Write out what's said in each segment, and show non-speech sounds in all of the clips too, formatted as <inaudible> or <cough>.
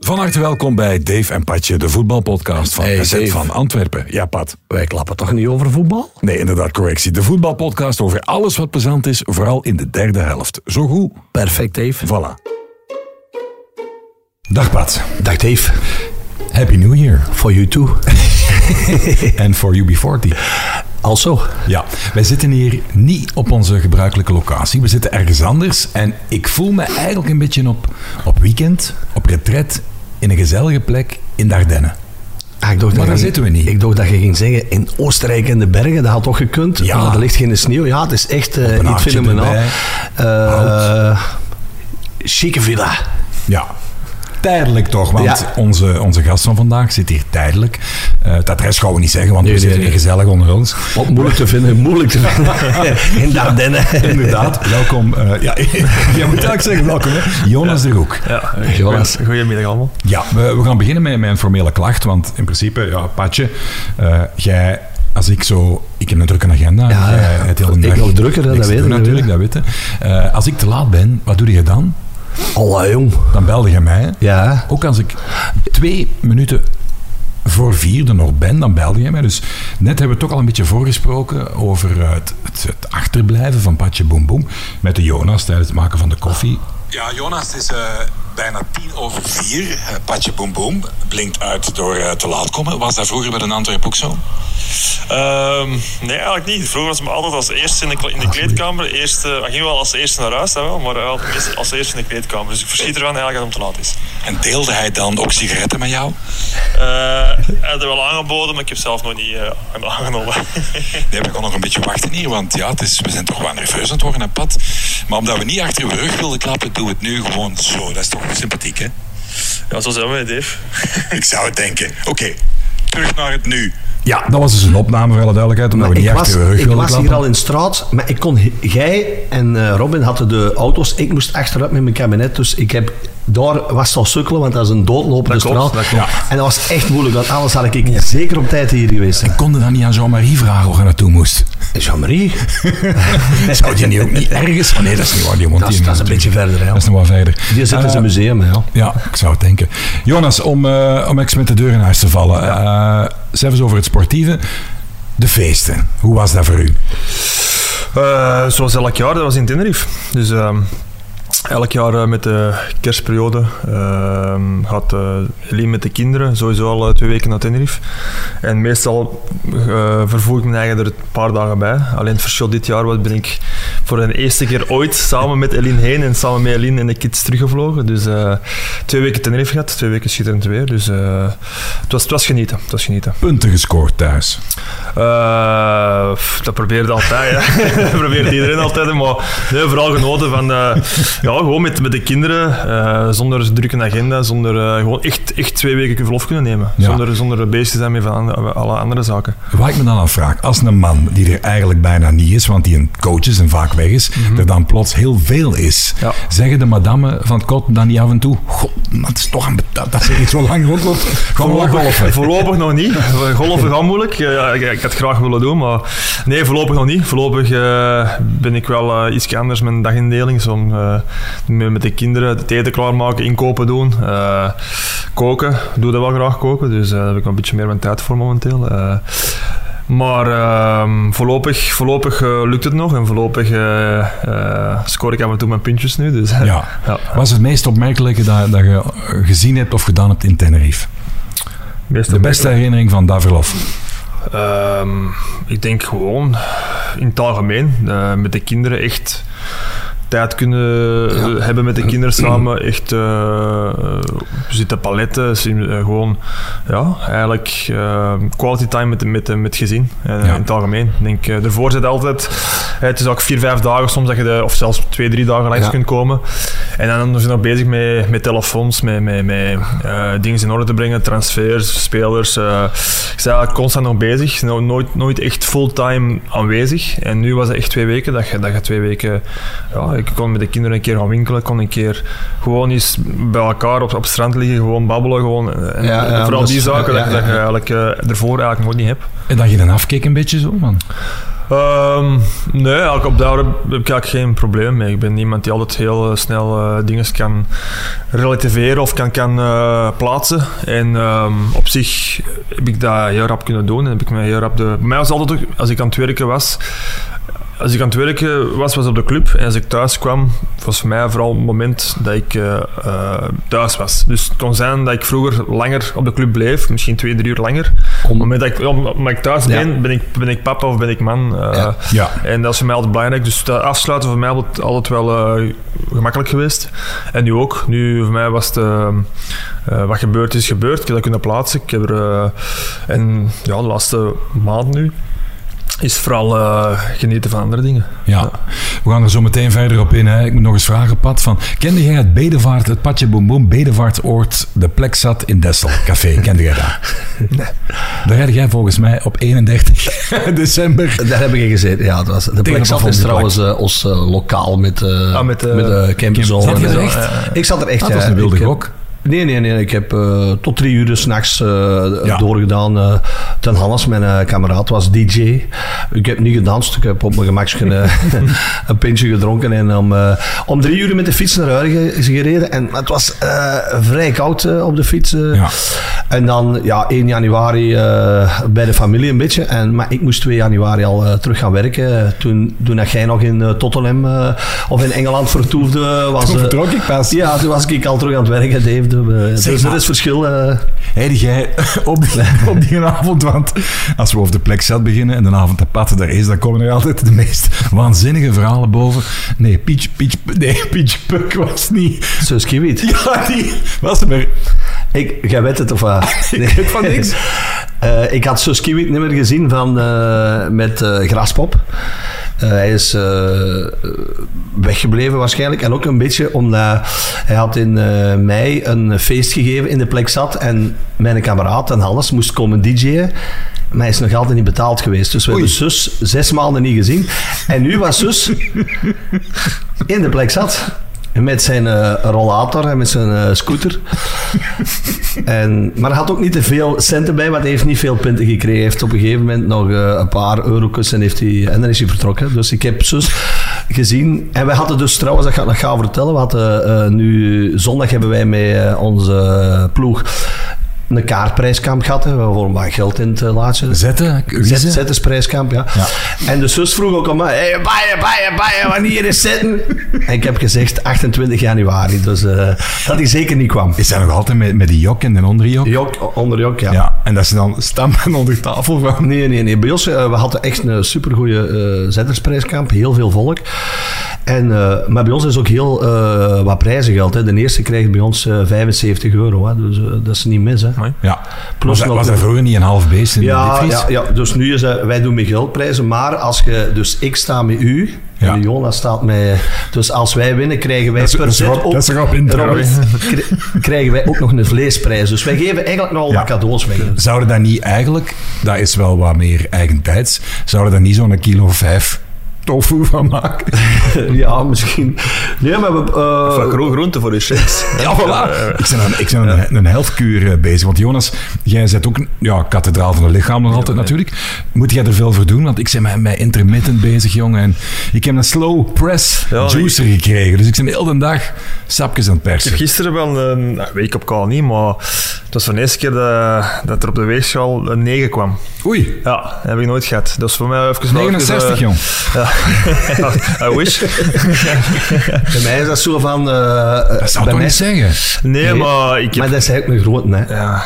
Van harte welkom bij Dave en Patje, de voetbalpodcast van Hey, SZ Dave. van Antwerpen. Ja, Pat. Wij klappen toch niet over voetbal? Nee, inderdaad, correctie. De voetbalpodcast over alles wat plezant is, vooral in de derde helft. Zo goed. Perfect, Dave. Voilà. Dag Pat. Dag Dave. Happy New Year. For you too. <laughs> En for UB40. Also. Ja, wij zitten hier niet op onze gebruikelijke locatie. We zitten ergens anders. En ik voel me eigenlijk een beetje op, op weekend, op retret, in een gezellige plek in de Ardennen. Ah, ik dacht Maar dat daar je- zitten we niet. Ik dacht dat je ging zeggen, in Oostenrijk en de bergen, dat had toch gekund? Ja. Maar er ligt geen sneeuw. Ja, het is echt eh, een niet fenomenaal. Eh chique villa. Ja. Tijdelijk toch, want Ja. onze, onze gast van vandaag zit hier tijdelijk. Eh, het adres gaan we niet zeggen, want Nee, we nee, zitten hier nee. gezellig onder ons. Wat moeilijk te vinden, moeilijk te vinden. <laughs> in de Ardennen. Inderdaad, welkom. eh, ja, <laughs> jij moet eigenlijk zeggen welkom, hè. Jonas de Roek. Ja, Jonas. Goedemiddag allemaal. Ja, we, we gaan beginnen met, met een formele klacht, want in principe, ja, Patje, eh, jij... Als ik zo... Ik heb een drukke agenda. Ja, het hele ik drukker, dat weet ik, natuurlijk, dat weet je. Eh, als ik te laat ben, wat doe je dan? Allah, jong. Dan belde je mij. Ja. Ook als ik twee minuten voor vierde nog ben, dan belde jij mij. Dus net hebben we toch al een beetje voorgesproken over eh, het, het, het achterblijven van Patje Boem Boem met de Jonas tijdens het maken van de koffie. Ja, Jonas, is eh, bijna tien over vier. Patje Boem Boem blinkt uit door eh, te laat komen. Was dat vroeger bij de Antwerp ook zo? Ehm, nee, eigenlijk niet. Vroeger was ik altijd als eerste in de, kle- in de kleedkamer. Eerst, eh, ik ging wel als eerste naar huis, dat wel, maar altijd meestal als eerste in de kleedkamer. Dus ik verschiet ervan eigenlijk dat het om te laat is. En deelde hij dan ook sigaretten met jou? Eh, hij had er wel aangeboden, maar ik heb zelf nog niet eh, aangenomen. <laughs> Nee, we gaan nog een beetje wachten hier, want ja, het is, we zijn toch wel nerveus aan het worden, hè, Pat. Maar omdat we niet achter uw rug wilden klappen, doen we het nu gewoon zo. Dat is toch sympathiek, hè? ja, zo zijn we, Dave. <laughs> Ik zou het denken. Oké, terug naar het nu. Ja, dat was dus een opname voor alle duidelijkheid, omdat Maar we niet ik was, rug ik was hier al in straat, maar ik kon, jij en eh, Robin hadden de auto's. Ik moest achteruit met mijn kabinet, dus ik heb, daar was het al sukkelen, want dat is een doodlopende Dat klopt, straat. dat klopt. En dat was echt moeilijk, want anders had ik zeker op tijd hier geweest. Ik kon dan niet aan Jean-Marie vragen waar je naartoe moest. Jean-Marie, <laughs> Zou je niet ook niet ergens... Oh nee, dat is niet waar. Die woont dat is, hier dat is een beetje verder. Hè. Dat is nog wel verder. Die zit in Eh, zijn museum, hè, ja. Ja, ik zou het denken. Jonas, om, eh om eens met de deur in huis te vallen. eh zelfs over het sportieve. De feesten. Hoe was dat voor u? Eh, zoals elk jaar, dat was in Tenerife. Dus ehm, elk jaar eh, met de kerstperiode ehm, gaat uh, met de kinderen sowieso al eh, twee weken naar Tenerife. En meestal vervoer ik mijn eigen er een paar dagen bij. Alleen het verschil dit jaar was, ben ik voor de eerste keer ooit samen met Eline heen en samen met Eline en de kids teruggevlogen. Dus eh, twee weken Tenerife gehad, twee weken schitterend weer. Dus eh, het, was, het was genieten. Het was genieten. Punten gescoord thuis. Eh, dat probeerde altijd, <laughs> dat probeert iedereen altijd. Maar nee, vooral genoten van, ja, gewoon met, met de kinderen, zonder drukke agenda, zonder gewoon echt, echt twee weken verlof kunnen nemen. Ja. Zonder, zonder bezig te zijn met van alle andere zaken. Waar ik me dan afvraag, als een man die er eigenlijk bijna niet is, want die een coach is en vaak weg is, er dan plots heel veel is, Ja. zeggen de madame van het kot dan niet af en toe, god, dat is toch een, dat, dat ze niet zo lang rondloopt, <laughs> golfen. <laughs> Voorlopig nog niet. Golven gaat moeilijk. Ja, ik, ik had het graag willen doen, maar nee, voorlopig nog niet. Voorlopig eh, ben ik wel eh, iets anders met een dagindeling. Zo, eh, met, de kinderen het eten klaarmaken, inkopen doen, koken. Ik doe dat wel graag koken, dus daar heb ik wel een beetje meer mijn tijd voor momenteel. Maar ehm, voorlopig, voorlopig eh, lukt het nog en voorlopig eh, scoor ik af en toe mijn puntjes nu. Dus, Ja. ja. Wat is het meest opmerkelijke dat, dat je gezien hebt of gedaan hebt in Tenerife? De beste herinnering van dat verlof? Ehm, ik denk gewoon in het algemeen met de kinderen echt tijd kunnen eh, hebben met de kinderen samen. Echt eh, zitten paletten, gewoon ja, eigenlijk quality time met, met, met gezin Ja. in het algemeen. Ik denk, ervoor zit altijd, het is ook vier, vijf dagen soms dat je de, of zelfs twee, drie dagen langs Ja. kunt komen. En dan zijn we nog bezig met, met telefoons, met, met, met dingen in orde te brengen, transfers, spelers. ik eigenlijk constant nog bezig, no- nooit, nooit echt fulltime aanwezig. En nu was het echt twee weken, dat je, dat je twee weken... Ja, ik kon met de kinderen een keer gaan winkelen, kon een keer gewoon eens bij elkaar op, op het strand liggen, gewoon babbelen. Gewoon, en Ja, ja, vooral die zaken ja, dat, ja, dat je eigenlijk eh, ervoor eigenlijk nooit niet hebt. En dat je dan afkeek een beetje zo, man. Ehm, nee, eigenlijk op daar heb ik eigenlijk geen probleem mee. Ik ben iemand die altijd heel eh, snel eh, dingen kan relativeren of kan, kan eh, plaatsen. En ehm, op zich heb ik dat heel rap kunnen doen. En heb ik mij heel rap de... Bij mij was altijd ook, als ik aan het werken was, als ik aan het werken was, was op de club. En als ik thuis kwam, was voor mij vooral het moment dat ik eh, eh, thuis was. Dus het kon zijn dat ik vroeger langer op de club bleef, misschien twee, drie uur langer. Op het moment dat ik, omdat ik thuis Ja. ben, ben ik, ben ik papa of ben ik man. eh, Ja. Ja. En dat is voor mij altijd belangrijk. Dus dat afsluiten voor mij altijd, altijd wel gemakkelijk geweest. En nu ook. Nu voor mij was het... wat gebeurd is, gebeurd. Ik heb dat kunnen plaatsen. Ik heb er... en ja, de laatste maand nu is vooral eh, genieten van andere dingen. Ja, we gaan er zo meteen verder op in. Hè. Ik moet nog eens vragen, Pat. Van, kende jij het Bedevaart, het Patje Boom Boom Bedevaartoord, de plek zat in Dessel, café? <laughs> Kende jij dat? Nee. Daar had jij volgens mij op 31 <laughs> december... Daar heb ik in gezeten. Ja, het was, de plek zat is trouwens eh, ons eh, lokaal met, eh Ah, met, met. Zat je er echt? Ik zat er echt. Dat was een wilde heb- gok. Nee, nee, nee. Ik heb eh, tot drie uur s'nachts nachts Ja. doorgedaan. eh ten Hannes, mijn eh, kameraad, was DJ. Ik heb niet gedanst. Ik heb op mijn gemakje eh, <laughs> een pintje gedronken. En om, eh, om drie uur met de fiets naar huis ge- gereden. En het was eh, vrij koud eh, op de fiets. eh. Ja. En dan, ja, 1 januari eh, bij de familie een beetje. En, maar ik moest 2 januari al eh, terug gaan werken. Toen, toen dat jij nog in eh, Tottenham eh, of in Engeland vertoefde, was... Toen eh, vertrok ik pas. ja, toen was ik al terug aan het werken, Dave. Dus, dus maar. er is verschil. eh. Heide jij <laughs> op die, <laughs> op die avond, want als we over de plek zat beginnen en de avond te patten daar is, dan komen er altijd de meest waanzinnige verhalen boven. Nee, Peach, Peach, nee, <laughs> Peach Puck was niet. Zus Kiewit. Ja, die was er. Ik, jij weet het of? <laughs> Ik weet van niks. Eh, ik had Sus Kiewit gezien van, eh, met eh, Graspop. Eh, hij is eh, weggebleven waarschijnlijk. En ook een beetje omdat hij had in eh, mei een feest gegeven in de plek zat. En mijn kameraad en Hannes moest komen DJ'en. Maar hij is nog altijd niet betaald geweest. Dus we Oei. hebben zus zes maanden niet gezien. En nu was zus <laughs> in de plek zat. Met zijn eh, rollator en met zijn eh, scooter. <laughs> En, maar hij had ook niet te veel centen bij, want hij heeft niet veel punten gekregen. Hij heeft op een gegeven moment nog eh, een paar eurotjes en, heeft hij, en dan is hij vertrokken. Dus ik heb zus gezien. En wij hadden dus trouwens, dat ga ik nog gaan vertellen. We hadden nu, zondag hebben wij met onze ploeg een kaartprijskamp gehad. Hè, voor wat geld in te laten. Zetten, Zet, wiezen. zettersprijskamp, ja. Ja. En de zus vroeg ook aan mij, hey, baaien, baaien, baaien, wanneer is zetten? En ik heb gezegd 28 januari, dus eh, dat hij zeker niet kwam. Is dat nog altijd met, met die jok en de onderjok? Jok, onder jok, ja. Ja, en dat ze dan stampen onder tafel van. Nee, nee, nee. Bij ons, eh, we hadden echt een supergoeie eh zettersprijskamp. Heel veel volk. En, maar bij ons is ook heel wat prijzen geld. Hè. De eerste krijgt bij ons eh, 75 euro. Hè. Dus dat is niet mis. Hè. Amai. Ja. Plus was, dat, nog was dat vroeger niet een half beest in Ja, de diepvries? ja, ja, dus nu is dat, wij doen met geldprijzen, maar als je, dus ik sta met u Ja. en Jonas staat met, dus als wij winnen krijgen wij Dat is- per dat zet ook, dat is krijgen wij ook nog een vleesprijs. Dus wij geven eigenlijk nog Ja. wat cadeaus weg. Zouden dat niet eigenlijk, dat is wel wat meer eigentijds, zouden daar niet zo'n kilo of vijf tofu van maken? <laughs> ja, misschien. Nee, maar we, eh, Van groen groente voor de shakes. <laughs> Ja, voilà. Ik ben aan, ik ben aan een, een healthkuur eh, bezig. Want Jonas, jij bent ook ja, kathedraal van het lichaam nog altijd natuurlijk. Moet jij er veel voor doen? Want ik ben met, met intermittent bezig, jongen. En ik heb een slow press Ja, juicer gekregen. Dus ik ben de hele dag sapjes aan het Ik heb persen. gisteren wel een nou, week op call niet, maar het was voor de eerste keer dat, dat er op de weegschaal een 9 kwam. Oei, Ja, dat heb ik nooit gehad. Dat is voor mij even... wel even, 69, eh, jong. Ja, I wish. <laughs> bij mij is dat zo van... eh, Dat zou bij mij, niet zeggen? Nee, Nee, maar ik heb... Maar dat is eigenlijk een grote, hè. ja.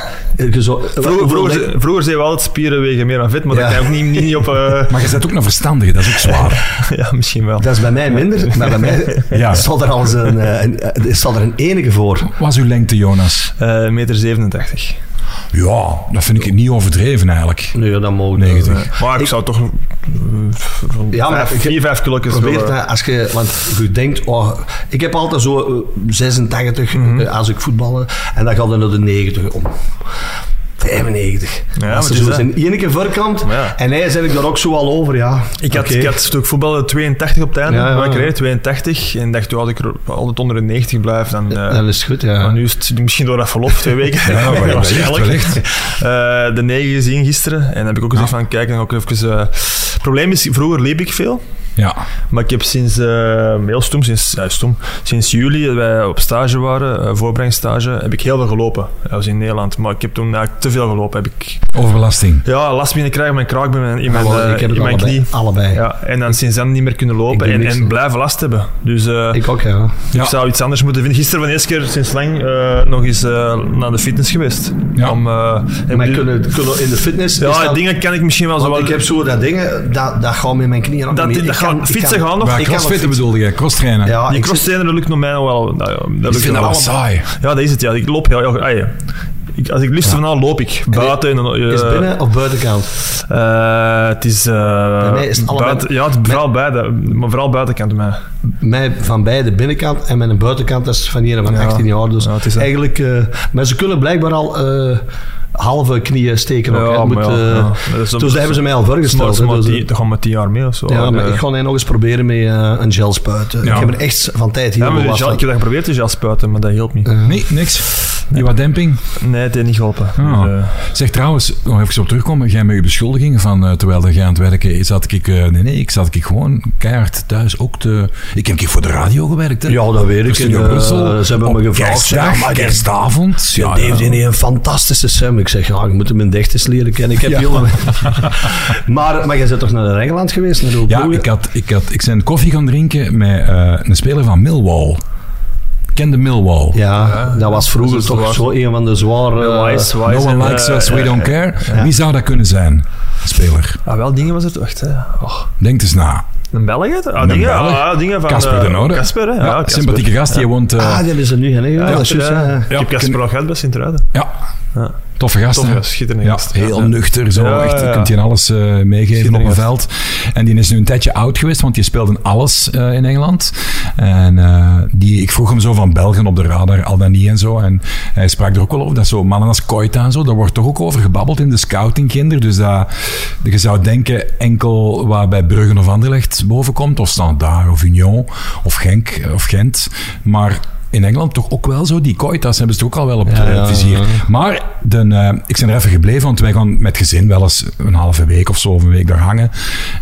Zo- Vroeger, vroeger, vroeger zeiden we altijd spieren wegen meer dan vet, maar Ja. dat kan ook niet, niet, niet op... eh, <laughs> Maar je bent ook een verstandige, dat is ook zwaar. <laughs> ja, misschien wel. Dat is bij mij minder, maar bij mij Ja. zal er al een, eh, een, een, zal er een enige voor. Wat is uw lengte, Jonas? Eh meter 87. Ja, dat vind ik niet overdreven eigenlijk. Nee, dat mogen 90. Maar ik zou toch uh, Ja, maar ik- 4, 5 kilo Probeer het, hè, als je, want je denkt, oh, ik heb altijd zo eh, 86 Mhm. eh, als ik voetballen en dan gaat het naar de 90 om. 95. Ja, maar het zo is zijn ene keer. Maar ja. En hij zet ik daar ook zo al over, ja. Ik had, ik had toen ik voetbalde 82 op het einde, Ja, mijn ja. carrière, 82. En dacht, toen had ik er altijd onder de 90 blijf, dan... eh, Dat is goed, ja. maar nu is het misschien door dat verlof, twee weken. <laughs> Ja, maar <laughs> wellicht, wellicht. Eh, de negen gezien gisteren. En heb ik ook gezegd van, kijk, dan ik even... eh, het probleem is, vroeger liep ik veel. Ja, Maar ik heb sinds, eh, heel stom, sinds, stom, sinds juli, dat wij op stage waren, uh, voorbrengsstage, heb ik heel veel gelopen. Dat was in Nederland. Maar ik heb toen eigenlijk te veel gelopen. Heb ik overbelasting. ja, last beginnen krijgen met mijn kraak, in mijn, in mijn, eh, ik heb in mijn allebei. knie. allebei. Ja, en dan sinds dan niet meer kunnen lopen en, en blijven last hebben. Dus eh, Ik ook, ja. Ja. ik zou iets anders moeten vinden. Gisteren voor de eerste keer sinds lang eh, nog eens eh, naar de fitness geweest. Ja. Om, eh, en Maar kunnen, kunnen in de fitness... ja, dat- dingen kan ik misschien wel zo want wel... ik heb zo dat dingen, dat, dat gaat met mijn knieën ook dat, dat Kan- gaan, fietsen kan- gaan nog. Ik crossfitten bedoelde je, crosstrainen. Ja, Die ik crosstrainer lukt nog mij nog wel. Nou, ja, dat ik vind dat wel. saai. Ja, dat is het. Ja. Ik loop heel... ja. ik, als ik liefst vandaan loop ik. Buiten. en eh, Is het binnen of buitenkant? eh, het is... eh, mij is het allebei- buiten, ja, het is vooral beide. Maar vooral buitenkant mij. Mij van beide binnenkant en met een buitenkant, dat is van hier van Ja. 18 jaar. Dus Ja, dat. eigenlijk... maar ze kunnen blijkbaar al halve knieën steken. ook, moet, ja, eh, ja. Dat is- Dus daar hebben ze mij al voorgesteld. Maar Dus, die, dat gaan met tien jaar mee of zo. ja, maar Eh, ik ga nog eens proberen met eh, een gel spuiten. Ja. Ik heb er echt van tijd hier ja, maar gel- ik heb dat geprobeerd, dus gel spuiten, maar dat hielp niet. Eh, Nee, niks. Die wat demping. Nee, het heeft niet geholpen. Ah. Dus, eh, Zeg trouwens, nog even op terugkomen. Jij met je beschuldigingen van eh, terwijl jij aan het werken is, zat ik, eh, nee, nee, ik zat ik gewoon keihard thuis ook te. Ik heb een keer voor de radio gewerkt. Hè. Ja, dat weet ik. Eh, Brussel. ze hebben me gevraagd, Kerstdag, ja, maar- kerstavond. Ja, Ja, heeft een fantastische stem. Ik zeg, ja, ik moet hem in dichtjes leren kennen. Ik heb Ja. heel <laughs> maar, maar jij bent toch naar Engeland geweest? Naar Ja, ik, had, ik, had, ik ben koffie gaan drinken met een speler van Millwall. Kende Millwall. Ja, dat was vroeger dat is toch zo een van de zware... Wise, No Wise one en, likes us, we don't care. Wie zou dat kunnen zijn? Speler. Ah, wel, dingen was het. Wacht, hè. Oh, Denk eens na. Een Belg? Ah, Een dingen, Belg. ah, dingen van... Casper eh, de Noorde. Casper, hè? Ja, Ja, Casper. sympathieke gast. Die woont... eh, ah, dat is er nu, hè? Ja, dat is juist, ja. ja. Ik heb Casper al gehad bij Sint-Truiden. ja, Ja. toffe gast. Tof, hè? ja, schitterende Ja, gast. heel Ja. nuchter, zo. Ja, echt, je ja. kunt je alles eh, meegeven op een veld. En die is nu een tijdje oud geweest, want die speelde in alles eh, in Engeland. En eh, die, ik vroeg hem zo van Belgen op de radar, al dan niet en zo. En hij sprak er ook wel over, dat zo mannen als Koita en zo, daar wordt toch ook over gebabbeld in de scoutingkinder. Dus dat, je zou denken enkel waar bij Bruggen of Anderlecht boven komt, of Standaard of Union of Genk of Gent. Maar in Engeland toch ook wel zo. Die Koitas hebben ze toch ook al wel op het Ja, ja, vizier. ja. Maar de, eh, ik ben er even gebleven, want wij gaan met gezin wel eens een halve week of zo, of een week daar hangen.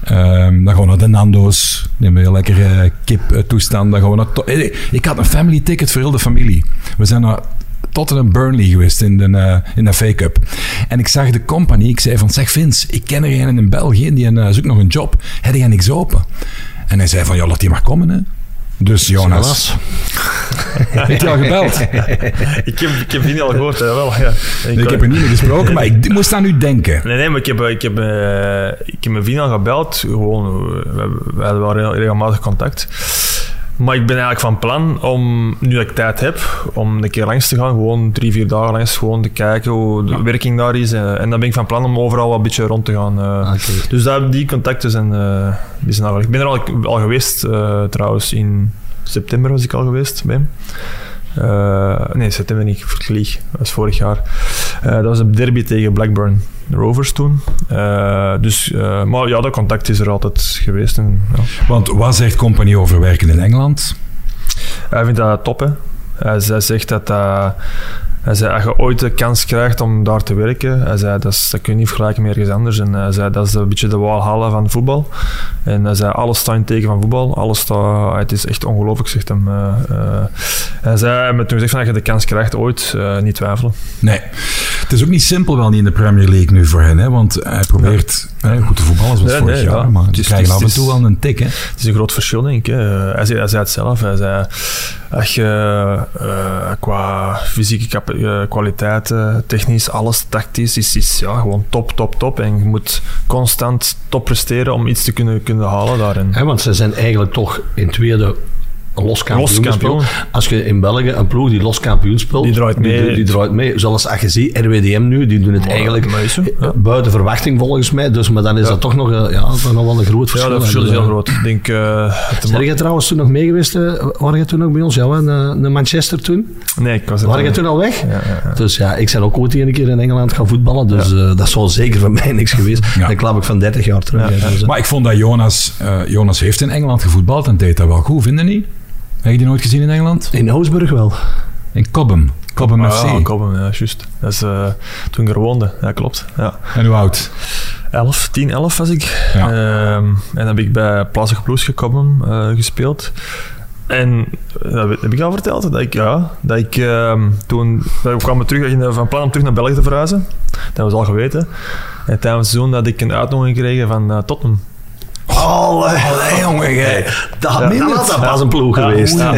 Ehm, dan gaan we naar de Nando's, nemen we lekker eh, kip eh, toestand. Dan gaan we naar ik had een family ticket voor heel de familie. We zijn naar Tottenham Burnley geweest in de, eh, in de FA Cup. En ik zag de company, ik zei van, zeg Vince, ik ken er een in België, die eh, zoekt nog een job. Heb jij niks open? En hij zei van, ja, laat die maar komen, hè. Dus Jonas, <laughs> heb je al gebeld? <laughs> Ik heb, ik heb al gehoord, hè, wel. Ja. Ik, Ik heb er niet mee gesproken, maar ik moest aan u denken. Nee, nee, maar ik heb, ik heb, eh, ik heb mijn vriend al gebeld. Gewoon, eh, we, we hadden wel re- regelmatig contact. Maar ik ben eigenlijk van plan om, nu dat ik tijd heb, om een keer langs te gaan. Gewoon drie, vier dagen langs, gewoon te kijken hoe de werking daar is. En, en dan ben ik van plan om overal wat een beetje rond te gaan. eh. Oké. Dus die contacten zijn, eh, die zijn al... Ik ben er al, al geweest, eh, trouwens, in september was ik al geweest bij hem. Eh, nee, september niet, ik. Dat was vorig jaar. Eh, dat was een derby tegen Blackburn Rovers toen. Eh, dus, eh, maar ja, dat contact is er altijd geweest. En, ja. Want wat zegt Company over werken in Engeland? Hij vindt dat top, hè. Hij, hij zegt dat dat... Hij zei, als je ooit de kans krijgt om daar te werken, hij zei, dat, is, dat kun je niet vergelijken met ergens anders. En hij zei, dat is een beetje de Walhalla van voetbal. En hij zei, alles staat in het teken van voetbal. Alles staat, het is echt ongelooflijk, zegt hem. eh, eh. hij zei, hij heeft toen gezegd, als je de kans krijgt ooit, eh, niet twijfelen. Nee. Het is ook niet simpel wel niet in de Premier League nu voor hen, hè? want hij probeert hè, goed te voetballen zoals Nee, vorig nee, jaar, ja. maar is- krijgen af en toe wel een tik. Hè? Het is een groot verschil, denk ik. Hij, zei, hij zei het zelf. Hij zei, als je eh, qua fysieke kap- eh, kwaliteiten, technisch, alles tactisch, is, ja, gewoon top, top, top. En je moet constant top presteren om iets te kunnen, kunnen halen daarin. Hè, want ze zijn eigenlijk toch in tweede los kampioen, Los kampioen. gespeeld. Als je in België een ploeg die los kampioen speelt, Die draait mee. Die, draait mee. Zoals als je ziet, RWDM nu, die doen het eigenlijk maar ja. eh, buiten verwachting volgens mij. Dus, maar dan is dat toch nog, eh, ja, toch nog wel een groot Ja, verschil. dat verschil is Dus, heel eh, groot. Ik denk... eh, het Ben je trouwens toen nog mee geweest? eh, Waren je toen nog bij ons? Ja, hè, naar, Manchester toen? nee, ik was er Waren je toen al weg? Ja, ja, ja. Dus ja, ik ben ook ooit een keer in Engeland gaan voetballen. Dus eh, dat zal zeker voor mij niks geweest. Ja. Dan klap ik van 30 jaar terug. Ja, dus, eh. Maar ik vond dat Jonas, eh, Jonas heeft in Engeland gevoetbald en deed dat wel goed, vinden niet? Heb je die nooit gezien in Engeland? in Oosburg wel. In Cobham. Cobham FC. Ah, Cobham, ja, juist. Dat is eh, toen ik er woonde. Ja, klopt. Ja. En hoe oud? 11, 10, 11 was ik. Ja. Ehm, en dan heb ik bij Plazig Blues gekomen, eh, gespeeld. En eh, dat heb ik al verteld, dat ik, ja, dat ik ehm, toen, we kwamen terug, van plan om terug naar België te verhuizen. Dat was al geweten. En tijdens het seizoen had ik een uitnodiging gekregen van Tottenham. Allee, jongen, jij. Dat, dat pas een ploeg Ja, geweest. ja.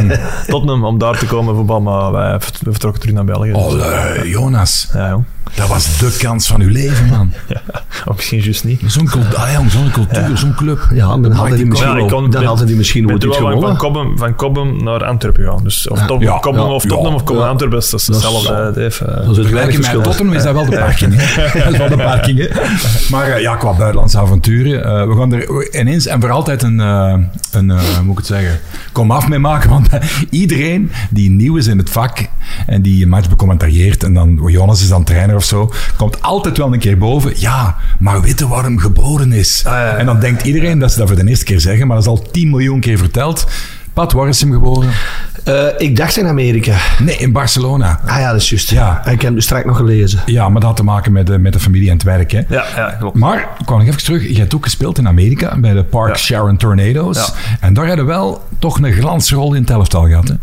Tottenham, om daar te komen voetbal, maar wij vertrokken terug naar België. Dus, Oh, Jonas. ja, jong. Dat was de kans van uw leven, man. <laughs> <laughs> Of misschien juist niet. Zo'n cult- ah, jong, zo'n cultuur, zo'n club. Ja, dan Mighty hadden die misschien, Ja, kon- dan ben- hadden die misschien ooit iets wel van, van, gewonnen. Cobham, van Cobham naar Antwerpen gaan. Dus of Top- Ja, Cobham ja, of ja. Tottenham of Cobham Ja. Antwerpen, dat is hetzelfde. Dat is het Vergelijking met verschil. Tottenham is dat wel de parking. <laughs> Dat is wel de parking. Hè? <laughs> Maar eh, ja, qua buitenlandse avonturen. eh, we gaan er ineens en voor altijd een, eh, een hoe moet ik het zeggen, kom af mee maken. Want iedereen die nieuw is in het vak en die een match becommentarieert en dan, Jonas is dan trainer of zo, komt altijd wel een keer boven. Ja, maar weet je waarom geboren is? Ah. En dan denkt iedereen dat ze dat voor de eerste keer zeggen, maar dat is al 10 miljoen keer verteld. Pat, waar is hem geboren? Eh, ik dacht in Amerika. Nee, in Barcelona. Ah ja, dat is juist. Ja. Ik heb hem straks nog gelezen. Ja, maar dat had te maken met de, met de familie en het werk. Hè. Ja, ja, klopt. Maar, ik kwam nog even terug. Je hebt ook gespeeld in Amerika bij de Park Ja. Sharon Tornadoes. Ja. En daar hadden wel toch een glansrol in het elftal gehad. Hè?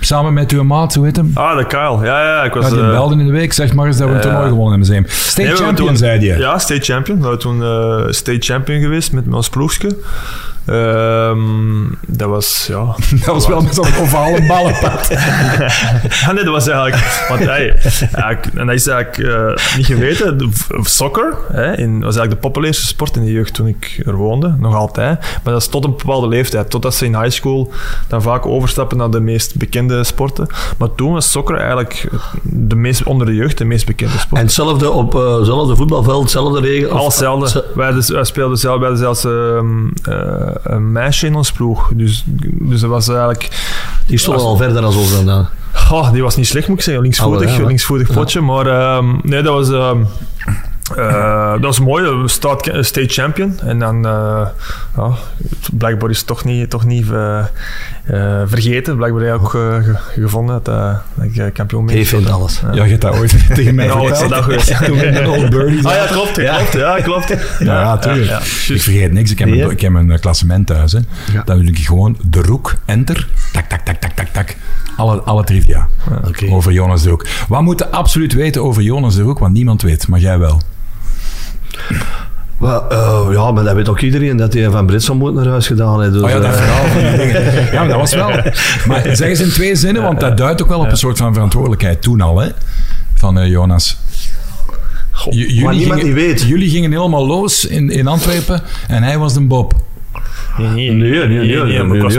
Samen met uw maat, hoe heet hem? Ah, de Kyle. Ja, ja, ik was... Ja, die eh, belden in de week. Zeg maar eens dat we een ja. toernooi gewonnen hebben. State nee, we hebben champion, toen- zei je. Ja, state champion. We waren toen eh, state champion geweest met, met ons ploegje. Ehm, dat was, ja... <laughs> Dat was wel met zo'n ovale ballenpad. Ja, <laughs> nee, dat was eigenlijk... Want, hey, eigenlijk- en dat is eigenlijk eh, niet geweten. De soccer hè, in, was eigenlijk de populairste sport in de jeugd toen ik er woonde. Nog altijd. Maar dat is tot een bepaalde leeftijd. Totdat ze in high school dan vaak overstappen naar de meest bekende sporten. Maar toen was soccer eigenlijk de meest, onder de jeugd de meest bekende sport. En hetzelfde op eh, hetzelfde voetbalveld, hetzelfde regel. Alles hetzelfde. Wij, dus, wij speelden zelf, ehm, eh, een meisje in ons ploeg. Dus, dus dat was eigenlijk... Die stonden al verder dan ons dan. Goh, die was niet slecht, moet ik zeggen. Linksvoetig, Oh, hè? linksvoetig potje. Maar ehm, nee, dat was... ehm, eh, dat was mooi, state, state champion. En dan, eh, ja, blijkbaar is het toch niet, toch niet eh, eh, vergeten. Blijkbaar heb je ook ge- gevonden dat, eh, dat ik kampioen ben. Hij vindt alles. Ja, je hebt dat ooit <laughs> tegen mij Ja, ooit verteld. dat geweest. Toen met old. Ah ja, klopt, Ja. klopt. Ja, klopt. Ja, ja, tuurlijk. ja, ik vergeet niks. Ik heb, hè? ik heb eh, klassement thuis. Hè. Ja. Dan doe ik gewoon de roek, enter, tak, tak, tak, tak, tak, tak. Alle, alle trivia Oké. over Jonas de Roek. Wat moet je absoluut weten over Jonas de Roek? Want niemand weet, maar jij wel. Eh, ja, maar dat weet ook iedereen dat hij van Britson moet naar huis gedaan heeft. Dus, Oh ja, dat eh, verhaal van die dingen. <laughs> Ja, maar dat was wel... Maar zeg eens in twee zinnen, want dat duidt ook wel op een soort van verantwoordelijkheid toen al, hè? Van eh, Jonas. J- jullie, maar niemand gingen, die weet. jullie gingen helemaal los in, in Antwerpen en hij was de Bob. Nee, nee, Nee, nee, nee. was-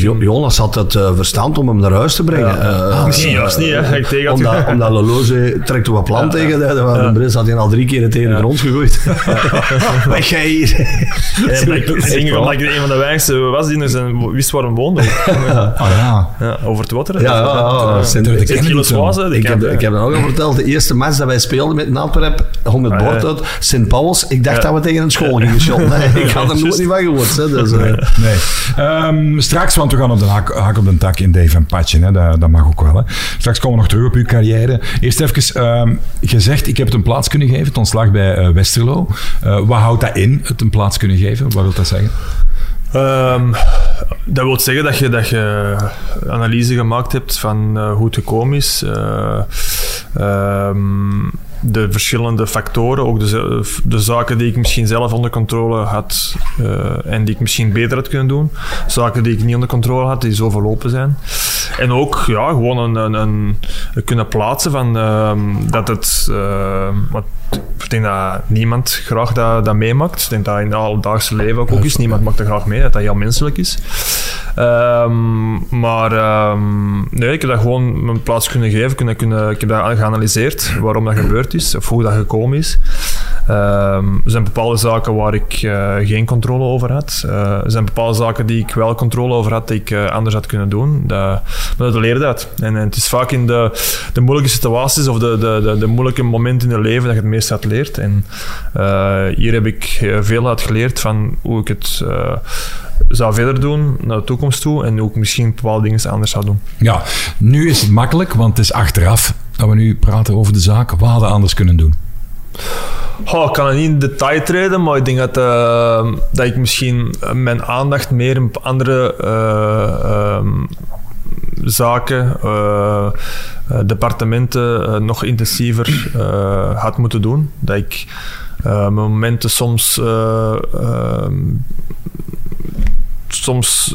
Jo- Jonas had het eh, verstand om hem naar huis te brengen. Eh, Misschien juist niet, hè. Ik tegen had omdat, omdat Lolo zei, trekt er wat plan tegen. de Brits had hij al drie keer tegen de grond gegooid. <laughs> <laughs> Weg jij hier. Ik, denk ik een van de weinigste was die er zijn, wist waar hem woonde. <laughs> Ah ja. Ja, over het water. Ja. Dat, eh, ik het heb, ken- ik heb dat ook al verteld. De eerste match dat wij speelden met Antwerp, hong het Ah, bord uit. Sint Pauls. Ik dacht dat we tegen een school gingen shotten. Ik had er nooit niet van gehoord. <laughs> Dus, eh, Nee. Ehm, straks, want we gaan op de hak, hak op de tak in Dave en Patje. Hè. Dat, dat mag ook wel. Hè. Straks komen we nog terug op uw carrière. Eerst even ehm, gezegd, ik heb het een plaats kunnen geven. Het ontslag bij eh, Westerlo. Eh, wat houdt dat in, het een plaats kunnen geven? Wat wil dat zeggen? Ehm, dat wil zeggen dat je, dat je analyse gemaakt hebt van eh, hoe het gekomen is. eh, ehm, de verschillende factoren, ook de, zaken die ik misschien zelf onder controle had eh, en die ik misschien beter had kunnen doen. Zaken die ik niet onder controle had, die zo verlopen zijn. En ook ja, gewoon een, een, een, een kunnen plaatsen van ehm, dat het. ehm, want ik denk dat niemand graag dat, dat meemaakt. Ik denk dat in het alledaagse leven ook, ook is. Niemand maakt er graag mee, dat dat heel menselijk is. Ehm, maar ehm, nee, ik heb dat gewoon mijn plaats kunnen geven. Kunnen, kunnen, ik heb dat geanalyseerd, waarom dat gebeurd is, of hoe dat gekomen is. Ehm, er zijn bepaalde zaken waar ik eh, geen controle over had. Eh, er zijn bepaalde zaken die ik wel controle over had, die ik eh, anders had kunnen doen. Dat, maar dat leerde uit. En, het is vaak in de, de moeilijke situaties of de, de, de, de, moeilijke momenten in het leven dat je het meest uit leert. En hier heb ik veel uit geleerd van hoe ik het zou verder doen naar de toekomst toe en ook misschien bepaalde dingen anders zou doen. Ja, nu is het makkelijk, want het is achteraf dat we nu praten over de zaak. We anders kunnen doen? Oh, ik kan het niet in detail treden, maar ik denk dat, uh, dat ik misschien mijn aandacht meer op andere uh, um, zaken, uh, departementen nog intensiever had moeten doen. Dat ik momenten soms ehm, soms.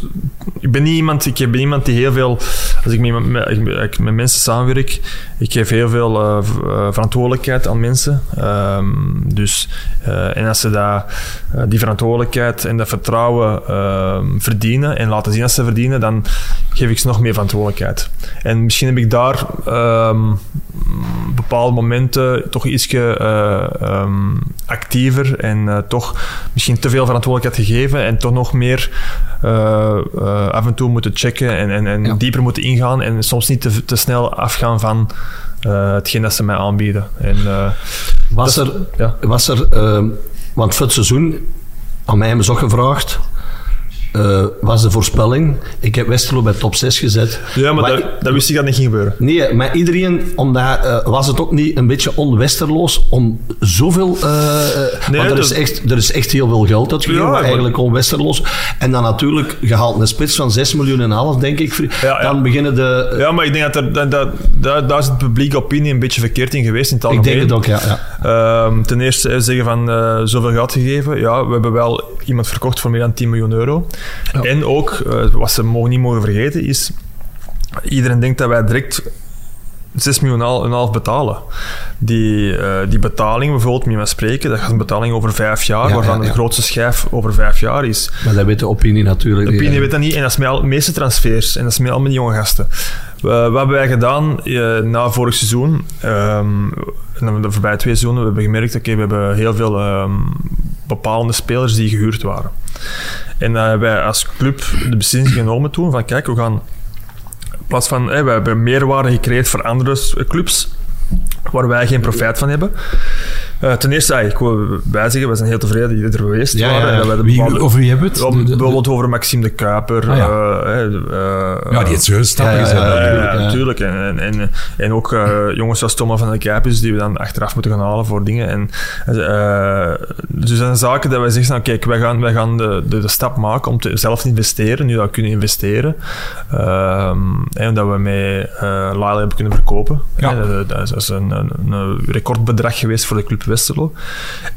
Ik ben niet iemand, ik ben iemand die heel veel. Als ik met, mensen samenwerk, ik geef heel veel uh, verantwoordelijkheid aan mensen. Um, dus, uh, en als ze dat, die verantwoordelijkheid en dat vertrouwen ehm, verdienen en laten zien dat ze verdienen, dan geef ik ze nog meer verantwoordelijkheid. En misschien heb ik daar um, bepaalde momenten toch iets actiever en toch misschien te veel verantwoordelijkheid gegeven en toch nog meer uh, uh, af en toe moeten checken en, en, en dieper moeten ingaan en soms niet te, te snel afgaan van hetgeen dat ze mij aanbieden. En, was, er, ja. was er, want voor het seizoen, aan mij hebben ze ook gevraagd, uh, was de voorspelling. Ik heb Westerlo bij top 6 gezet. Ja, maar, maar dat, wist ik dat niet ging gebeuren. Nee, maar iedereen, omdat, uh, was het ook niet een beetje onwesterloos om zoveel... Uh, nee, want er, is echt, er is echt heel veel geld uitgegeven, ja, eigenlijk onwesterloos. En dan natuurlijk, gehaald een spits van 6 miljoen en half, denk ik. Ja, dan beginnen de... Ja, maar ik denk dat, er, dat, dat, dat daar is de publieke opinie een beetje verkeerd in geweest in het algemeen. Ik denk het ook, ja. ja. Um, ten eerste zeggen van zoveel geld gegeven. Ja, we hebben wel iemand verkocht voor meer dan 10 miljoen euro. En ook, uh, wat ze mogen niet mogen vergeten, is... Iedereen denkt dat wij direct 6 miljoen en half betalen. Die, uh, die betaling, bijvoorbeeld, je maar spreken, dat gaat een betaling over vijf jaar, ja, waarvan ja, de grootste schijf over vijf jaar is. Maar dat weet de opinie natuurlijk De opinie weet dat niet, en dat is met de meeste transfers, en dat is met die jonge gasten. Uh, wat hebben wij gedaan uh, na vorig seizoen? Um, de voorbije twee seizoenen, we hebben gemerkt, oké, okay, we hebben heel veel um, bepalende spelers die gehuurd waren. En uh, wij als club de beslissing genomen toen van kijk, we gaan in plaats van, hey, we hebben meerwaarde gecreëerd voor andere clubs waar wij geen profijt van hebben. Uh, ten eerste, ah, ik wil wij zeggen, we zijn heel tevreden dat jullie er geweest ja, waren. Ja, ja. Wie, over wie hebben we het? bijvoorbeeld over Maxime de Kuiper. Ah, ja. Uh, uh, ja, die heeft zo stappen gezet. Ja, natuurlijk. En, en, en ook jongens zoals Thomas van der Kuipers, die we dan achteraf moeten gaan halen voor dingen. En, dus dat zijn zaken dat wij zeggen, nou, kijk, wij gaan, wij gaan de, de, de stap maken om te, zelf te investeren, nu dat we kunnen investeren. En dat we met uh, Lyle hebben kunnen verkopen. Ja. Dat, dat is een, een, een recordbedrag geweest voor de club Westerlo.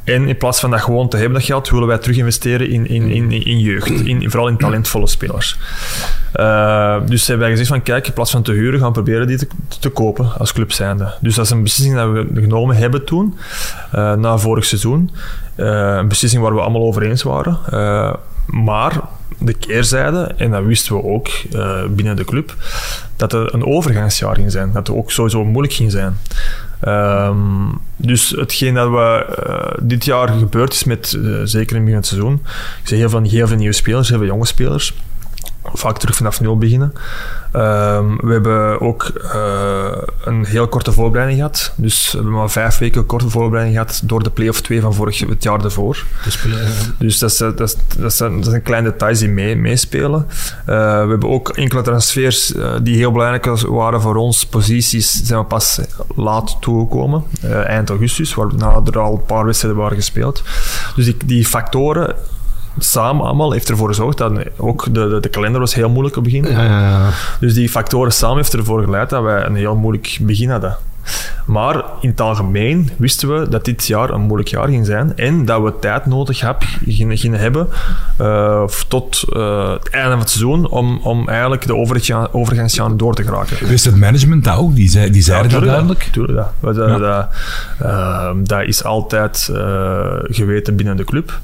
En in plaats van dat gewoon te hebben, dat geld, willen wij terug investeren in, in, in, in jeugd. In, vooral in talentvolle spelers. Uh, dus hebben wij gezegd van, kijk, in plaats van te huren, gaan we proberen die te, te kopen als club zijnde. Dus dat is een beslissing dat we genomen hebben toen, uh, na vorig seizoen. Uh, een beslissing waar we allemaal over eens waren. maar de keerzijde, en dat wisten we ook binnen de club, dat het een overgangsjaar ging zijn. Dat het ook sowieso moeilijk ging zijn. Um, dus hetgeen dat we uh, dit jaar gebeurd is met, uh, zeker in het begin van het seizoen, ik zeg heel veel nieuwe spelers, heel veel jonge spelers, vaak terug vanaf nul beginnen. Um, we hebben ook uh, een heel korte voorbereiding gehad. Dus we hebben maar vijf weken korte voorbereiding gehad door de play-off 2 van vorig het jaar ervoor. Dus dat, is, dat, is, dat, zijn, dat zijn kleine details die mee, meespelen. Uh, we hebben ook enkele transfers die heel belangrijk waren voor ons. Posities zijn we pas laat toegekomen, eind augustus, waar er al een paar wedstrijden waren gespeeld. Dus die, die factoren samen allemaal heeft ervoor gezorgd dat ook de, de, de kalender was heel moeilijk op het begin. Ja, ja, ja. Dus die factoren samen heeft ervoor geleid dat wij een heel moeilijk begin hadden. Maar in het algemeen wisten we dat dit jaar een moeilijk jaar ging zijn en dat we tijd nodig heb, gingen, gingen hebben uh, tot uh, het einde van het seizoen om, om eigenlijk de overgangsjaren door te geraken. Wist het management dat ook? Die, zei, die zeiden dat duidelijk? Tuurlijk, ja. Dat, dat, uh, dat is altijd geweten binnen de club.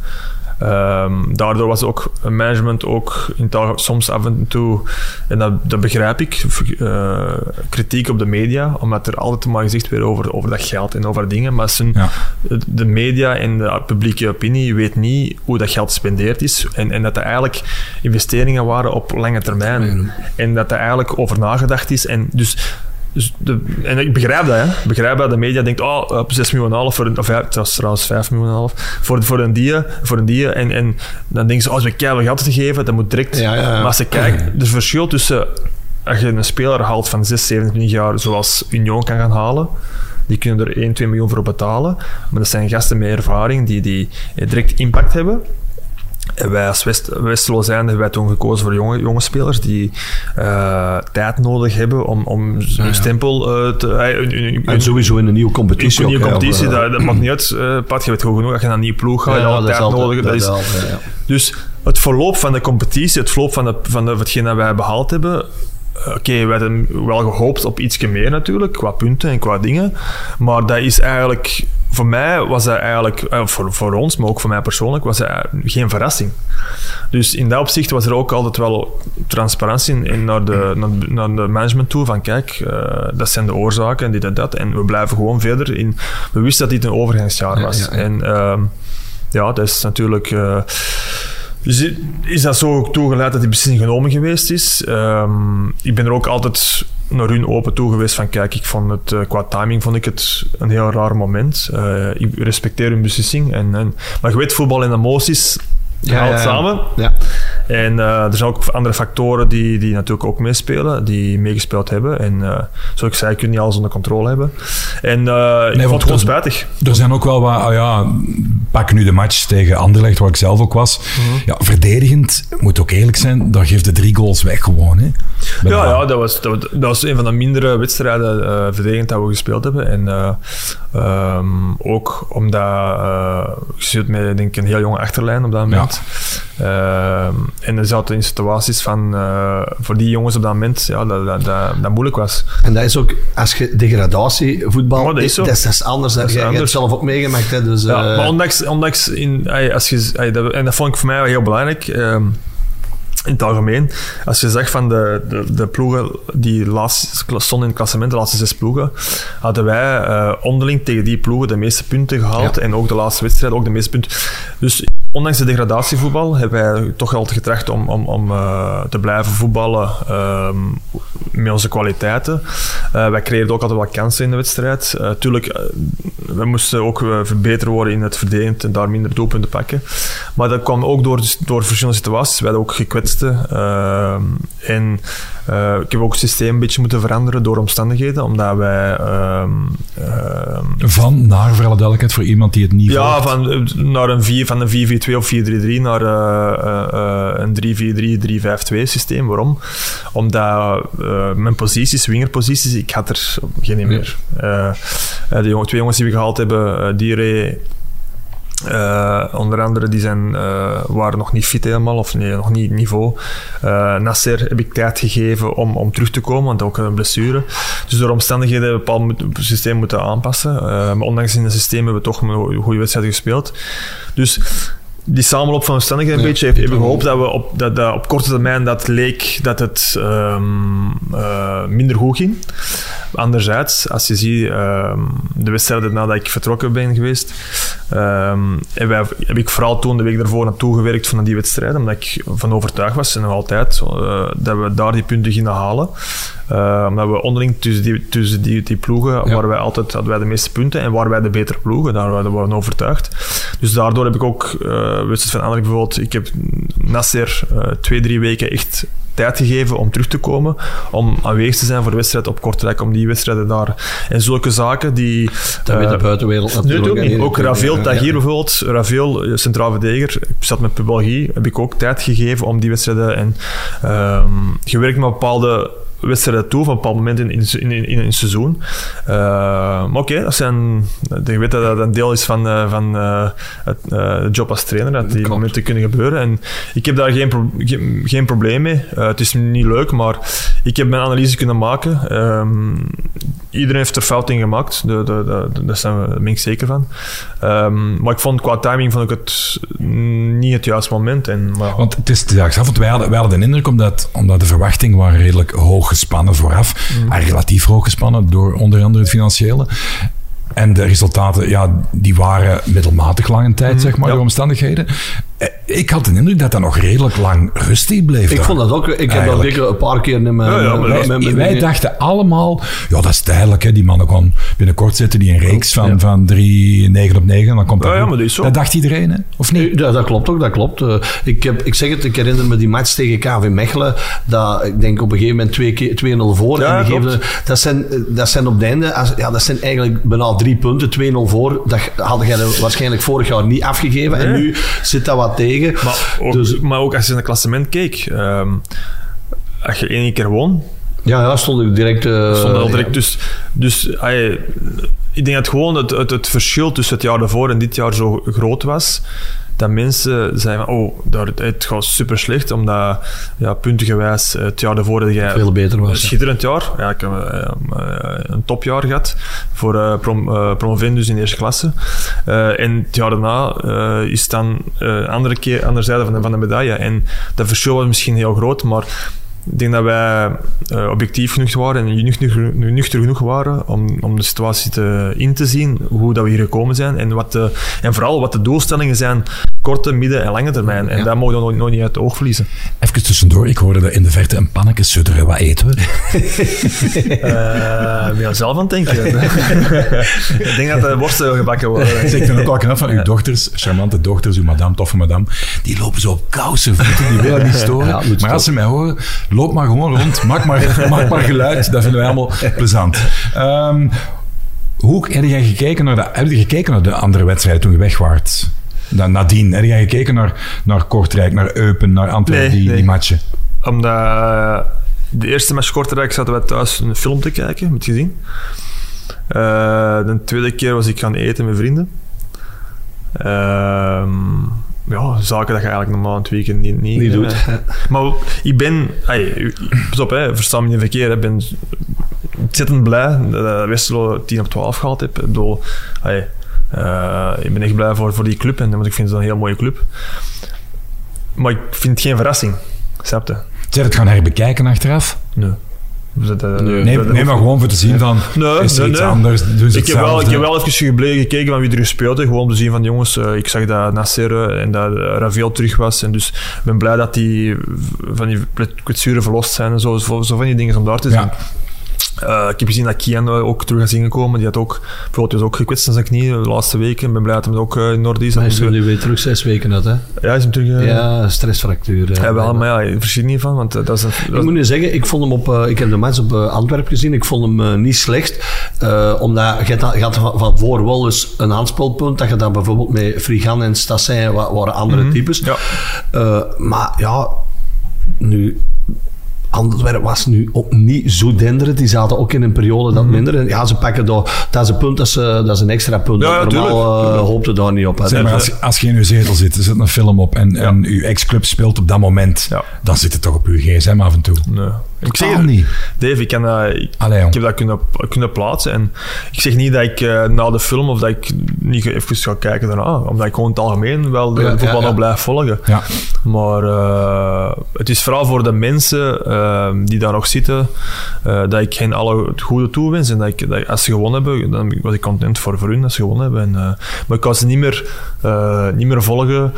Ehm, daardoor was ook management ook in soms af en toe, en dat, dat begrijp ik, eh, kritiek op de media, omdat er altijd maar gezegd werd over, over dat geld en over dingen. Maar zijn, Ja. de media en de publieke opinie weet niet hoe dat geld gespendeerd is. En, en dat dat eigenlijk investeringen waren op lange termijn. En dat er eigenlijk over nagedacht is. En dus. Dus de, en ik begrijp dat, hè. Ik begrijp dat de media denkt, oh, op 6 miljoen half, voor een, of ja, het was trouwens 5 miljoen half, voor, voor een die, voor een die. En, en dan denken ze, oh, als we keihard geld te geven, dat moet direct. Ja, ja. Maar als ze kijken, er verschil tussen, als je een speler haalt van 6, 27 jaar, zoals Union kan gaan halen, die kunnen er 1, 2 miljoen voor betalen. Maar dat zijn gasten met ervaring die, die direct impact hebben. En wij als West, Westerlo zijn hebben wij toen gekozen voor jonge, jonge spelers die eh, tijd nodig hebben om, om hun stempel eh, te... eh, En sowieso in een nieuwe competitie. een nieuwe competitie, dat, dat maakt niet uit. Pat, je weet goed genoeg, als je naar een nieuwe ploeg gaat, je hebt altijd tijd nodig. Dat is, altijd, ja. dus het verloop van de competitie, het verloop van, de, van de, hetgeen dat wij behaald hebben. Oké, we hadden wel gehoopt op ietsje meer natuurlijk, qua punten en qua dingen. Maar dat is eigenlijk, voor mij was dat eigenlijk, eh, voor, voor ons, maar ook voor mij persoonlijk, was dat geen verrassing. Dus in dat opzicht was er ook altijd wel transparantie in, in naar, de, naar, naar de management toe. Van kijk, eh, dat zijn de oorzaken en dit en dat. En we blijven gewoon verder in. We wisten dat dit een overgangsjaar was. ja, ja. En ehm, ja, dat is natuurlijk. eh, dus is dat zo toegeleid dat die beslissing genomen geweest is? Ehm, ik ben er ook altijd naar hun open toe geweest van kijk, ik vond het eh, qua timing vond ik het een heel raar moment. Eh, ik respecteer hun beslissing. En, en, maar je weet, voetbal en emoties Ja, samen. Ja. En eh, er zijn ook andere factoren die, die natuurlijk ook meespelen, die meegespeeld hebben. En eh, zoals ik zei, ik kun niet alles onder controle hebben. En eh, ik want vond het gewoon dat- spijtig. Er zijn ook wel wat, ah ja, pak nu de match tegen Anderlecht, waar ik zelf ook was. Mhm. Ja, verdedigend, moet ook eerlijk zijn, daar geeft de drie goals weg gewoon. Hè. Bij Ja, ja dat, was, dat, was- dat was een van de mindere wedstrijden verdedigend dat we gespeeld hebben. En eh, ehm, ook omdat je zit met denk ik, een heel jonge achterlijn op dat moment. Ehm, en er zaten in situaties van eh, voor die jongens op dat moment ja, dat, dat, dat, dat moeilijk was. En dat is ook, als je degradatievoetbal... Maar dat is. Dat is, dat is anders. Dat je, hebt zelf ook meegemaakt. Hè, dus, Ja, eh, maar ondanks, ondanks in, als je, en dat vond ik voor mij wel heel belangrijk. ehm, in het algemeen, als je zegt van de, de, de ploegen die laatst stonden in het klassement, de laatste zes ploegen, hadden wij eh, onderling tegen die ploegen de meeste punten gehaald. Ja. En ook de laatste wedstrijd ook de meeste punten. Dus ondanks de degradatievoetbal hebben wij toch altijd getracht om, om, om eh, te blijven voetballen ehm, met onze kwaliteiten. Eh, wij creëerden ook altijd wat kansen in de wedstrijd. Eh, tuurlijk, we moesten ook verbeterd worden in het verdedigend en daar minder doelpunten pakken. Maar dat kwam ook door, door verschillende situaties. We hadden ook gekwetsten. ehm, en eh, ik heb ook het systeem een beetje moeten veranderen door omstandigheden, omdat wij... ehm, ehm, Van naar, voor alle duidelijkheid, voor iemand die het niet ja, volgt. van, eh, naar een 4, van een 4-4-2 of 4-3-3 naar eh, een 3-4-3-3-5-2 systeem. Waarom? Omdat mijn posities, wingerposities, ik had er geen meer. De jongen, twee jongens die we gehaald hebben, eh Dire, eh, onder andere, die zijn, eh, waren nog niet fit helemaal, of nee, nog niet niveau. Eh Nasser heb ik tijd gegeven om, om terug te komen, want ook een blessure. Dus door omstandigheden hebben we een bepaald systeem moeten aanpassen. Maar ondanks in het systeem hebben we toch een goede wedstrijd gespeeld. Dus die samenloop van omstandigheden een beetje heeft, hebben gehoopt dat we op, dat, dat op korte termijn dat leek dat het ehm, eh, minder goed ging. Anderzijds, als je ziet ehm, de wedstrijden nadat ik vertrokken ben geweest, ehm, heb, wij- heb ik vooral toen de week daarvoor naartoe gewerkt van die wedstrijden, omdat ik van overtuigd was en nog altijd eh, dat we daar die punten gingen halen. Eh, omdat we onderling tussen die, tussen die, die ploegen Ja. waren wij altijd, hadden wij de meeste punten en waren wij de betere ploegen. Daar waren we van overtuigd. Dus daardoor heb ik ook, eh wedstrijd van Anderlecht bijvoorbeeld, ik heb Nasser eh, twee, drie weken echt tijd gegeven om terug te komen, om aanwezig te zijn voor de wedstrijd op Kortrijk, om die wedstrijden daar... En zulke zaken die... dat weet de buitenwereld natuurlijk. ook niet. Ook Ravel Tagir ja. bijvoorbeeld, Ravel, centraal verdediger, ik zat met België, heb ik ook tijd gegeven om die wedstrijden en ehm gewerkt met bepaalde wedstrijden toe, op een bepaald moment in, in, in, in een seizoen. Eh, maar oké, dat zijn... Je weet dat dat een deel is van, eh, van eh, het, de job als trainer, dat die Klopt. momenten kunnen gebeuren. En ik heb daar geen, pro- geen, geen probleem mee. Het is niet leuk, maar ik heb mijn analyse kunnen maken. Ehm, iedereen heeft er fout in gemaakt. De, de, de, daar zijn we, daar ben ik zeker van. Ehm, maar ik vond qua timing vond ik het niet het juiste moment. En, maar, Want het is ja, want wij hadden, wij hadden de indruk, omdat, omdat de verwachtingen waren redelijk hoog gespannen vooraf, Mm. relatief hoog gespannen door onder andere het financiële. En de resultaten, ja, die waren middelmatig lange tijd, zeg maar, Mm, ja. door omstandigheden. Eh, Ik had de indruk dat dat nog redelijk lang rustig bleef. Ik vond dat ook. Ik heb dat zeker een paar keer met mijn... Ja, ja, maar met- dat- met mijn Wij dingen- dachten allemaal, ja, dat is tijdelijk. Hè. Die mannen kon binnenkort zetten die een reeks van, Ja. van drie, negen op negen. Dan komt dat Ja, maar dat is zo. Dat dacht iedereen, hè? of niet? Ja, dat klopt ook, dat klopt. Eh, ik, heb, ik zeg het, ik herinner me die match tegen KV Mechelen, dat ik denk op een gegeven moment twee keer- 2-0 voor. Ja, en dat, zijn, eh, dat zijn op het einde, als, ja, dat zijn eigenlijk bijna drie punten, 2-0 voor. Dat had jij waarschijnlijk vorig jaar niet afgegeven en nu zit dat wat tegen. maar, ook, dus, maar ook als je naar het klassement keek, ehm, als je één keer won, ja, ja, stond ik direct... eh, stond al direct. ja. Dus, dus ey, ik denk dat gewoon het, het, het verschil tussen het jaar ervoor en dit jaar zo groot was. Dat mensen zeiden van, oh, daar, het gaat super slecht, omdat ja, puntengewijs het jaar ervoor had jij Veel beter was. een ja. schitterend jaar. Ja, ik heb eh, eh, een topjaar gehad voor eh prom, eh, promovendus in de eerste klasse. Eh, en het jaar daarna eh, is dan eh andere, keer, andere zijde van de, van de medaille. En dat verschil was misschien heel groot, maar ik denk dat wij eh, objectief genoeg waren en nuchter, nuchter genoeg waren om, om de situatie te, in te zien, hoe dat we hier gekomen zijn en, wat de, en vooral wat de doelstellingen zijn, korte, midden en lange termijn. En Ja. dat mogen we nog, nog niet uit het oog verliezen. Even tussendoor, ik hoorde dat in de verte een pannetje sudderen. Wat eten we? <laughs> Ja, zelf aan het denken. <laughs> ik denk dat de worsten gebakken worden. Dan ook al knap van uw dochters, charmante dochters, uw madame, toffe madame, die lopen zo op kousen voeten, die willen niet storen. Ja, maar als ze mij horen, loop maar gewoon rond, maak maar, <laughs> maak maar geluid, dat vinden wij allemaal plezant. Ehm, hoe heb jij gekeken naar de, heb je gekeken naar de andere wedstrijden toen je weg waart? Dan nadien, heb jij gekeken naar, naar Kortrijk, naar Eupen, naar Antwerpen, Nee, die, nee. die matchen? Omdat eh, de eerste match Kortrijk zaten wij thuis een film te kijken, met gezien. Eh, de tweede keer was ik gaan eten met vrienden. Ehm, ja, zaken dat je eigenlijk normaal aan het weekend niet, niet, Niet eh, doet. Maar ik ben, ay, pas op, hè, versta me niet verkeerd, ik ben ontzettend blij dat ik Westerlo 10 op 12 gehaald heb. Ik bedoel, ay, eh, ik ben echt blij voor, voor die club, en, want ik vind het een heel mooie club. Maar ik vind het geen verrassing, snap je? Zij het gaan herbekijken achteraf? Nee. Nee. Nee, dat- nee, maar gewoon voor te zien van, Nee, is er nee, iets nee. anders, doen ze Ik heb, wel, ik heb wel even gebleven gekeken van wie er gespeeld heeft. Gewoon om te zien van jongens, eh, ik zag dat Nasser eh, en dat eh, Ravel terug was. En dus ik ben blij dat die van die kwetsuren verlost zijn en zo. Zo zo van die dingen om daar te zien. Ja. Eh, ik heb gezien dat Kian ook terug is ingekomen. Die had ook, bijvoorbeeld, was ook gekwetst aan zijn knie de laatste weken. Ik ben blij dat hij ook eh, in orde is. Hij is nu weer terug zes weken dat, hè? ja, is hem terug. eh, Ja, stressfractuur. ja, wel, maar ja, ik verschiet niet van, want dat is een... dat- Ik moet nu zeggen, ik vond hem op... ik heb de match op Antwerpen gezien. Ik vond hem niet slecht. omdat je had, had van, van voor wel eens een aanspeelpunt. Dat je dan bijvoorbeeld met Frigan en Stassin wa- waren andere types. ja. Maar ja, nu... Antwerpen was nu ook niet zo denderend. Die zaten ook in een periode dat minder. En ja, ze pakken daar... Dat is een punt, dat is, dat is een extra punt. Ja, ja, Normaal eh, hoopte daar niet op. hè. Zeg maar, als, als je in uw zetel zit, er zit een film op en, en uw ex-club speelt op dat moment, Ja. dan zit het toch op uw gsm af en toe. Nee. Ik zeg niet. Dave, ik, kan, dat- ik, Allee, jong. ik heb dat kunnen, kunnen plaatsen. En ik zeg niet dat ik eh, na de film of dat ik niet even ga kijken daarna. Omdat ik gewoon het algemeen wel de Ja, voetbal ja. nog blijf volgen. Ja. Maar eh, het is vooral voor de mensen eh, die daar nog zitten, eh, dat ik hen alle het goede toewens. En dat ik, als ze gewonnen hebben, dan was ik content voor, voor hun als ze gewonnen hebben. En, eh, maar ik kan ze niet meer, eh, niet meer volgen.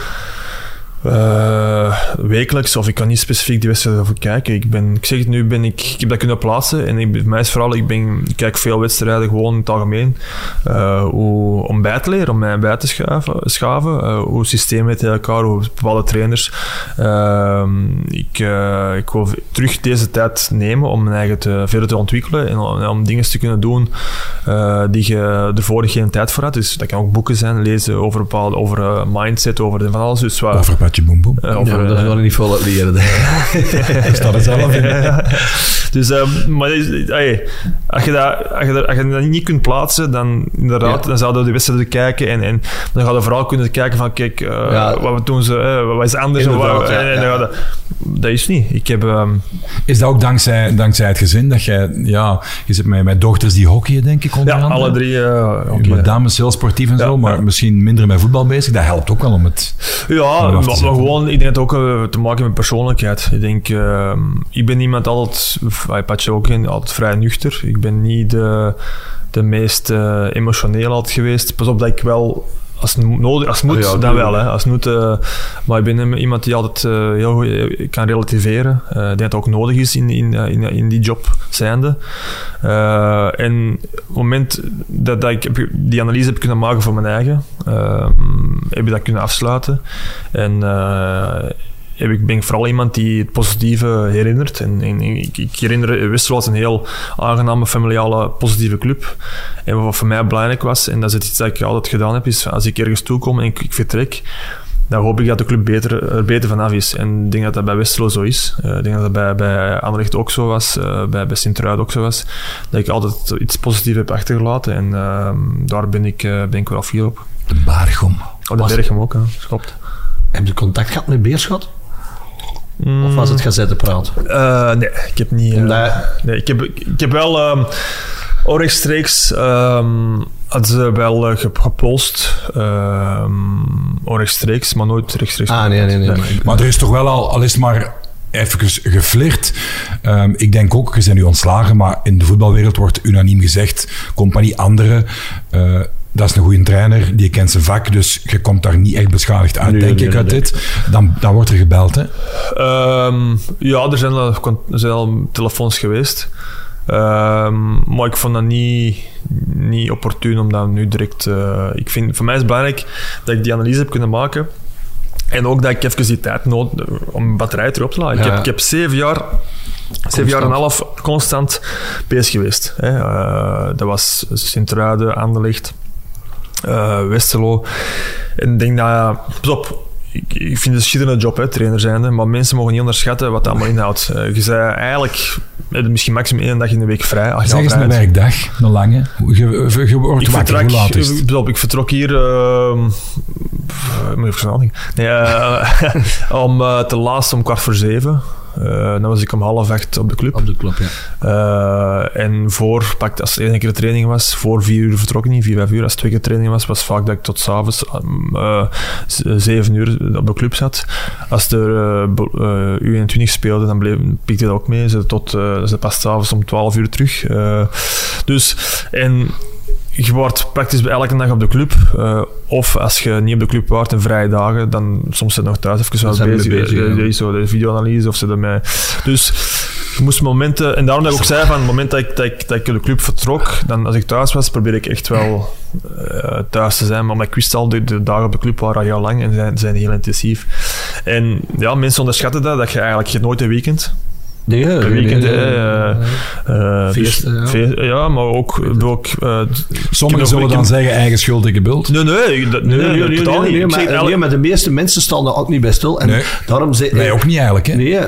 Eh, wekelijks, of ik kan niet specifiek die wedstrijden over kijken. Ik, ben, ik zeg het nu, ben ik, ik heb dat kunnen plaatsen. En ik, mij is vooral, ik, ben, kijk veel wedstrijden gewoon in het algemeen. eh, hoe, om bij te leren, om mij bij te schaven. schaven eh, hoe systemen met elkaar, hoe bepaalde trainers. Ehm, ik, eh, ik wil terug deze tijd nemen om mijn eigen te, verder te ontwikkelen en om, dingen te kunnen doen die je ervoor geen tijd voor had. Dus dat kan ook boeken zijn, lezen over bepaalde over mindset, over van alles. Dus Over Patje Boem Boem. Eh, Ja, over, dat wil ik niet vol leren. Daar staat het zelf in. <laughs> Dus, ehm, maar is- als, je dat, als, je dat, als je dat niet kunt plaatsen, dan inderdaad, Ja. dan zouden we de wedstrijden kijken en, en dan gaan we vooral kunnen kijken van, kijk, eh, Ja. wat doen ze, wat is anders? en Inderdaad, wat- ja, en- en ja. dan gaat dat, dat is niet. Ik heb... ehm, Is dat ook dankzij, dankzij het gezin dat jij, ja, je zit met, met dochters die hockeyen, denk ik, onder ja, andere? alle drie... eh, Je hockey, bent dames heel sportief en Ja, zo, maar ja. misschien minder met voetbal bezig. Dat helpt ook wel om het... Ja, maar, maar gewoon, ik denk het ook eh, te maken met persoonlijkheid. Ik denk, ehm, ik ben iemand altijd, hij Patje ook in, altijd vrij nuchter. Ik ben niet de, de meest eh, emotioneel altijd geweest. Pas op dat ik wel, als het nodig, als het moet, Oh ja, dan wel. Hè. Als het moet, eh, maar ik ben iemand die altijd eh, heel goed eh, kan relativeren. Denk dat het ook nodig is in, in, in, in die job zijnde. En op het moment dat, dat ik die analyse heb kunnen maken voor mijn eigen, ehm, heb ik dat kunnen afsluiten. En ik, ben ik vooral iemand die het positieve herinnert. En, en ik, ik herinner Westerlo als een heel aangename, familiale, positieve club. En wat voor mij belangrijk was, en dat is het iets dat ik altijd gedaan heb, is als ik ergens toekom en ik, ik vertrek, dan hoop ik dat de club beter, er beter vanaf is. En ik denk dat dat bij Westerlo zo is. Eh, ik denk dat dat bij, bij Anderlecht ook zo was, eh, bij, bij Sint-Truiden ook zo was. Dat ik altijd iets positiefs heb achtergelaten. En ehm, daar ben ik, eh, ben ik wel fier op. De Baargom. Oh, de Berchem ook, hè. Schopt. Heb je contact gehad met Beerschot? Of was het gazettenpraat? Eh, nee, ik heb niet... eh, nee, ik, heb, ik heb wel... ehm oh, rechtstreeks ehm hadden ze wel eh, ge- gepolst. ehm oh, rechtstreeks, maar nooit rechtstreeks. Ah, nee, nee, nee. maar er is toch wel al, al is het maar even geflirt. Ehm, ik denk ook, je bent nu ontslagen, maar in de voetbalwereld wordt unaniem gezegd, compagnie andere, eh, dat is een goede trainer, die kent zijn vak, dus je komt daar niet echt beschadigd uit, Nee, denk nee, ik, uit dit. Dan, dan wordt er gebeld, hè. Ehm, ja, er zijn, al, er zijn al telefoons geweest. Ehm, maar ik vond dat niet, niet opportun om dat nu direct... eh, ik vind, voor mij is het belangrijk dat ik die analyse heb kunnen maken. En ook dat ik even die tijd nodig om mijn batterij terug op te laden. Ik, heb, ik heb zeven jaar... Zeven jaar en een half constant bezig geweest. Hè. Eh, dat was Sint-Truiden, Anderlecht, eh Westerlo. En ik denk dat... ja, Pas op, ik, ik vind het een schitterende job, hè, trainer zijnde. Maar mensen mogen niet onderschatten wat dat allemaal inhoudt. Eh, je zei eigenlijk... misschien maximum één dag in de week vrij. Zeg eens een werkdag, een lange. Je, je, je wordt Ik wakker, vertrek, hoe laat is het? pas op, ik vertrok hier... uh, moet even nadenken. Nee, eh, <laughs> om eh, te laatst om kwart voor zeven. Eh, dan was ik om half acht op de club. Op de club, ja. Eh, en voor, pak, als het één keer de training was, voor vier uur vertrok ik niet, vier, vijf uur. Als het twee keer training was, was vaak dat ik tot s'avonds uh, zeven uur op de club zat. Als er uh, U21 speelde, dan bleef, pikte dat ook mee. Ze, tot, ze pas s'avonds om twaalf uur terug. Dus, en je wordt praktisch elke dag op de club. Uh, of als je niet op de club waart en vrije dagen, dan soms zit je nog thuis even zo bezig. bezig ja. zo, de videoanalyse of ze ermee. Dus je moest momenten, en daarom dat ik ook zei van het moment dat ik, dat ik, dat ik de club vertrok, dan als ik thuis was, probeer ik echt wel uh, thuis te zijn. Maar ik wist al, de, de dagen op de club waren heel lang en zijn, zijn heel intensief. En ja, mensen onderschatten dat, dat je eigenlijk je nooit een weekend. Nee, een weekend, nee, nee, uh, uh, feesten, dus, ja. Feest, ja. maar ook... ook uh, Sommigen zullen dan zeggen eigen schuld, dikke bult. Nee, nee, dat, nee, nee, nee, nee, totaal nee, niet. nee, maar, nee, maar de meeste mensen staan er ook niet bij stil. En Nee. daarom zei, Wij ook niet eigenlijk, hè? Nee,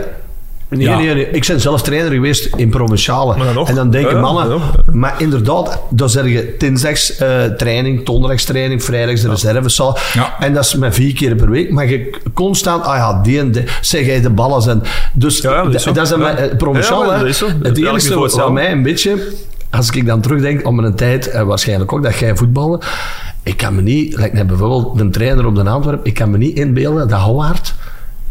Nee, Ja. nee, nee. Ik ben zelf trainer geweest in provinciale. Maar dan nog. En dan denken mannen... Maar inderdaad, dan zeg je dinsdags eh, training, donderdags training, vrijdags de reservezaal. Ja. En dat is met vier keer per week. Maar je constant, ah ja, die en die, zeg jij de ballen zijn. Dus dat is dat is een eh, provinciaal. Het enige wat mij een beetje... Als ik dan terugdenk om een tijd, en waarschijnlijk ook, dat jij voetballen. Ik kan me niet, net bijvoorbeeld een trainer op de Antwerp, ik kan me niet inbeelden dat Howard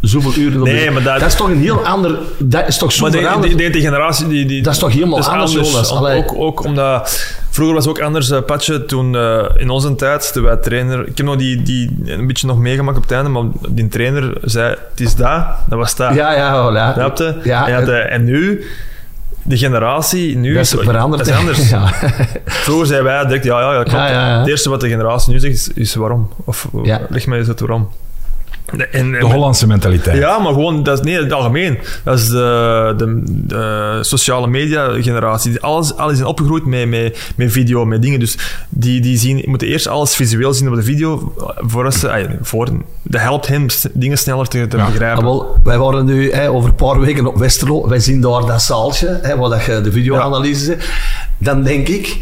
zoveel uren op Nee, de- maar dat- is toch een heel ander... Dat is toch zo Maar die, die, die generatie... Die, die, Dat is toch helemaal anders? Om-. Ook, ook omdat... Vroeger was het ook anders, uh, Patje. Toen uh, in onze tijd, toen wij trainer... Ik heb nog die, die een beetje nog meegemaakt op het einde, maar die trainer zei, het is dat, dat was dat. Ja, ja, voilà. Snapte? Ja, en, ja, de- en nu... De generatie nu Dat is is, veranderd. is anders. <laughs> Ja. Vroeger zeiden wij direct, ja, ja, ja, klopt. Ja, ja, ja. Het eerste wat de generatie nu zegt, is, is waarom. Of leg mij eens uit waarom. En, De Hollandse mentaliteit. Ja, maar gewoon, dat is niet het algemeen. Dat is de, de, de sociale media generatie. Die Alles, alles zijn opgegroeid met, met, met video, met dingen. Dus die, die zien, moeten eerst alles visueel zien op de video. Voor ze, voor, dat helpt hen dingen sneller te, te Ja. begrijpen. Ah, wel, wij waren nu hè, over een paar weken op Westerlo. Wij zien daar dat zaaltje, hè, waar dat je de videoanalyse zit. Dan denk ik...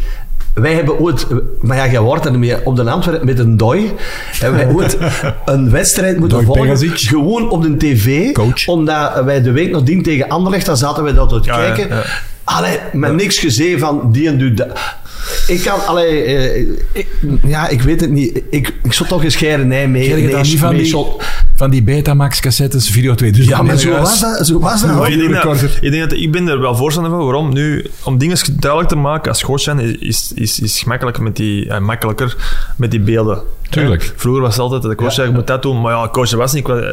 Wij hebben ooit, maar ja, jij wordt er niet meer op de Antwerpen met een dooi. Hebben wij ooit <laughs> een wedstrijd moeten volgen. Pegasic. Gewoon op de tv. Coach. Omdat wij de week nadien tegen Anderlecht, dan zaten wij dat te Ja, kijken. ja. Allee, met niks gezien van die en dat. Ik kan, allee, eh, ik, ja, ik weet het niet. Ik, ik zou toch eens nee, mee. Je nee, niet van mee die, shot- van die Betamax cassettes, video 2? Dus Ja, maar zo was dat. Zo was dat. Maar ik, denk dat, ik denk dat ik ben er wel voorstander van. Waarom? Nu, om dingen duidelijk te maken als coach zijn, is, is, is gemakkelijker met die, eh, makkelijker met die beelden. Tuurlijk. Vroeger was het altijd dat de coach zei, je moet dat doen. Maar ja, coach was niet... ik was-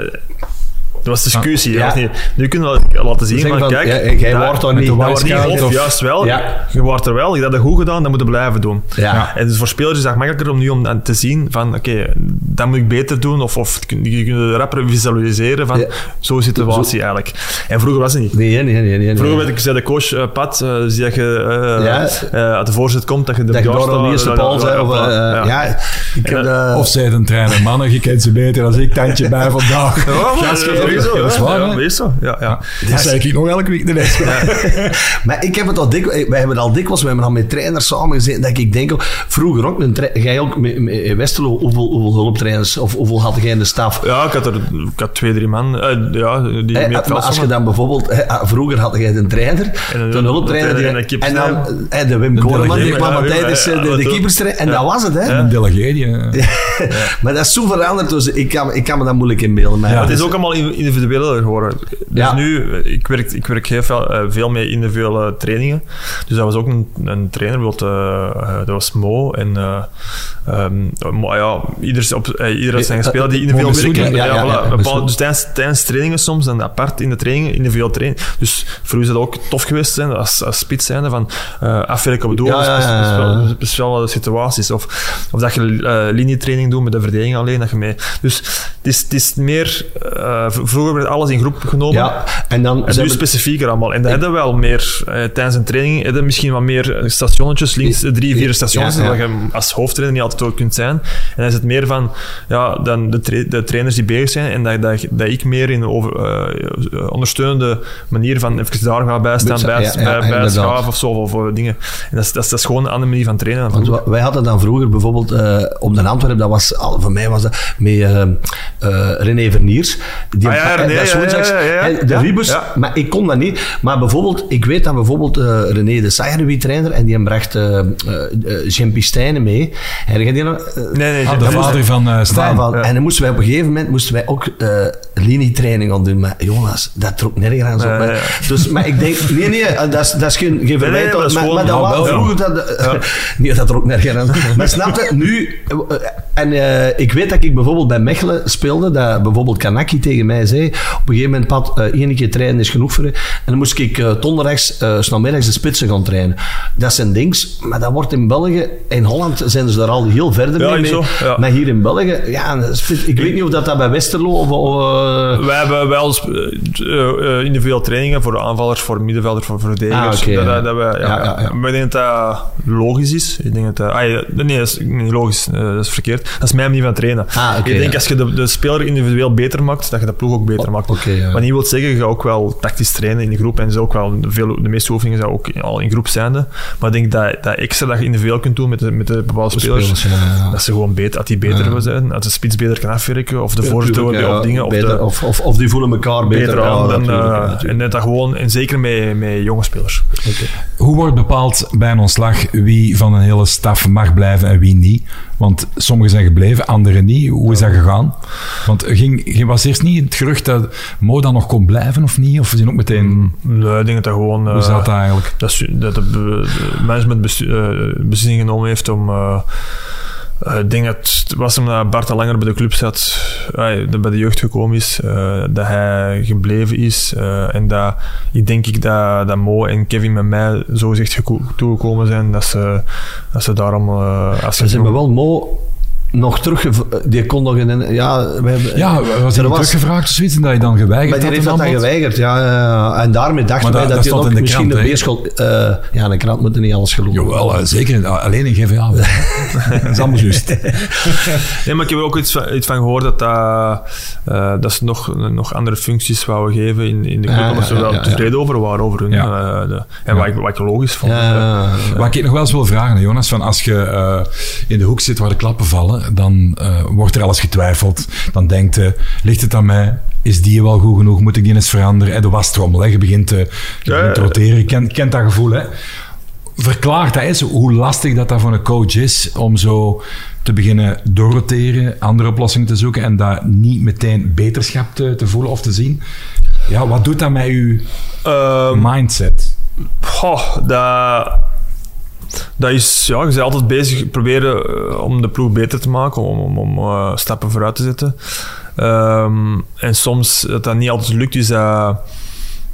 was discussie. Ja. dat was niet, nu kunnen we laten zien van, van, kijk... ja, jij daar- wordt daar met niet. Dat wordt niet, of of- juist wel. Ja. Je wordt er wel, je hebt dat goed gedaan, dat moet je blijven doen. Ja. En dus voor spelers is dat makkelijker om nu om te zien van, oké, dat moet ik beter doen. Of, of je kunt rapper visualiseren van, Ja. zo'n situatie eigenlijk. En vroeger was het niet. Nee, nee, nee. nee, nee. Vroeger werd ik, zei de coach, eh, Pat, eh, zie dat je eh, Ja. eh, uit de voorzet komt, dat je de dat op de staat, eerste. Of, dat- Of zei een trainer, mannen, je kent ze beter dan ik, tandje bij vandaag. Eh, sowieso, dat is ja. waar, Ja, zo. Ja, ja. Dat zei ik nog elke week. Nee, nee. <laughs> Maar ik heb het al dikwijls, wij hebben al dikwijls, we hebben al met trainers samen gezeten, dat ik denk, vroeger ook, jij ook met, met in Westerlo, hoeveel, hoeveel hulptrainers, of hoeveel had jij in de staf? Ja, ik had er ik had twee, drie man. eh, ja, die het maar veld als je dan bijvoorbeeld, ah, vroeger had jij een trainer, En een een hulptrainer, die- en dan de Wim Koreman, die kwam ja, tijdens eh, de, de keeperstrainer, en ja. dat was het, hè. Een delegeer je. <laughs> Maar dat is zo veranderd, dus ik kan, ik kan me dat moeilijk inbeelden. Maar Ja, Het is ook allemaal individueler geworden. Dus Ja. nu, ik werk, ik werk heel veel, eh, veel met individuele trainingen. Dus dat was ook een, een trainer, bijvoorbeeld, eh, eh, dat was Mo. En eh, ehm, maar ja, ieder, op, ieder had zijn speler die individueel werken. Ja, voilà. Bepaald- dus tijdens, tijdens trainingen soms, dan apart in de trainingen, individueel trainen. Dus voor u is dat ook tof geweest zijn, als, als spits zijnde, van afwerken op het doel, Ja, speciale- speciale situaties. Of, of dat je linietraining doet met de verdediging alleen. Dat je mee, dus het is, het is meer... vroeger werd alles in groep genomen. ja, en dan En nu we- specifieker allemaal. En dat hebben we wel meer eh, tijdens een training. Hebben misschien wat meer eh, stationnetjes, links drie, vier stations, Ja, ja. dat je als hoofdtrainer niet altijd ook kunt zijn. En dan is het meer van ja, dan de, tra- de trainers die bezig zijn en dat, dat, dat ik meer in over, eh, ondersteunende manier van even daar gaan bijstaan, bij, ja, bij, schaven of zo, of dingen. En dat is, dat, is, dat is gewoon een andere manier van trainen. Want vroeger. wij hadden dan vroeger bijvoorbeeld eh, op de Antwerpen, dat was, al, voor mij was dat met eh, René Verniers. Die Ah ja, René, dat is ja, woensdags, ja, ja, ja. hè, De Ja, Ribus, ja. maar ik kon dat niet. Maar bijvoorbeeld, ik weet dat bijvoorbeeld eh, René de Sagerowie trainer en die bracht eh, Jean Pistijnen mee. En die nog, Nee, nee, Ah, de vader van Stijn. En dan moesten wij op een gegeven moment moesten wij ook linietraining gaan doen. Maar Jonas, dat trok nergens aan zo. Ja, Maar-. Dus, maar ik denk, nee, nee, dat is, dat is geen, geen verwijt. nee, maar dat maar, dat was vroeger dat... <laughs> Nee, dat trok nergens aan. Maar snap je, nu... En ik weet dat ik bijvoorbeeld bij Mechelen speelde, dat bijvoorbeeld Kanaki tegen mij zei, op een gegeven moment, Pat, eh één keer trainen is genoeg voor je. En dan moest ik uh, donderdags, uh, snelmiddags de spitsen gaan trainen. Dat zijn dings, maar dat wordt in België, in Holland zijn ze daar al heel verder Ja, mee. zo, ja. Maar hier in België, ja, spits- ik weet niet of dat, dat bij Westerlo of... eh, Wij hebben wel eh, eh, individuele trainingen voor aanvallers, voor middenvelders, voor verdedigers. Ah, dat, ja. dat, ja. Maar ik denk dat dat logisch is. Ik denk dat, ah, nee, dat is niet logisch. eh, dat is verkeerd. Dat is mijn manier van trainen. Ah, ik denk als je de, de speler individueel beter maakt, dat je de ploeg ook beter Oh, maakt. oké, ja. Wat niet wil zeggen, je gaat ook wel tactisch trainen in de groep. En zo ook wel veel, de meeste oefeningen zijn ook al in groep zijnde. Maar ik denk dat, dat extra dat je individueel kunt doen met de, met de bepaalde spelers, spelers, ja, ja. dat ze gewoon beter, dat die beter Ja. zijn, dat de spits beter kan afwerken, of de Ja, of dingen, of beter, de, of, of, of die voelen elkaar beter, aan. dan, natuurlijk, eh, en dat dat gewoon, en zeker met, met jonge spelers. Hoe wordt bepaald bij een ontslag wie van een hele staf mag blijven en wie niet? Want sommigen zijn gebleven, anderen niet. Hoe is dat gegaan? Want ging, ging- was eerst niet het gerucht dat Mo dan nog kon blijven of niet? Of zijn ook meteen... Nee, ik denk dat dat gewoon... Hoe eh, zat dat eigenlijk? dat, dat de, de management eh, beslissing genomen heeft om... eh, ik denk dat het was omdat Bart al langer bij de club zat, eh, dat bij de jeugd gekomen is, eh, dat hij gebleven is. en dat ik denk ik dat, dat Mo en Kevin met mij zo gezegd geko- toegekomen zijn dat ze, dat ze daarom... eh als Ze hebben wel Mo, nog terug... Die kon nog in... Ja, we hebben, Ja, was er teruggevraagd of zoiets en dat je dan geweigerd Maar die had heeft dat dan geweigerd, ja. ja. En daarmee dachten wij dat- dat, dat hij stond ook in de misschien krant, de hè? beerschool... eh ja, een krant moet er niet alles geloven. Jawel, eh, zeker. Alleen in GVA. <laughs> dat is allemaal juist. <laughs> Nee, maar ik heb er ook iets van, iets van gehoord dat, dat, eh, dat ze nog, nog andere functies wouden geven in, in de club, Ja, omdat ze ja, wel ja, ja. tevreden over waren over hun. Ja. eh, de- en wat, ik, wat ik logisch vond. Ja, ja, ja. Wat ik nog wel eens wil vragen, Jonas, van als je eh, in de hoek zit waar de klappen vallen, dan eh, wordt er alles getwijfeld. Dan denkt je, ligt het aan mij? Is die wel goed genoeg? Moet ik die eens veranderen? En de wastrommel, hè? je begint, te, je Ja, begint te roteren. Je kent, kent dat gevoel, hè? Verklaart dat eens hoe lastig dat, dat voor een coach is om zo te beginnen doorroteren, andere oplossingen te zoeken en dat niet meteen beterschap te, te voelen of te zien. Ja, wat doet dat met uw Ehm, mindset? Goh, dat, dat is, ja, je bent altijd bezig proberen eh, om de ploeg beter te maken, om, om, eh, stappen vooruit te zetten. Ehm, en soms dat dat niet altijd lukt, is dat,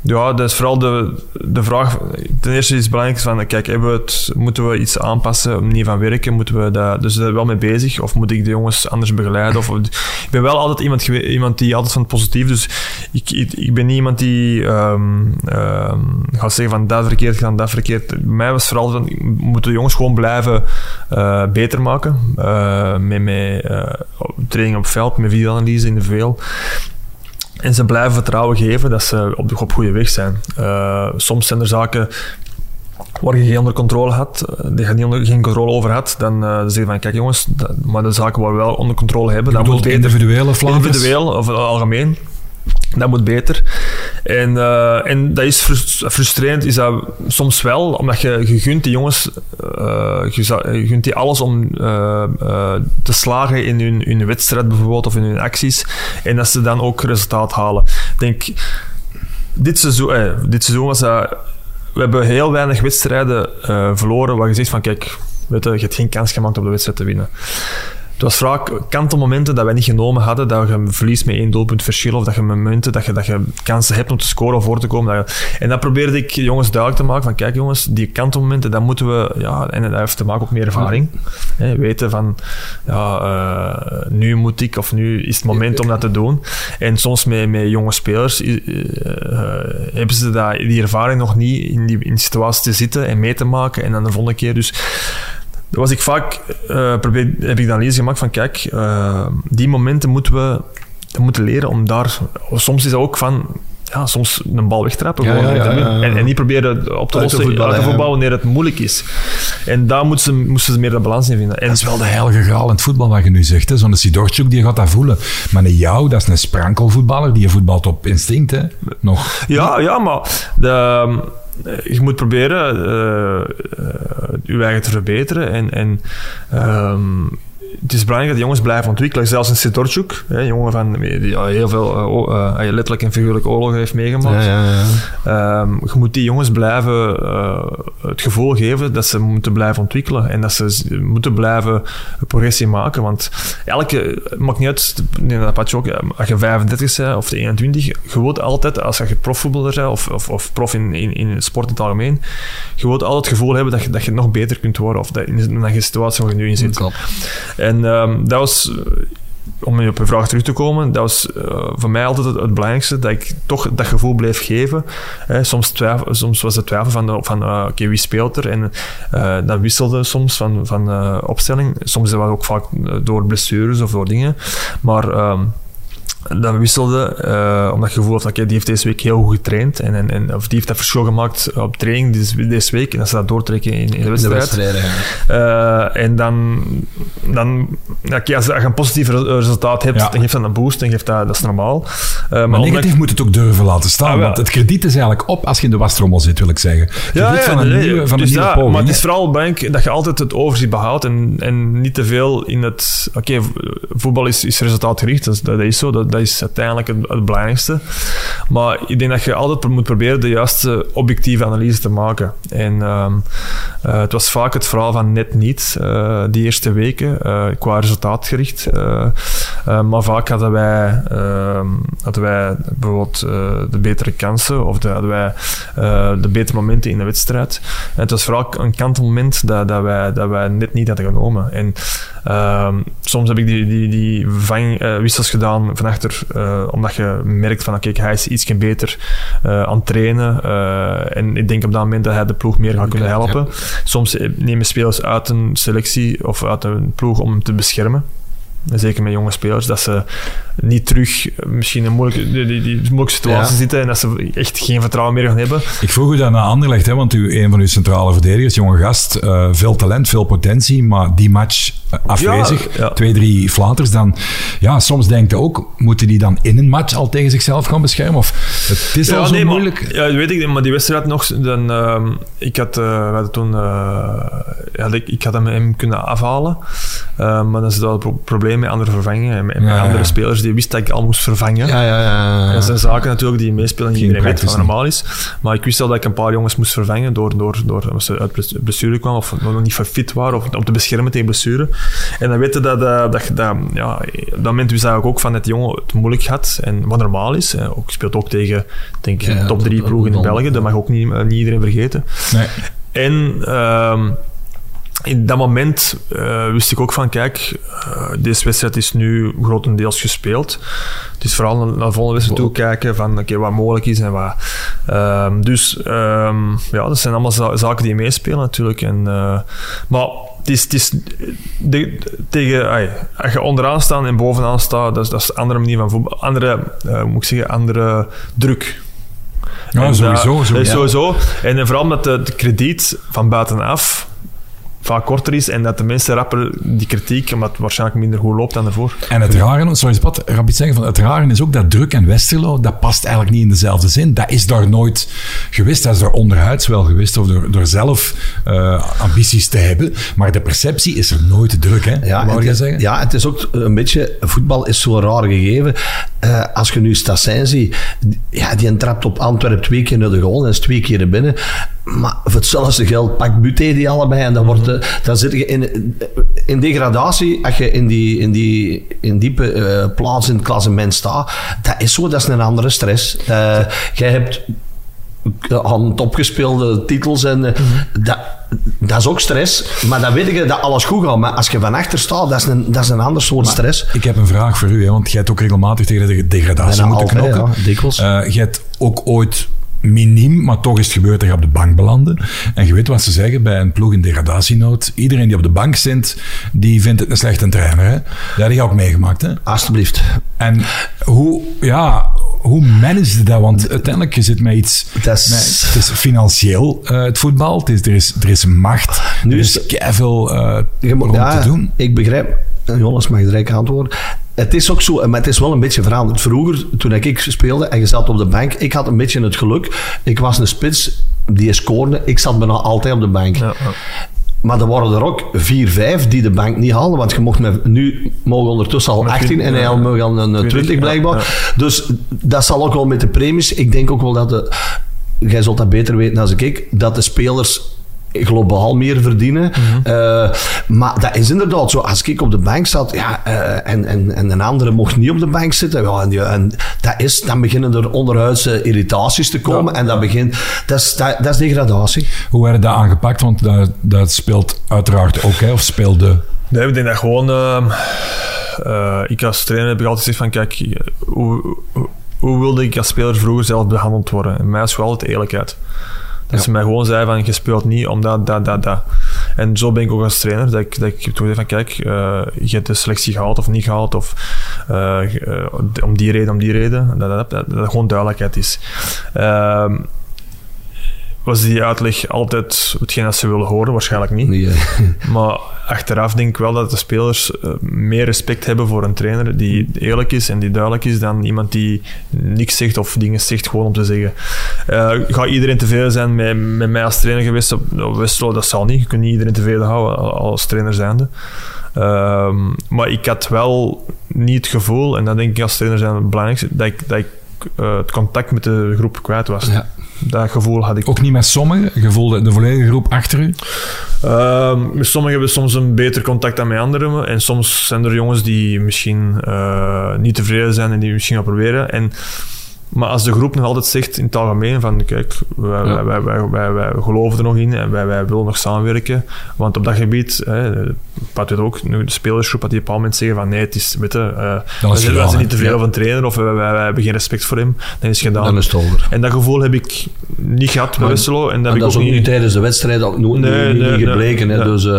ja, dat is vooral de, de vraag. Ten eerste is het belangrijk van, kijk, hebben we het, moeten we iets aanpassen, een manier van werken, moeten we dat, dus daar wel mee bezig, of moet ik de jongens anders begeleiden? Of, ik ben wel altijd iemand, iemand die altijd van het positief, dus ik, ik, ben niet iemand die ehm, ehm, gaat zeggen van dat verkeerd gaan, dat verkeerd. Bij mij was vooral van, moeten de jongens gewoon blijven eh, beter maken, eh, met, met eh, training op veld, met videoanalyse in de veel. En ze blijven vertrouwen geven dat ze op, de, op goede weg zijn. Eh, soms zijn er zaken waar je geen onder controle had, eh, die je niet onder, geen controle over had, dan dan zeg je van, kijk jongens, dat- maar de zaken waar we wel onder controle hebben, dat moet beter. individuele? Individueel of algemeen. Dat moet beter. En, eh, en dat is frus- frustrerend, is dat soms wel, omdat je, je gunt die jongens, eh, je, gunt die alles om eh, te slagen in hun, hun wedstrijd bijvoorbeeld, of in hun acties, en dat ze dan ook resultaat halen. Ik denk, dit seizoen, eh, dit seizoen was dat, we hebben heel weinig wedstrijden verloren waar je zegt van, kijk, weet je, je hebt geen kans gemaakt om de wedstrijd te winnen. Was vaak kantelmomenten dat wij niet genomen hadden, dat je verliest met één doelpunt verschil, of dat je momenten dat je, dat je kansen hebt om te scoren of voor te komen. En dat probeerde ik jongens duidelijk te maken, van kijk jongens, die kantelmomenten, dat moeten we, ja, en dat heeft te maken ook met ervaring. Hè, weten van, ja, eh, nu moet ik, of nu is het moment om dat te doen. En soms met, met jonge spelers eh, hebben ze dat, die ervaring nog niet in die, in situatie te zitten en mee te maken, en dan de volgende keer dus... Was ik vaak, eh, probeer, heb ik de analyse gemaakt van, kijk, eh, die momenten moeten we moeten leren om daar... Soms is dat ook van, ja, soms een bal wegtrappen. Ja, gewoon ja, ja. En, en niet proberen op te Uit lossen, voetballen, uit te voetballen wanneer het moeilijk is. En daar moesten ze, moesten ze meer de balans in vinden. En Dat is wel de heilige graal in het voetbal wat je nu zegt. hè. Zo'n Sidorchuk die gaat dat voelen. Maar een jou, dat is een sprankelvoetballer die je voetbalt op instinct. Hè? Nog. Ja, ja, maar de, je moet proberen eh, eh, je eigen te verbeteren. En, en ehm, het is belangrijk dat de jongens blijven ontwikkelen. Zelfs een Sidorchuk, hè, een jongen van, die ja, heel veel eh, eh, letterlijk en figuurlijk oorlog heeft meegemaakt. Ja, ja, ja. Ehm, je moet die jongens blijven eh, het gevoel geven dat ze moeten blijven ontwikkelen en dat ze moeten blijven progressie maken. Want elke, maakt niet uit, denk dat ook, eh, als je 35 bent of de 21, je wilt altijd, als je profvoetballer bent of, of, of prof in, in, in sport in het algemeen, je wilt altijd het gevoel hebben dat je, dat je nog beter kunt worden of dat, in in de situatie waar je nu in zit. En ehm, dat was, eh, om op je vraag terug te komen, dat was eh, voor mij altijd het, belangrijkste, dat ik toch dat gevoel bleef geven. Hè, soms, twijfel, soms was het twijfel van, van eh, oké, wie speelt er? En eh, dat wisselde soms van, van opstelling. Soms was het ook vaak door blessures of door dingen. Maar... ehm, dat wisselde, eh, omdat je gevoel had, oké, die heeft deze week heel goed getraind. En, en, en, of die heeft dat verschil gemaakt op training deze, deze week. En dat ze dat doortrekken in, in de De wedstrijd. ja. Eh, en dan, dan als je een positief re- resultaat hebt, Ja. dan geeft dat een boost en geeft dat, dat is normaal. Eh, Maar negatief moet het ook durven laten staan. Ah, want het krediet is eigenlijk op als je in de wastrommel zit, wil ik zeggen. Krediet Ja, ja, van een nee, nieuwe, van dus een nieuwe dat, poging. Maar het is vooral belangrijk dat je altijd het overzicht behoudt en, en niet te veel in het... Oké, voetbal is, is resultaatgericht, dat is, dat is zo, dat, dat is uiteindelijk het, het belangrijkste. Maar ik denk dat je altijd moet proberen de juiste objectieve analyse te maken. En ehm, eh, het was vaak het verhaal van net niet, uh, die eerste weken, uh, qua resultaatgericht. maar vaak hadden wij, ehm, hadden wij bijvoorbeeld de betere kansen of de, hadden wij de betere momenten in de wedstrijd. En het was vooral een kantelmoment dat, dat, wij, dat wij net niet hadden genomen. En ehm, soms heb ik die, die, die vangwissels gedaan achter, omdat je merkt van, oké, okay, hij is iets beter aan het trainen. en ik denk op dat moment dat hij de ploeg meer gaat kunnen helpen. Soms nemen spelers uit een selectie of uit een ploeg om te beschermen. Zeker met jonge spelers, dat ze niet terug misschien in moeilijke, die, die, die moeilijke situatie zitten en dat ze echt geen vertrouwen meer gaan hebben. Ik vroeg u dat naar Anderlecht, hè, want u, een van uw centrale verdedigers, jonge gast, uh, veel talent, veel potentie, maar die match uh, afwezig, ja, ja. twee, drie flaters, dan ja, soms denkt je ook, moeten die dan in een match al tegen zichzelf gaan beschermen? Of het is al zo nee, moeilijk? Maar, ja, weet ik, maar die wedstrijd nog, dan, uh, ik had, uh, hadden toen, ja, ik, ik had hem kunnen afhalen, maar dan is het wel een probleem met andere vervangingen en met, andere spelers die wist dat ik al moest vervangen. Ja, ja, ja. Dat zijn zaken natuurlijk die meespelen en iedereen weet wat normaal is. Maar ik wist al dat ik een paar jongens moest vervangen door, door, door als ze uit blessure kwamen of nog niet fit waren of om te beschermen tegen blessure. En dan weten dat, dat, dat, dat ja, dat moment wist ik ook van dat die jongen het moeilijk had en wat normaal is. Ook, speelt ook tegen denk ik, top drie ploegen in België, dat mag ook niet, niet iedereen vergeten. Nee. En... Um, in dat moment uh, wist ik ook van, kijk, uh, deze wedstrijd is nu grotendeels gespeeld. Het is vooral naar, de volgende wedstrijd toe kijken van, oké, okay, wat mogelijk is en wat... Um, dus um, ja, dat zijn allemaal za zaken die meespelen natuurlijk. En, uh, maar het is, het is de, tegen, ay, als je onderaan staat en bovenaan staat, dat is, dat is een andere manier van voetbal. Andere, moet ik zeggen, andere druk. Ja, en, sowieso. sowieso. sowieso. En vooral met de, de krediet van buitenaf vaak korter is en dat de mensen rapper die kritiek, omdat het waarschijnlijk minder goed loopt dan ervoor. En het rare, sorry Spat, Rapid zeggen, van het rare is ook dat druk en Westerlo, dat past eigenlijk niet in dezelfde zin. Dat is daar nooit geweest, dat is er onderhuids wel geweest, of door, door zelf uh, ambities te hebben, maar de perceptie is er nooit druk, hè? Ja, wou je zeggen? Ja, het is ook een beetje, voetbal is zo'n raar gegeven. Uh, als je nu Stassijn ziet, ja, die trapt op Antwerpen twee keer naar de goal en is twee keer binnen. Maar voor hetzelfde geld pakt Buté die allebei en dan, wordt de, dan zit je in, in degradatie. Als je in die, in die in diepe uh, plaats in het klassement staat, dat is zo, dat is een andere stress. Uh, jij hebt aan topgespeelde titels en uh, dat, dat is ook stress, maar dan weet je dat alles goed gaat. Maar als je van achter staat, dat is een, dat is een ander soort maar stress. Ik heb een vraag voor u, hè, want jij hebt ook regelmatig tegen de degradatie moeten knokken. Ja, dikwijls. Jij hebt ook ooit miniem, maar toch is het gebeurd dat je op de bank belandde. En je weet wat ze zeggen bij een ploeg in degradatienood. Iedereen die op de bank zit, die vindt het een slechte trainer. Hè? Dat heb je ook meegemaakt, hè? Alsjeblieft. En hoe, ja, hoe manage je dat? Want uiteindelijk je zit met iets... Dat is... Met, het is financieel, uh, het voetbal. Het is, er, is, er is macht. Nu er is, is veel uh, rond ja, te doen. Ik begrijp... Jonas mag direct antwoorden. Het is ook zo, maar het is wel een beetje veranderd. Vroeger, toen ik speelde en je zat op de bank, ik had een beetje het geluk. Ik was een spits die scoorde. Ik zat bijna altijd op de bank. Ja, ja. Maar er waren er ook vier, vijf die de bank niet haalden. Want je mocht met, nu mogen ondertussen al 18 en hij al een 20 blijkbaar. Dus dat zal ook wel met de premies. Ik denk ook wel dat de, jij zult dat beter weten dan ik, dat de spelers globaal meer verdienen. Mhm. uh, maar dat is inderdaad zo. Als ik op de bank zat ja, uh, en, en, en een andere mocht niet op de bank zitten, ja, en, en dat is, dan beginnen er onderhuidse irritaties te komen. Ja, en dat, begint, dat, is, dat, dat, is degradatie. Hoe werd dat aangepakt? Want dat, dat speelt uiteraard ook, hè, of speelde... Nee, ik denk dat gewoon... Uh, ik als trainer heb ik altijd gezegd van, kijk, hoe, hoe, hoe wilde ik als speler vroeger zelf behandeld worden? En mij is wel altijd eerlijkheid. Dat ja. ze mij gewoon zei van, je speelt niet omdat dat, dat, dat. En zo ben ik ook als trainer, dat ik, dat ik van, kijk, uh, je hebt de selectie gehaald of niet gehaald, of uh, uh, om die reden, om die reden, dat dat, dat, dat, gewoon duidelijkheid is. Ehm, was die uitleg altijd hetgeen dat ze willen horen? Waarschijnlijk niet. Nee, <laughs> Maar achteraf denk ik wel dat de spelers eh, meer respect hebben voor een trainer die eerlijk is en die duidelijk is dan iemand die niks zegt of dingen zegt gewoon om te zeggen. Eh gaat iedereen tevreden zijn met, met mij als trainer geweest op, op? Dat zal niet. Je kunt niet iedereen tevreden houden als trainer zijnde. Ehm, maar ik had wel niet het gevoel, en dat denk ik als trainer zijn het belangrijkste, dat ik, dat ik eh, het contact met de groep kwijt was. ja. Dat gevoel had ik Ook niet met sommigen? Je voelde de volledige groep achter u? Ehm, met sommigen hebben soms een beter contact dan met anderen. En soms zijn er jongens die misschien eh, niet tevreden zijn en die misschien gaan proberen. En, maar als de groep nog altijd zegt in het algemeen van kijk, wij, Ja. wij, wij, wij, wij geloven er nog in en wij, wij willen nog samenwerken. Want op dat gebied, hè, Pat weet ook, nu de spelersgroep had die op een moment zeggen van nee, het is, weet je, eh, wij zijn- niet tevreden Ja. van een trainer of wij, wij, wij hebben geen respect voor hem. Dan is het gedaan. Dan is het over. En dat gevoel heb ik niet gehad bij Westerlo. En dat En heb ik dat is ook niet niet tijdens de wedstrijd ook nooit Nee, niet, nee, niet nee. gebleken. hè. Dus eh,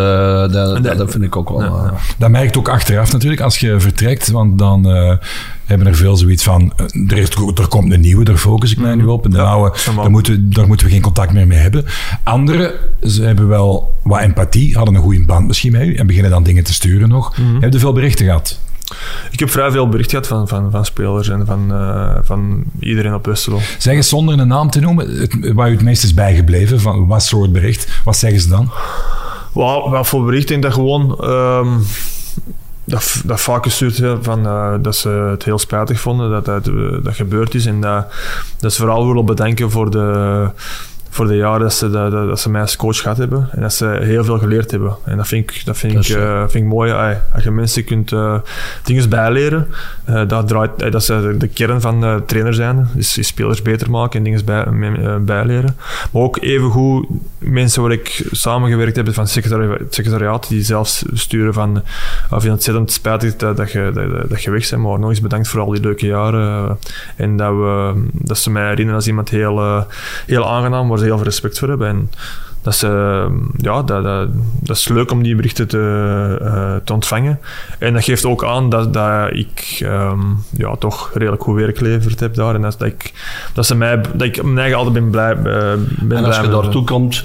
dat, Nee. dat vind ik ook wel... Nee, eh, nee. Dat merkt ook achteraf natuurlijk als je vertrekt, want dan eh, hebben er veel zoiets van, eh, er, is, er komt een nieuwe, daar focus ik mij nu op. En de Ja, oude, daar moeten, daar moeten we geen contact meer mee hebben. Anderen, ze hebben wel wat empathie, hadden een goede band misschien met u en beginnen dan dingen te sturen nog. Heb je veel berichten gehad? Ik heb vrij veel bericht gehad van, van, van spelers en van, eh, van iedereen op Westerlo. Zeg eens zonder een naam te noemen, het, waar u het meest is bijgebleven, van wat soort bericht, wat zeggen ze dan? Wat, wat voor bericht? Ik denk dat gewoon... ehm, dat, dat vaak gestuurd van, eh, dat ze het heel spijtig vonden dat dat, eh, dat gebeurd is. En dat, dat ze vooral willen bedanken voor de, voor de jaren dat ze, dat, dat, dat ze mij als coach gehad hebben. En dat ze heel veel geleerd hebben. En dat vind ik, dat vind Dat ik, is, eh, vind ik mooi. Als je mensen kunt eh, dingen bijleren, eh, dat, draait, eh, dat is de, kern van de trainer zijn. Dus spelers beter maken en dingen bij, eh, bijleren. Maar ook evengoed mensen waar ik samengewerkt heb van het secretari- het secretariaat, die zelfs sturen van ik vind het ontzettend spijtig dat, dat, je, dat, dat je weg bent, maar nog eens bedankt voor al die leuke jaren. eh, en dat, we, dat ze mij herinneren als iemand heel, eh, heel aangenaam, waar ze heel veel respect voor hebben. En dat, ze, ja, dat, dat, dat is leuk om die berichten te, eh, te ontvangen. En dat geeft ook aan dat, dat ik ehm, ja, toch redelijk goed werk geleverd heb daar. En dat, dat, ik, dat, ze mij, dat ik mijn eigen altijd ben blij, eh, ben En als blij je daartoe komt,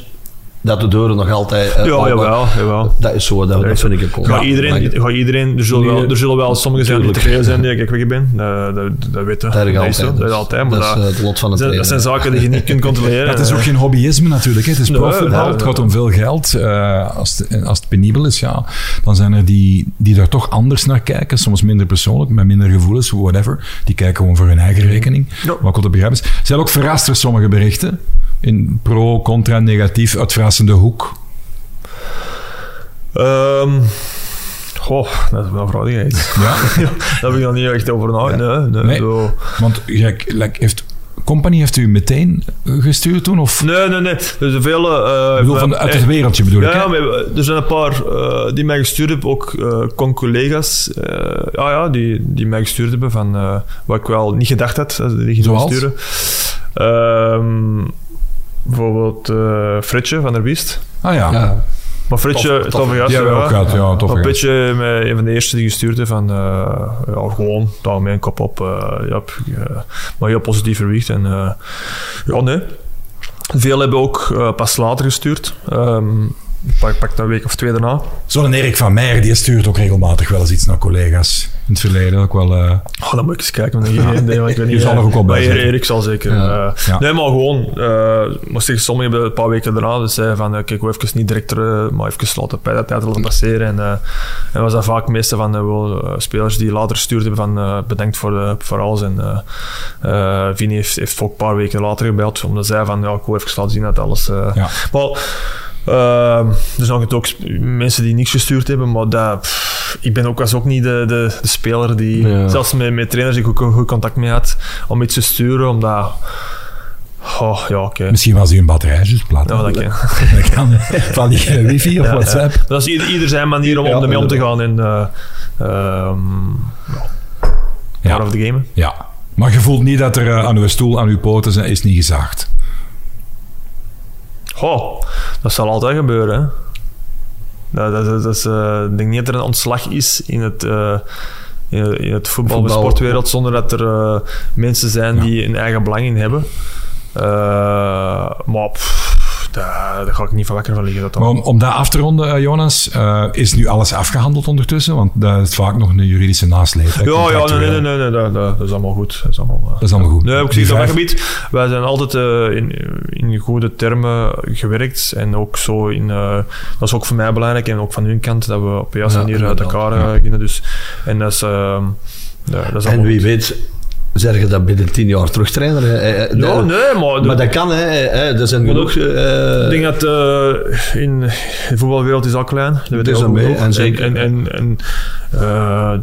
dat de deuren nog altijd... eh, Ja, open- jawel, jawel. Dat is zo, dat, dat is vind ik ook Ga iedereen, ga iedereen, er, zullen wel, er zullen wel sommigen zijn die tevreden zijn dat ik weg ben. Dat, dat, dat weten Dat Dat is zo, altijd. dat is altijd. Maar dat is eh, het lot van het dat, dat zijn zaken die je niet kunt controleren. Het is ook geen hobbyisme natuurlijk. Hè. Het is profvoetbal, het gaat om veel geld. Eh, als, het, als het penibel is, ja, dan zijn er die, die daar toch anders naar kijken. Soms minder persoonlijk, met minder gevoelens, whatever. Die kijken gewoon voor hun eigen rekening. Ja. Wat ik te begrijpen is. Zijn ook verrast door sommige berichten? In pro, contra, negatief, uitverrassende hoek. Ehm, goh, dat is wel een vraag. hè. Ja, <laughs> Ja, Daar heb ik nog niet echt over nagedacht. Nee, nee, want like, heeft, Company heeft u meteen gestuurd toen? Of, nee, nee. nee. Er zijn vele... eh, ik bedoel, van, uit het wereldje bedoel ik. Ja, hè? maar er zijn een paar eh, die mij gestuurd hebben, ook eh con-collega's, ja, ja, die, die mij gestuurd hebben van wat ik wel niet gedacht had, dat ze die gingen sturen. Ehm, bijvoorbeeld eh Fritje van der Biest. Ah ja, Ja. Maar Fritje, Tof- toffe gast. we ook gehad. Ja, toffe Een beetje met een van de eerste die gestuurd heeft van, eh, ja, gewoon, daar mijn kop op, eh, ja, maar heel positief verwicht. En eh, ja, nee. Veel hebben ook eh, pas later gestuurd. Ehm pak, pak een week of twee daarna. Zo'n Erik van Meijer, die stuurt ook regelmatig wel eens iets naar collega's. In het verleden ook wel... eh, Oh, dan moet ik eens kijken. Want ik, nee, nee, want ik weet Je niet, zal er eh, ook wel bij. Erik zal zeker. Ja. eh, Ja. Nee, maar gewoon. eh maar zeg, sommigen hebben een paar weken daarna dus zeiden van, kijk, we even niet direct, eh, maar even laten bij dat tijd laten passeren. En, eh, en was dat vaak meestal van wel, eh, spelers die later gestuurd hebben van uh, bedankt voor, de, voor alles. En uh, uh, Vini heeft, heeft ook een paar weken later gebeld, omdat zij van, ja, ik wil even laten zien dat alles... Uh, Ja. Maar, uh, er zijn ook mensen die niks gestuurd hebben, maar dat, pff, ik ben ook, was ook niet de, de, de speler die, Ja. zelfs met, met trainers die ik goed, goed contact mee had, om iets te sturen, omdat... Oh, ja, oké. Misschien was hij een batterij plat. Ja, dat kan. Dat kan. <laughs> Van die eh, wifi of Ja, WhatsApp. ja. Dat is ieder, ieder zijn manier om, om ermee om te gaan en uh, um, Ja. part of the game. Ja. Maar je voelt niet dat er uh, aan uw stoel, aan uw poten zijn, is niet gezaagd. Dat zal altijd gebeuren. Hè? Dat, dat, dat, dat is, uh, ik denk niet dat er een ontslag is in het, uh, in, in, het voetbal, Voetbal. de sportwereld zonder dat er uh, mensen zijn Ja. die een eigen belang in hebben. Maar pff, daar, daar ga ik niet van wakker van liggen. Dat dan. Maar om, om dat af te ronden, eh, Jonas, eh, is nu alles afgehandeld ondertussen? Want dat is vaak nog een juridische nasleep. hè, Ja, ja, nee, nee, nee, nee, dat, dat, dat is allemaal goed. Dat is allemaal, eh, Dat is allemaal goed. Nee, ik Die zeg op dat vijf- gebied, wij zijn altijd eh, in, in goede termen gewerkt. En ook zo in, eh, dat is ook voor mij belangrijk en ook van hun kant, dat we op de juiste Ja, manier uit elkaar eh, beginnen. Dus, en dat is, ehm, ja, dat is En wie goed. weet, zeg je dat binnen tien jaar terug trainer. hè? Eh, eh, de- nee, maar, de- Maar dat kan, hè. hè. Er zijn genoeg... eh, ik denk dat eh, in de voetbalwereld is al klein. Dat weet is mee, en zeker, En, en, en, eh,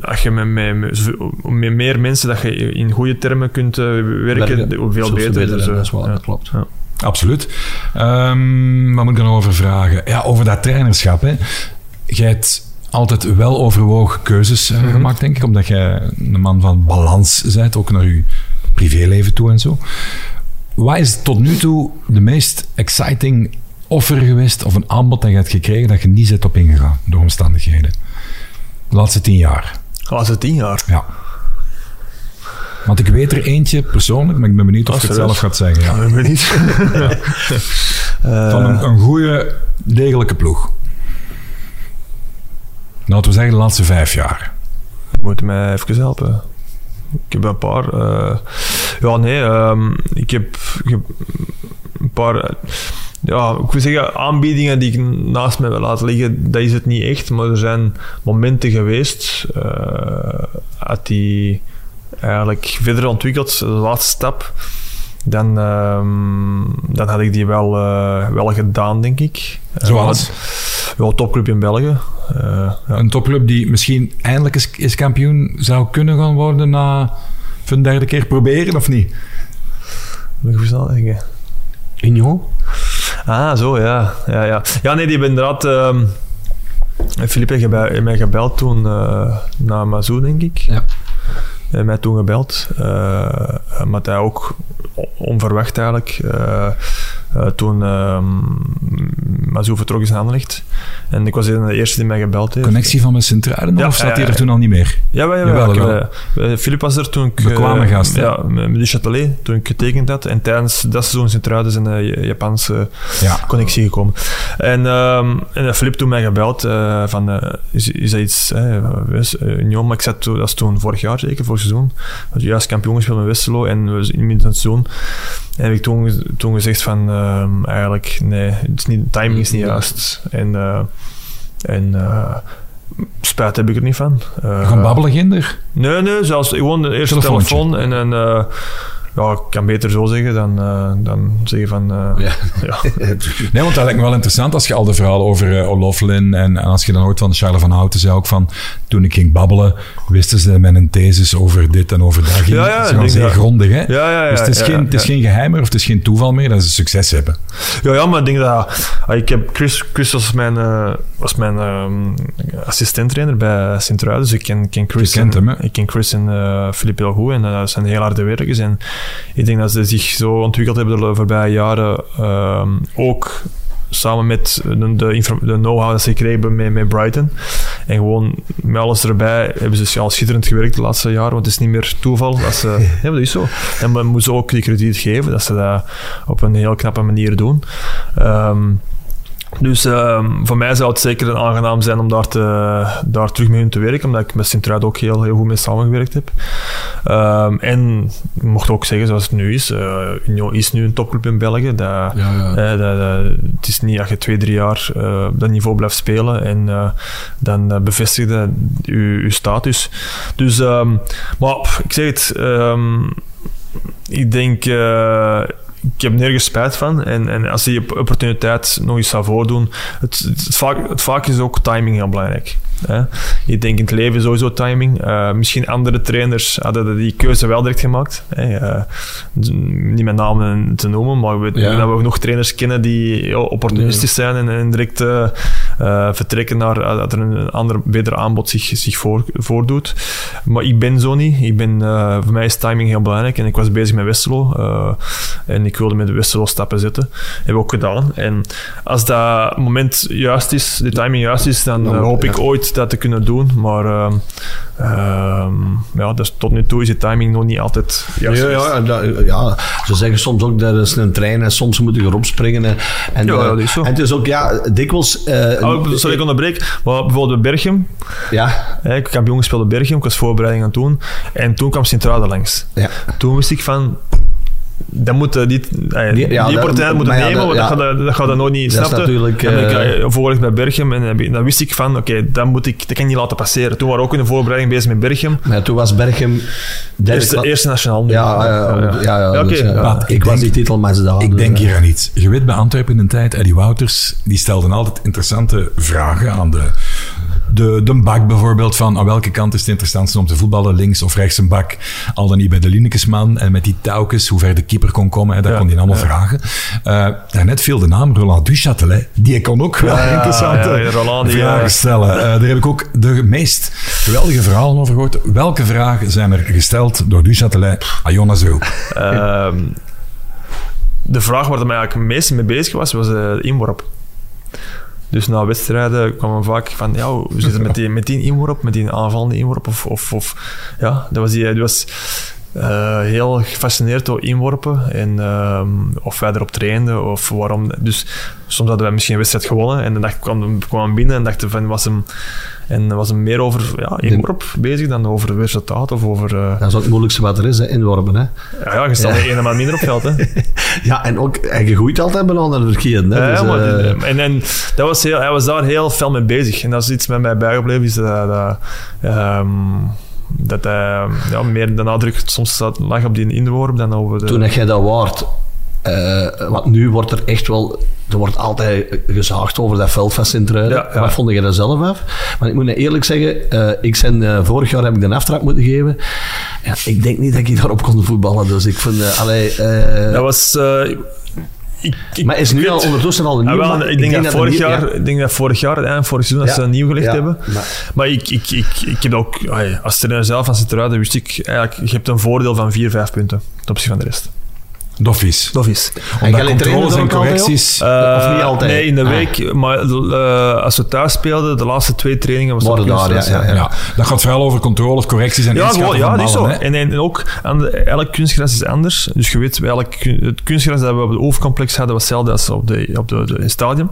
als je met, meer mensen dat je in goede termen kunt eh, werken, werken. hoe veel beter. beter, Dus, eh, dat is waar, ja. dat klopt. Ja. Absoluut. Ehm wat moet ik dan over vragen? Ja, over dat trainerschap. Hè. Jij hebt altijd wel overwogen keuzes eh, Mhm. gemaakt, denk ik. Omdat jij een man van balans bent, ook naar je privéleven toe en zo. Wat is tot nu toe de meest exciting offer geweest of een aanbod dat je hebt gekregen dat je niet zit op ingegaan door omstandigheden? De laatste tien jaar. De laatste tien jaar. Ja. Want ik weet er eentje persoonlijk, maar ik ben benieuwd of Oh, je het zelf gaat zeggen. Ja. Ik weet niet. <laughs> <laughs> Eh, Van een, een goede, degelijke ploeg. Laten we zeggen de laatste vijf jaar. moet mij even helpen. Ik heb een paar. eh, ja, nee, ehm, ik heb, ik heb een paar. ja, ik wil zeggen, aanbiedingen die ik naast mij wil laten liggen, dat is het niet echt. Maar er zijn momenten geweest. had die eigenlijk verder ontwikkeld, de laatste stap. Dan, ehm, dan had ik die wel, eh, wel gedaan, denk ik. Zoals? Eh, ja, topclub in België. Eh, ja. Een topclub die misschien eindelijk eens, eens kampioen zou kunnen gaan worden na een derde keer proberen, of niet? Moet ik verstaan denken? Union? Ah, zo, ja. Ja, ja. ja nee, die hebben inderdaad... Philippe heeft bij- mij gebeld toen uh, naar Mazou, denk ik. Ja. Hij heeft mij toen gebeld. eh maar hij ook onverwacht eigenlijk. eh, eh, toen uh, Mazou vertrok is aan Anderlecht. En ik was een van de eerste die mij gebeld heeft. Connectie van met Sint-Truiden, Ja, of ja, hij er toen al niet meer? Ja, ja, ja. Jawel, ik, jawel. eh, Philippe was er toen ik... Bekwame eh, gast? Ja, met de Châtelet, toen ik getekend had. En tijdens dat seizoen is Sint-Truiden zijn een Japanse Ja. connectie gekomen. En, ehm en uh, Filip toen mij gebeld uh, van, uh, is, is dat iets, uh, Union, maar ik zat toen, dat is toen vorig jaar zeker, vorig seizoen, juist kampioen gespeeld met Westerlo en we in het seizoen en heb ik toen, toen gezegd van, uh, eigenlijk, nee, het is niet, de timing is niet juist. En, uh, en uh, spijt heb ik er niet van. Uh, Gaan babbelen, Ginder? Nee, nee, zelfs gewoon de eerste telefoon en dan... Ja, ik kan beter zo zeggen dan, uh, dan zeggen van... Uh, ja. <laughs> ja. <laughs> nee, want dat lijkt me wel interessant als je al de verhalen over uh, O'Loughlin en, en als je dan hoort van Charles van Houten, zei ook van toen ik ging babbelen, wisten ze met een thesis over dit en over dat. Ging. Ja, ja, dat is dat. grondig, hè? Ja, ja, ja, dus het is, geen, het is geen geheim meer of het is geen toeval meer dat ze succes hebben. Ja, ja maar ik denk dat... Uh, ik heb Chris, Chris was mijn, was mijn um, assistent-trainer bij Sint-Truiden, dus ik ken, ken Chris, en, hem, ik ken Chris en Philippe heel goed en dat zijn heel harde werkers en ik denk dat ze zich zo ontwikkeld hebben de voorbije jaren. Um, ook samen met de, de, de know-how dat ze kregen met, met Brighton. En gewoon met alles erbij hebben ze al schitterend gewerkt de laatste jaren, want het is niet meer toeval. Dat ze, <laughs> ja, dat is zo. En we moeten ook die krediet geven dat ze dat op een heel knappe manier doen. Um, dus uh, voor mij zou het zeker een aangenaam zijn om daar, te, daar terug mee te werken, omdat ik met Sint-Truiden ook heel, heel goed mee samengewerkt heb. Um, en ik mocht ook zeggen, zoals het nu is, uh, Union is nu een topclub in België. Dat, ja, ja. Uh, dat, dat, het is niet dat je twee, drie jaar uh, op dat niveau blijft spelen en dan bevestig je je status. Dus, um, maar ik zeg het, um, ik denk ik heb nergens spijt van. En, en als die opportuniteit nog eens zou voordoen, het, het, het, vaak, het vaak is ook timing heel belangrijk. Hè? Ik denk in het leven sowieso timing. Uh, misschien andere trainers hadden die keuze wel direct gemaakt. Hè? Uh, niet met namen te noemen, maar we, ja. dat we nog trainers kennen die opportunistisch zijn en, en direct uh, eh, vertrekken naar eh, dat er een ander, beter aanbod zich, zich voor, voordoet. Maar ik ben zo niet. Ik ben, eh, voor mij is timing heel belangrijk. En ik was bezig met Westerlo. en ik wilde met Westerlo stappen zetten. Heb ik ook gedaan. En als dat moment juist is, de timing juist is, dan Dan- hoop ik ja. ooit dat te kunnen doen. Maar ehm, ehm, ja, dus tot nu toe is de timing nog niet altijd juist. Ja, ja, dat- ja, ze zeggen soms ook dat is een trein en soms moet je erop springen. En, en, Ja, dat is zo. En het is ook, ja, dikwijls... eh, Oh, sorry, ik onderbreek. Maar bijvoorbeeld bij Berchem, Ja, ik heb kampioen gespeeld bij Berchem, ik was voorbereiding aan het doen. En toen kwam Sint-Truiden langs. ja. Toen wist ik van... Dat moet eh, niet, eh, Die- die, ja, dat- opportuniteit moeten maar ja, nemen, dat- want dat, ja. gaat, dat, dat gaat dat nooit niet Dat snapte. natuurlijk, En dan heb ik eh, eh, bij Berchem en ik- dan wist ik van, oké, dat moet ik, dat kan ik niet laten passeren. Toen waren we ook in de voorbereiding bezig met Berchem. maar toen was Berchem... derde Eerste, eerste nationaal nu. Ja, ja, ja, ja, ja, oké. dus, ja. ik ik was denk- die titelmatch daar. Ik dus, denk eh, hier aan iets. Je weet bij Antwerpen in de tijd, Eddie Wouters, die stelde altijd interessante vragen aan de, de, de bak bijvoorbeeld. Van aan welke kant is het interessantste om te voetballen, links of rechts een bak. Al dan niet bij de Linekesman en met die touwkes, hoe ver de keeper kon komen. Hè, dat Ja, kon hij allemaal ja. vragen. Eh daarnet viel de naam Roland Duchâtelet. Die kon ook wel Ja, interessante Roland, vragen stellen. Eh, daar heb ik ook de meest geweldige verhalen over gehoord. Welke vragen zijn er gesteld door Duchâtelet aan Jonas Wil? Ehm, de vraag waar ik mij eigenlijk het meest mee bezig was, was eh, de inworp. Dus na wedstrijden kwamen vaak van, ja, hoe zit het met die, met die inworp, met die aanvallende inworp? Of, of, of ja, dat was, die, die was eh, heel gefascineerd door inworpen en ehm, of wij erop trainden of waarom. Dus soms hadden wij misschien een wedstrijd gewonnen en dan dacht, kwam, kwam hem binnen en dachten van, was hem, en was hem meer over ja, inworp bezig dan over resultaat of over... eh, Dat is ook het moeilijkste wat er is, hè, inworpen. Hè. ja, ja, je staat Ja. man minder op veld, hè. <laughs> Ja, en ook, en je groeit altijd bijna naar de verkeerde. Hè, Ja, dus, maar eh, en, en dat was heel, hij was daar heel fel mee bezig. En dat is iets met mij bijgebleven, is dat, dat, ehm, dat hij ja, meer de nadruk soms lag op die inworp dan over de... toen heb jij dat waard. eh, want nu wordt er echt wel... Er wordt altijd gezaagd over dat veldvest in Truiden. Ja, ja. Wat vond je daar zelf af? Maar ik moet je eerlijk zeggen, eh, ik zijn, eh, vorig jaar heb ik de aftrap moeten geven. Ja, ik denk niet dat ik daarop kon voetballen. Dus ik vind... eh, allee, eh, Dat was... ik, ik, maar is nu al ondertussen al een nieuw... wel, maar ik, denk dat, vorig jaar, ja. ik denk dat vorig jaar, eind vorig seizoen, dat Ja, ze nieuw gelegd ja, hebben. maar- Maar ik, ik, ik, ik heb ook... Als trainer zelf van Sint-Truiden wist ik eigenlijk... Je hebt een voordeel van vier, vijf punten ten opzichte van de rest. Dat is. Omdat trainen controles en correcties... Eh, niet altijd? Nee, in de Ah. week. Maar eh, als we thuis speelden, de laatste twee trainingen was op daar, ja, ja, ja. dat gaat vooral over controles, correcties en Ja, inschatten gewoon, ja, van dat is zo. En, en ook, aan de, elk kunstgras is anders. Dus je weet, welk, het kunstgras dat we op het Oofcomplex hadden, was hetzelfde als op, de, op de, de, in het stadion.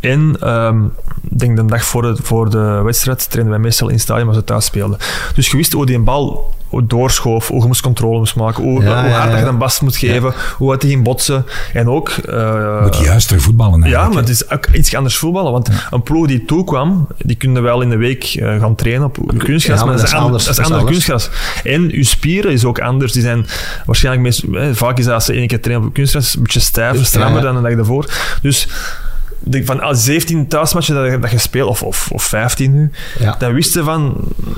En ehm, ik denk de dag voor de, voor de wedstrijd trainen wij meestal in het stadion als we thuis speelden. Dus je wist hoe die een bal doorschoof, hoe je moest controle moest maken, hoe, Ja, hoe ja, hard dat je ja. een bast moet geven, hoe hard hij ging botsen. En ook... eh, Moet juister voetballen ja, maar het is ook iets anders voetballen. Want een ploeg die toekwam, die kunnen wel in de week eh, gaan trainen op kunstgras, Ja, maar, dat is anders. Dat is anders. kunstgras. En uw spieren is ook anders. Die zijn waarschijnlijk meest, eh, vaak is dat als ze één keer trainen op kunstgras, een beetje stijver, strammer Ja. dan de dag daarvoor. Dus denk van als 17 thuismatchen dat, je- dat je speelt, of, of, of 15 nu, Ja. dan wisten van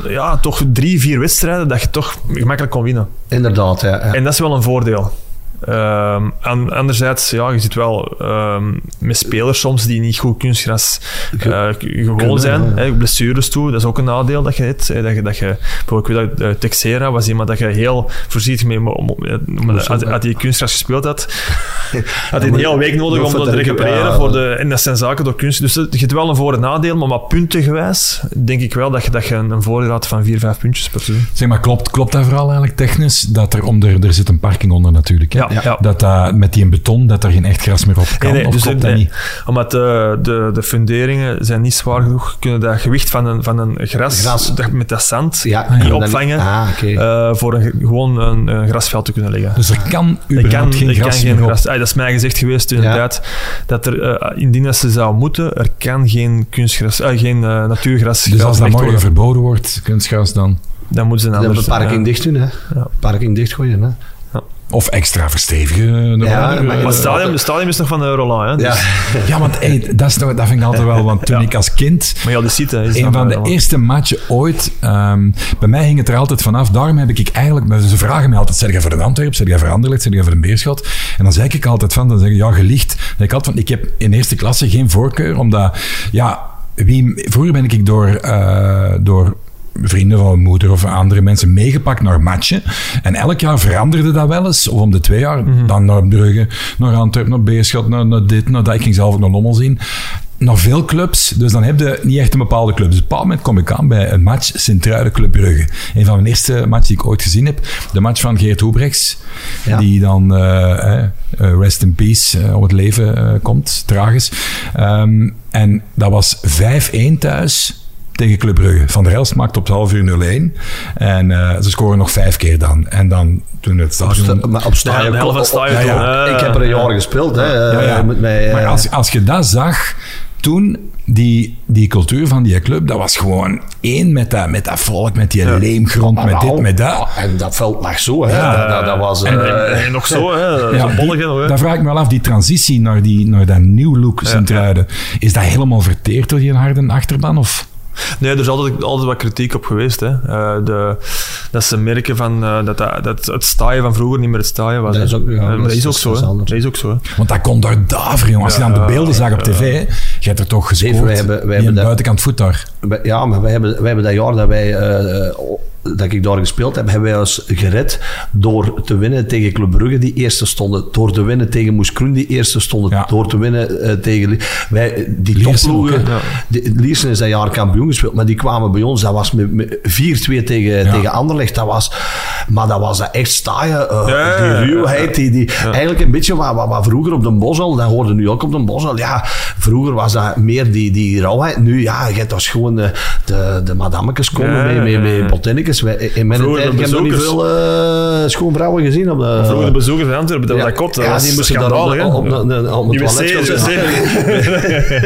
ja, toch drie, vier wedstrijden dat je toch gemakkelijk kon winnen. Inderdaad, ja. ja. En dat is wel een voordeel. Ehm, an- anderzijds, ja, je zit wel ehm, met spelers soms die niet goed kunstgras eh, k- gewoon zijn. ja. hè, blessures toe, dat is ook een nadeel dat je hebt. hè, dat je, dat je, bijvoorbeeld, ik weet dat eh, Texera was iemand dat je heel voorzichtig mee, om, om, om- als, als hij kunstgras gespeeld had, <laughs> had hij een hele week nodig om dat te recupereren. ja. voor de, en dat zijn zaken door kunst. Dus je hebt wel een voor- en nadeel, maar wat puntengewijs denk ik wel dat je, dat je een, een voordeel had van 4, 5 puntjes per seizoen. Zeg maar, klopt, klopt dat vooral eigenlijk technisch? Dat er onder, er zit een parking onder natuurlijk. Hè? Ja, ja. Dat dat met die beton, dat er geen echt gras meer op kan, Nee, nee, of dus klopt nee, dat niet? Omdat de, de, de funderingen zijn niet zwaar genoeg, kunnen dat gewicht van een, van een gras, Gras. dat- met dat zand Ja, niet dan- opvangen Ah, eh, voor een, gewoon een, een grasveld te kunnen leggen. Dus er kan Er überhaupt kan, geen er kan gras geen meer gras. Dat is mij gezegd geweest tijd. Dat er, eh, indien dat ze zou moeten, er kan geen kunstgras, eh, geen eh, natuurgras Dus als dat morgen worden. verboden wordt, kunstgras dan... Dan moeten ze een Dan ander... de parking ja. dicht doen, hè. Ja. Parking dichtgooien, hè. Of extra verstevigen. de Ja, manier. maar- Maar het stadion, het stadion is nog van de Roland, hè? Dus, Ja. <laughs> Ja, want hey, dat, is dat vind ik altijd wel, want toen Ja. ik als kind Maar ja, de site is een van de Roland. eerste matchen ooit. ehm, bij mij hing het er altijd vanaf. Daarom heb ik eigenlijk. Ze vragen mij altijd: zeg jij voor de Antwerp? Zeg jij voor Anderlecht? Zeg jij voor een Beerschot? En dan zeg ik altijd van: dan zeg ik ja, gelicht. Dan zeg ik altijd van: ik heb in eerste klasse geen voorkeur, omdat ja, wie, vroeger ben ik door. eh, door vrienden van mijn moeder of andere mensen meegepakt naar matchen. En elk jaar veranderde dat wel eens. Of om de twee jaar. Dan naar Brugge, naar Antwerpen, naar Beerschot, naar, naar dit, naar dat. Ik ging zelf ook naar Lommel zien. Naar veel clubs. Dus dan heb je niet echt een bepaalde club. Dus op een bepaald moment kom ik aan bij een match Sint-Truiden Club Brugge. Een van mijn eerste matches die ik ooit gezien heb. De match van Geert Hoebrechts. Ja. Die dan, eh, eh, rest in peace, eh, om het leven komt. Tragisch. Ehm, en dat was 5-1 thuis tegen Club Brugge. Van der Elst maakt op het half uur 0-1. En eh, ze scoren nog vijf keer dan. En dan toen het Op, stadion... sta- maar op Ja, stadion. Ja, ja. Ik heb er een jaar gespeeld. Hè. Ja, ja. Eh, Met mij, eh, Maar als, als je dat zag, toen, die, die cultuur van die club, dat was gewoon één met dat, met dat volk, met die leemgrond, maar met dit, met dat. ja, En dat veld lag zo. Hè. Ja. dat, dat, dat was... En, eh, en, en nog zo, hè? Ja, bolletje hè? daar vraag ik me wel af, die transitie naar, die, naar dat nieuw look Sint-Truiden, is dat helemaal verteerd door die harde achterban? Of? Nee, er is altijd, altijd wat kritiek op geweest. Hè. Eh, de, dat ze merken van, eh, dat, dat, dat het staaien van vroeger niet meer het staaien was. Dat is ook- ja, Eh, maar dat dat is- ook zo. hè. anders. Dat is ook zo. hè. Want dat kon daar daveren, jongen. Als je dan de beelden zag op tv, je hebt er toch gescoord. wij hebben- wij hebben buitenkant voet daar. ja, maar wij hebben, wij hebben dat jaar dat wij... eh, eh, dat ik daar gespeeld heb, hebben wij ons gered door te winnen tegen Club Brugge, die eerste stonden. Door te winnen tegen Moes Kroen, die eerste stonden. Ja. Door te winnen eh, tegen... Wij, die topploegen... Ja. Liersen is dat jaar kampioen gespeeld, maar die kwamen bij ons. Dat was met, met 4-2 tegen, tegen Anderlecht. Dat was, maar dat was dat echt staaien. eh, ja, die ruwheid. Die, die, Eigenlijk een beetje wat, wat, wat vroeger op de Bosel, dat hoorde nu ook op de Bosel. Ja, vroeger was dat meer die, die rauwheid. Nu, ja, je hebt als gewoon de, de, de madammetjes komen Ja, met, met, ja, met bottennetjes. Wij- In mijn Vroeger tijd de heb ik nog niet bezoekers. veel eh schoonvrouwen gezien. Op de, Vroeger de bezoekers van Antwerpen, dat ja, was dat kot. Dat ja, was die moesten daar schandalig, op, het toilet. <laughs>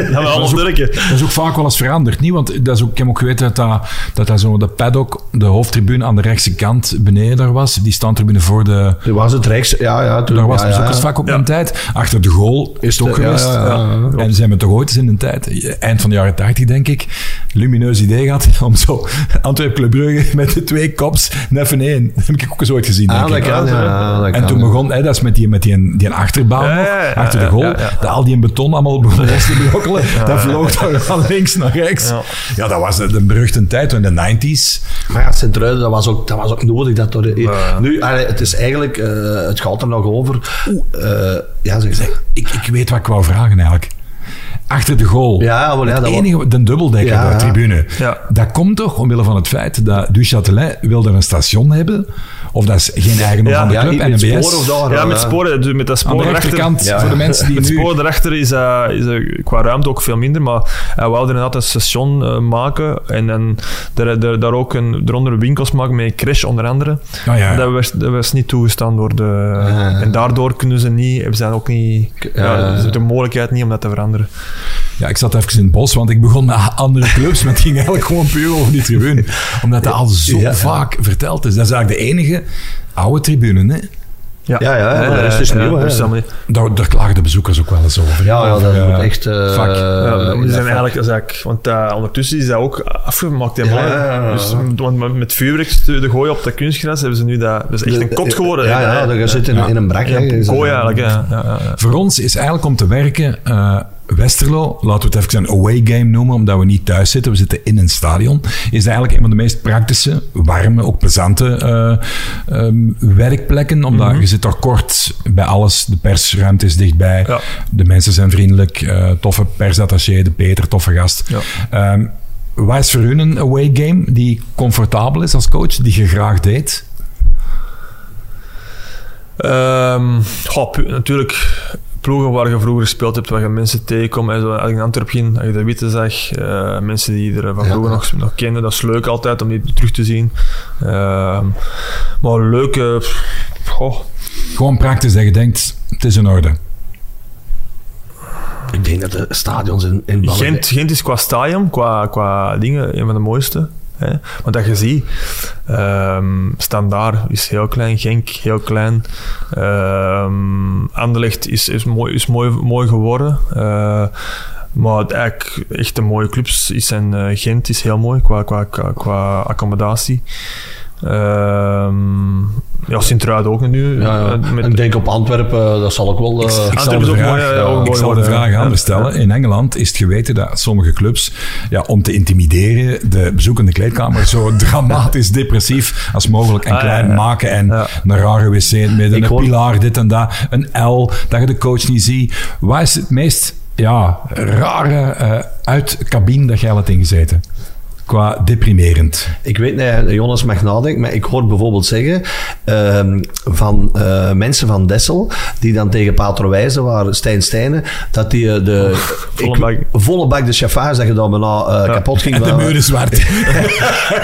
<laughs> Dat was half durken. Dat is ook vaak wel eens veranderd, niet? Want dat is ook, ik heb ook geweten dat dat, dat, dat zo de paddock, de hoofdtribune aan de rechtse kant beneden daar was. Die standtribune voor de... Toen was het rechts. Ja, ja, toen, Daar was ja, vaak op Ja. mijn tijd. Achter de goal is het ook geweest. ja, ja, ja. En zijn we toch ooit eens in een tijd, eind van de jaren 80 denk ik, lumineus idee gehad <laughs> om zo Antwerp Club Brugge met de twee kops neffen één. <laughs> Dat heb ik ook eens ooit gezien, denk Ah, dat ik. kan, ja, dat En kan, toen ja. begon, hè, dat is met die, met die, die achterbaan Ja, nog, achter de goal, ja, ja. dat al die beton allemaal <laughs> begon los te brokkelen, dat vloog daar van links naar rechts. Ja, Ja. dat was de beruchte tijd, in de 90s. Maar ja, Sint-Truiden, dat was ook, dat was ook nodig. Dat door, Ja. Nu, allee, het is eigenlijk, eh, het gaat er nog over. eh, ja, zeg, zeg. Ik, ik weet wat ik wou vragen eigenlijk. Achter de goal. Ja, maar ja, het dat enige, de dubbeldekker, Ja, de tribune. Ja. Dat komt toch omwille van het feit dat Du Châtelet wilde een station hebben. Of dat is geen eigendom Ja, van de ja, club, NBS. daar. Ja, eh, met sporen, dus met dat Aan spoor de erachter. rechterkant, Ja, voor de mensen die Het nu... spoor erachter is, eh, is eh, qua ruimte ook veel minder, maar hij wou er inderdaad een station eh, maken en dan daar, daar, daar ook een, eronder winkels maken met een crash onder andere. Nou ja, Dat, was, dat was niet toegestaan door de... Ah. En daardoor kunnen ze niet, hebben ze dan ook niet... Ja, Ah. ze hebben de mogelijkheid niet om dat te veranderen. Ja, ik zat even in het bos, want ik begon met andere clubs, maar het ging eigenlijk gewoon puur over die tribune. Omdat dat al zo Ja. vaak verteld is. Dat is eigenlijk de enige oude tribune, hè. Ja, Ja, ja, maar dat is dus ja, nieuw, is allemaal niet- Daar, daar klagen de bezoekers ook wel eens over. Ja, ja, dat eh, echt... eh, vak. Ja, die zijn eigenlijk, is eigenlijk, want eh, ondertussen is dat ook afgemaakt. Ja, ja, ja, ja. Dus, want met- vuurwerk de gooien op dat kunstgras hebben ze nu dat... Dat is echt een kot geworden. Ja, ja, dat zit in, Ja. in een brak. Ja, een kooi eigenlijk. Ja, ja, ja, ja. Voor ons is eigenlijk om te werken eh, Westerlo, laten we het even een away game noemen, omdat we niet thuis zitten, we zitten in een stadion, is eigenlijk een van de meest praktische, warme, ook plezante eh, ehm, werkplekken, omdat je zit daar kort bij alles, de persruimte is dichtbij, Ja. de mensen zijn vriendelijk, eh, toffe persattaché, de Peter, toffe gast. Ja. Ehm, wat is voor u een away game die comfortabel is als coach, die je graag deed? Goh, pu- natuurlijk, ploegen waar je vroeger gespeeld hebt, waar je mensen tegenkomt. En zo, als ik in ging, als je de Witte zag, eh, mensen die er van Ja. vroeger nog, nog kenden, dat is leuk altijd om die terug te zien. Ehm, maar leuke... goh, Gewoon praktisch dat je denkt, het is in orde. Ik denk dat de stadions in, in België... Gent, Gent is qua stadion, qua, qua dingen, een van de mooiste. Hè? Want dat je ziet, ehm Standaard is heel klein, Genk heel klein, ehm Anderlecht is, is, mooi, is mooi, mooi geworden. Eh, maar eigenlijk echt een mooie clubs is en eh, Gent is heel mooi qua, qua, qua accommodatie. Ehm ja, Sint-Truiden ook nu. Ja, ja. eh, met- Ik denk op Antwerpen, dat zal ook wel... eh, Ik zal de vraag, mooi, ja, ik mooi zal de vraag ja. anders stellen. In Engeland is het geweten dat sommige clubs, ja, om te intimideren, de bezoekende kleedkamer zo <laughs> dramatisch depressief als mogelijk en Ah, klein ja. maken. En Ja. een rare wc in het midden, Ik een hoor- pilaar, dit en dat, een L, dat je de coach niet ziet. Waar is het meest ja, rare eh uitcabine dat jij hebt ingezeten? Qua deprimerend. Ik weet niet, Jonas mag nadenken, maar ik hoor bijvoorbeeld zeggen ehm, van eh, mensen van Dessel, die dan tegen Pater Wijzen waren, Stijn Stijnen, dat die eh, de volle ik- bak. volle bak de chauffage, dat je dan bijna eh, kapot ging. En <laughs> de muur is zwart. <laughs>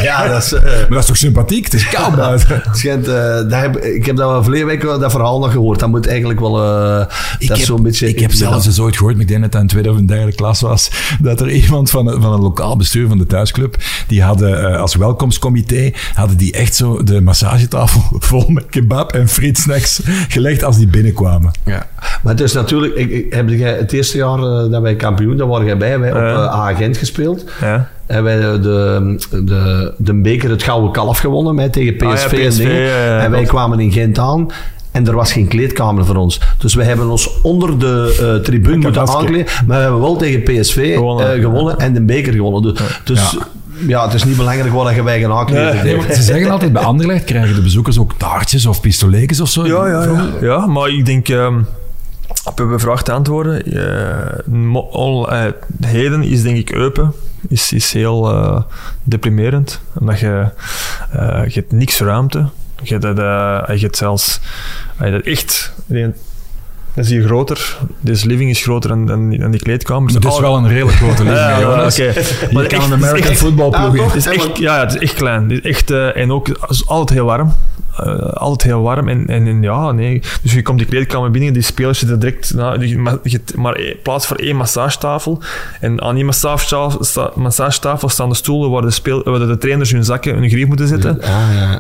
Ja, dat is... eh, Maar dat is toch sympathiek? Het is koud buiten. <laughs> schijnt, eh, dat heb, ik heb dat verleden week dat verhaal nog gehoord. Dat moet eigenlijk wel... eh, dat heb, zo'n beetje... ik heb zelfs eens ooit gehoord, maar ik denk dat het in tweede of een derde klas was, dat er iemand van, van een lokaal bestuur van de thuisclub, die hadden eh, als welkomstcomité, hadden die echt zo de massagetafel <laughs> vol met kebab en frietsnacks gelegd als die binnenkwamen. Ja. Maar het is natuurlijk... Ik, ik, heb jij het eerste jaar eh, dat wij kampioen, daar waren jij bij, wij op Ja. eh, gespeeld. Ja. En wij de, de, de, beker, het Gouden Kalf gewonnen met, tegen PSV, Ah ja, en PSV, dingen. ja, ja, en wij kwamen in Gent aan. En er was geen kleedkamer voor ons. Dus we hebben ons onder de eh tribune moeten aankleden. Maar we hebben wel tegen PSV Gewonnen. eh, gewonnen en de beker gewonnen. Dus, dus ja. het is niet belangrijk wat je wij gaan aankleden. Nee, Nee, want ze zeggen altijd bij Anderlecht krijgen de bezoekers ook taartjes of pistoletjes of zo. Ja, ja, ja. ja, maar ik denk... ehm op uw vraag te antwoorden. eh, eh, heden is denk ik Eupen. Is, is heel eh, deprimerend. Omdat je, eh, je hebt niks ruimte. Je hebt, eh, je hebt zelfs... eh, dat echt... Dat is hier groter. Deze living is groter dan, dan, dan die kleedkamers. Maar het is Al- wel een redelijk grote living, <laughs> Ja, ja, Jonas. oké. Je Maar kan een American football ploeg Ah, in. is echt, ja, ja, het is echt klein. Is echt, eh, en ook is altijd heel warm. Eh, altijd heel warm. En, en, en ja, nee. Dus je komt die kleedkamer binnen, die spelers zitten direct... Nou, je, ma- je hebt maar één- plaats voor één massagetafel. En aan die massagetafel, sta- massagetafel staan de stoelen waar de, speel, waar de trainers hun zakken, hun grief moeten zetten. Ah, ja.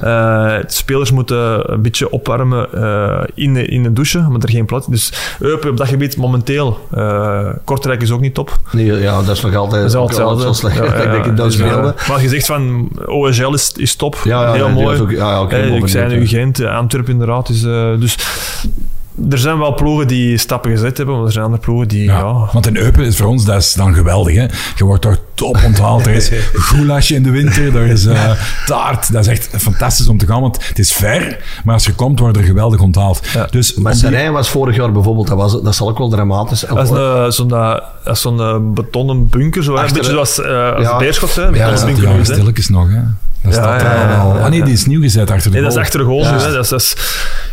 Eh, de spelers moeten een beetje opwarmen eh, in, de, in de douche, maar er geen plaats. Dus Eupen op dat gebied momenteel. eh, Kortrijk is ook niet top. Nee, ja, dat is nog altijd, Dat is altijd altijd zo slecht. Ja, <laughs> ja, ik in dat dus, eh. Maar je zegt van OSL is, is top, heel mooi. ook- ja, ja, oké, Eh, ik zei nu. Gent, Antwerpen inderdaad. Is, eh, dus er zijn wel ploegen die stappen gezet hebben, maar er zijn andere ploegen die... Ja, Ja, want in Eupen is voor ons dat is dan geweldig. Hè? Je wordt toch top onthaald. Er is <laughs> goulash in de winter, er is eh, taart. Dat is echt fantastisch om te gaan, want het is ver. Maar als je komt, word je er geweldig onthaald. Ja. Dus Maar die- Serijn was vorig jaar bijvoorbeeld, dat, was, dat zal ook wel dramatisch Dat is een, eh, zo'n eh, dat is zo'n betonnen bunker, zo, hè. een Achter beetje zoals uh, als Ja. Beerschot. Hè, Ja, dat bunker ja, stilletjes nog, hè. Dat Ja, staat ja, er ja, al. Ah nee, die is nieuw gezet achter de Nee, dat is goal. achter de goal. Ja. nu, hè. Dat is, dat is,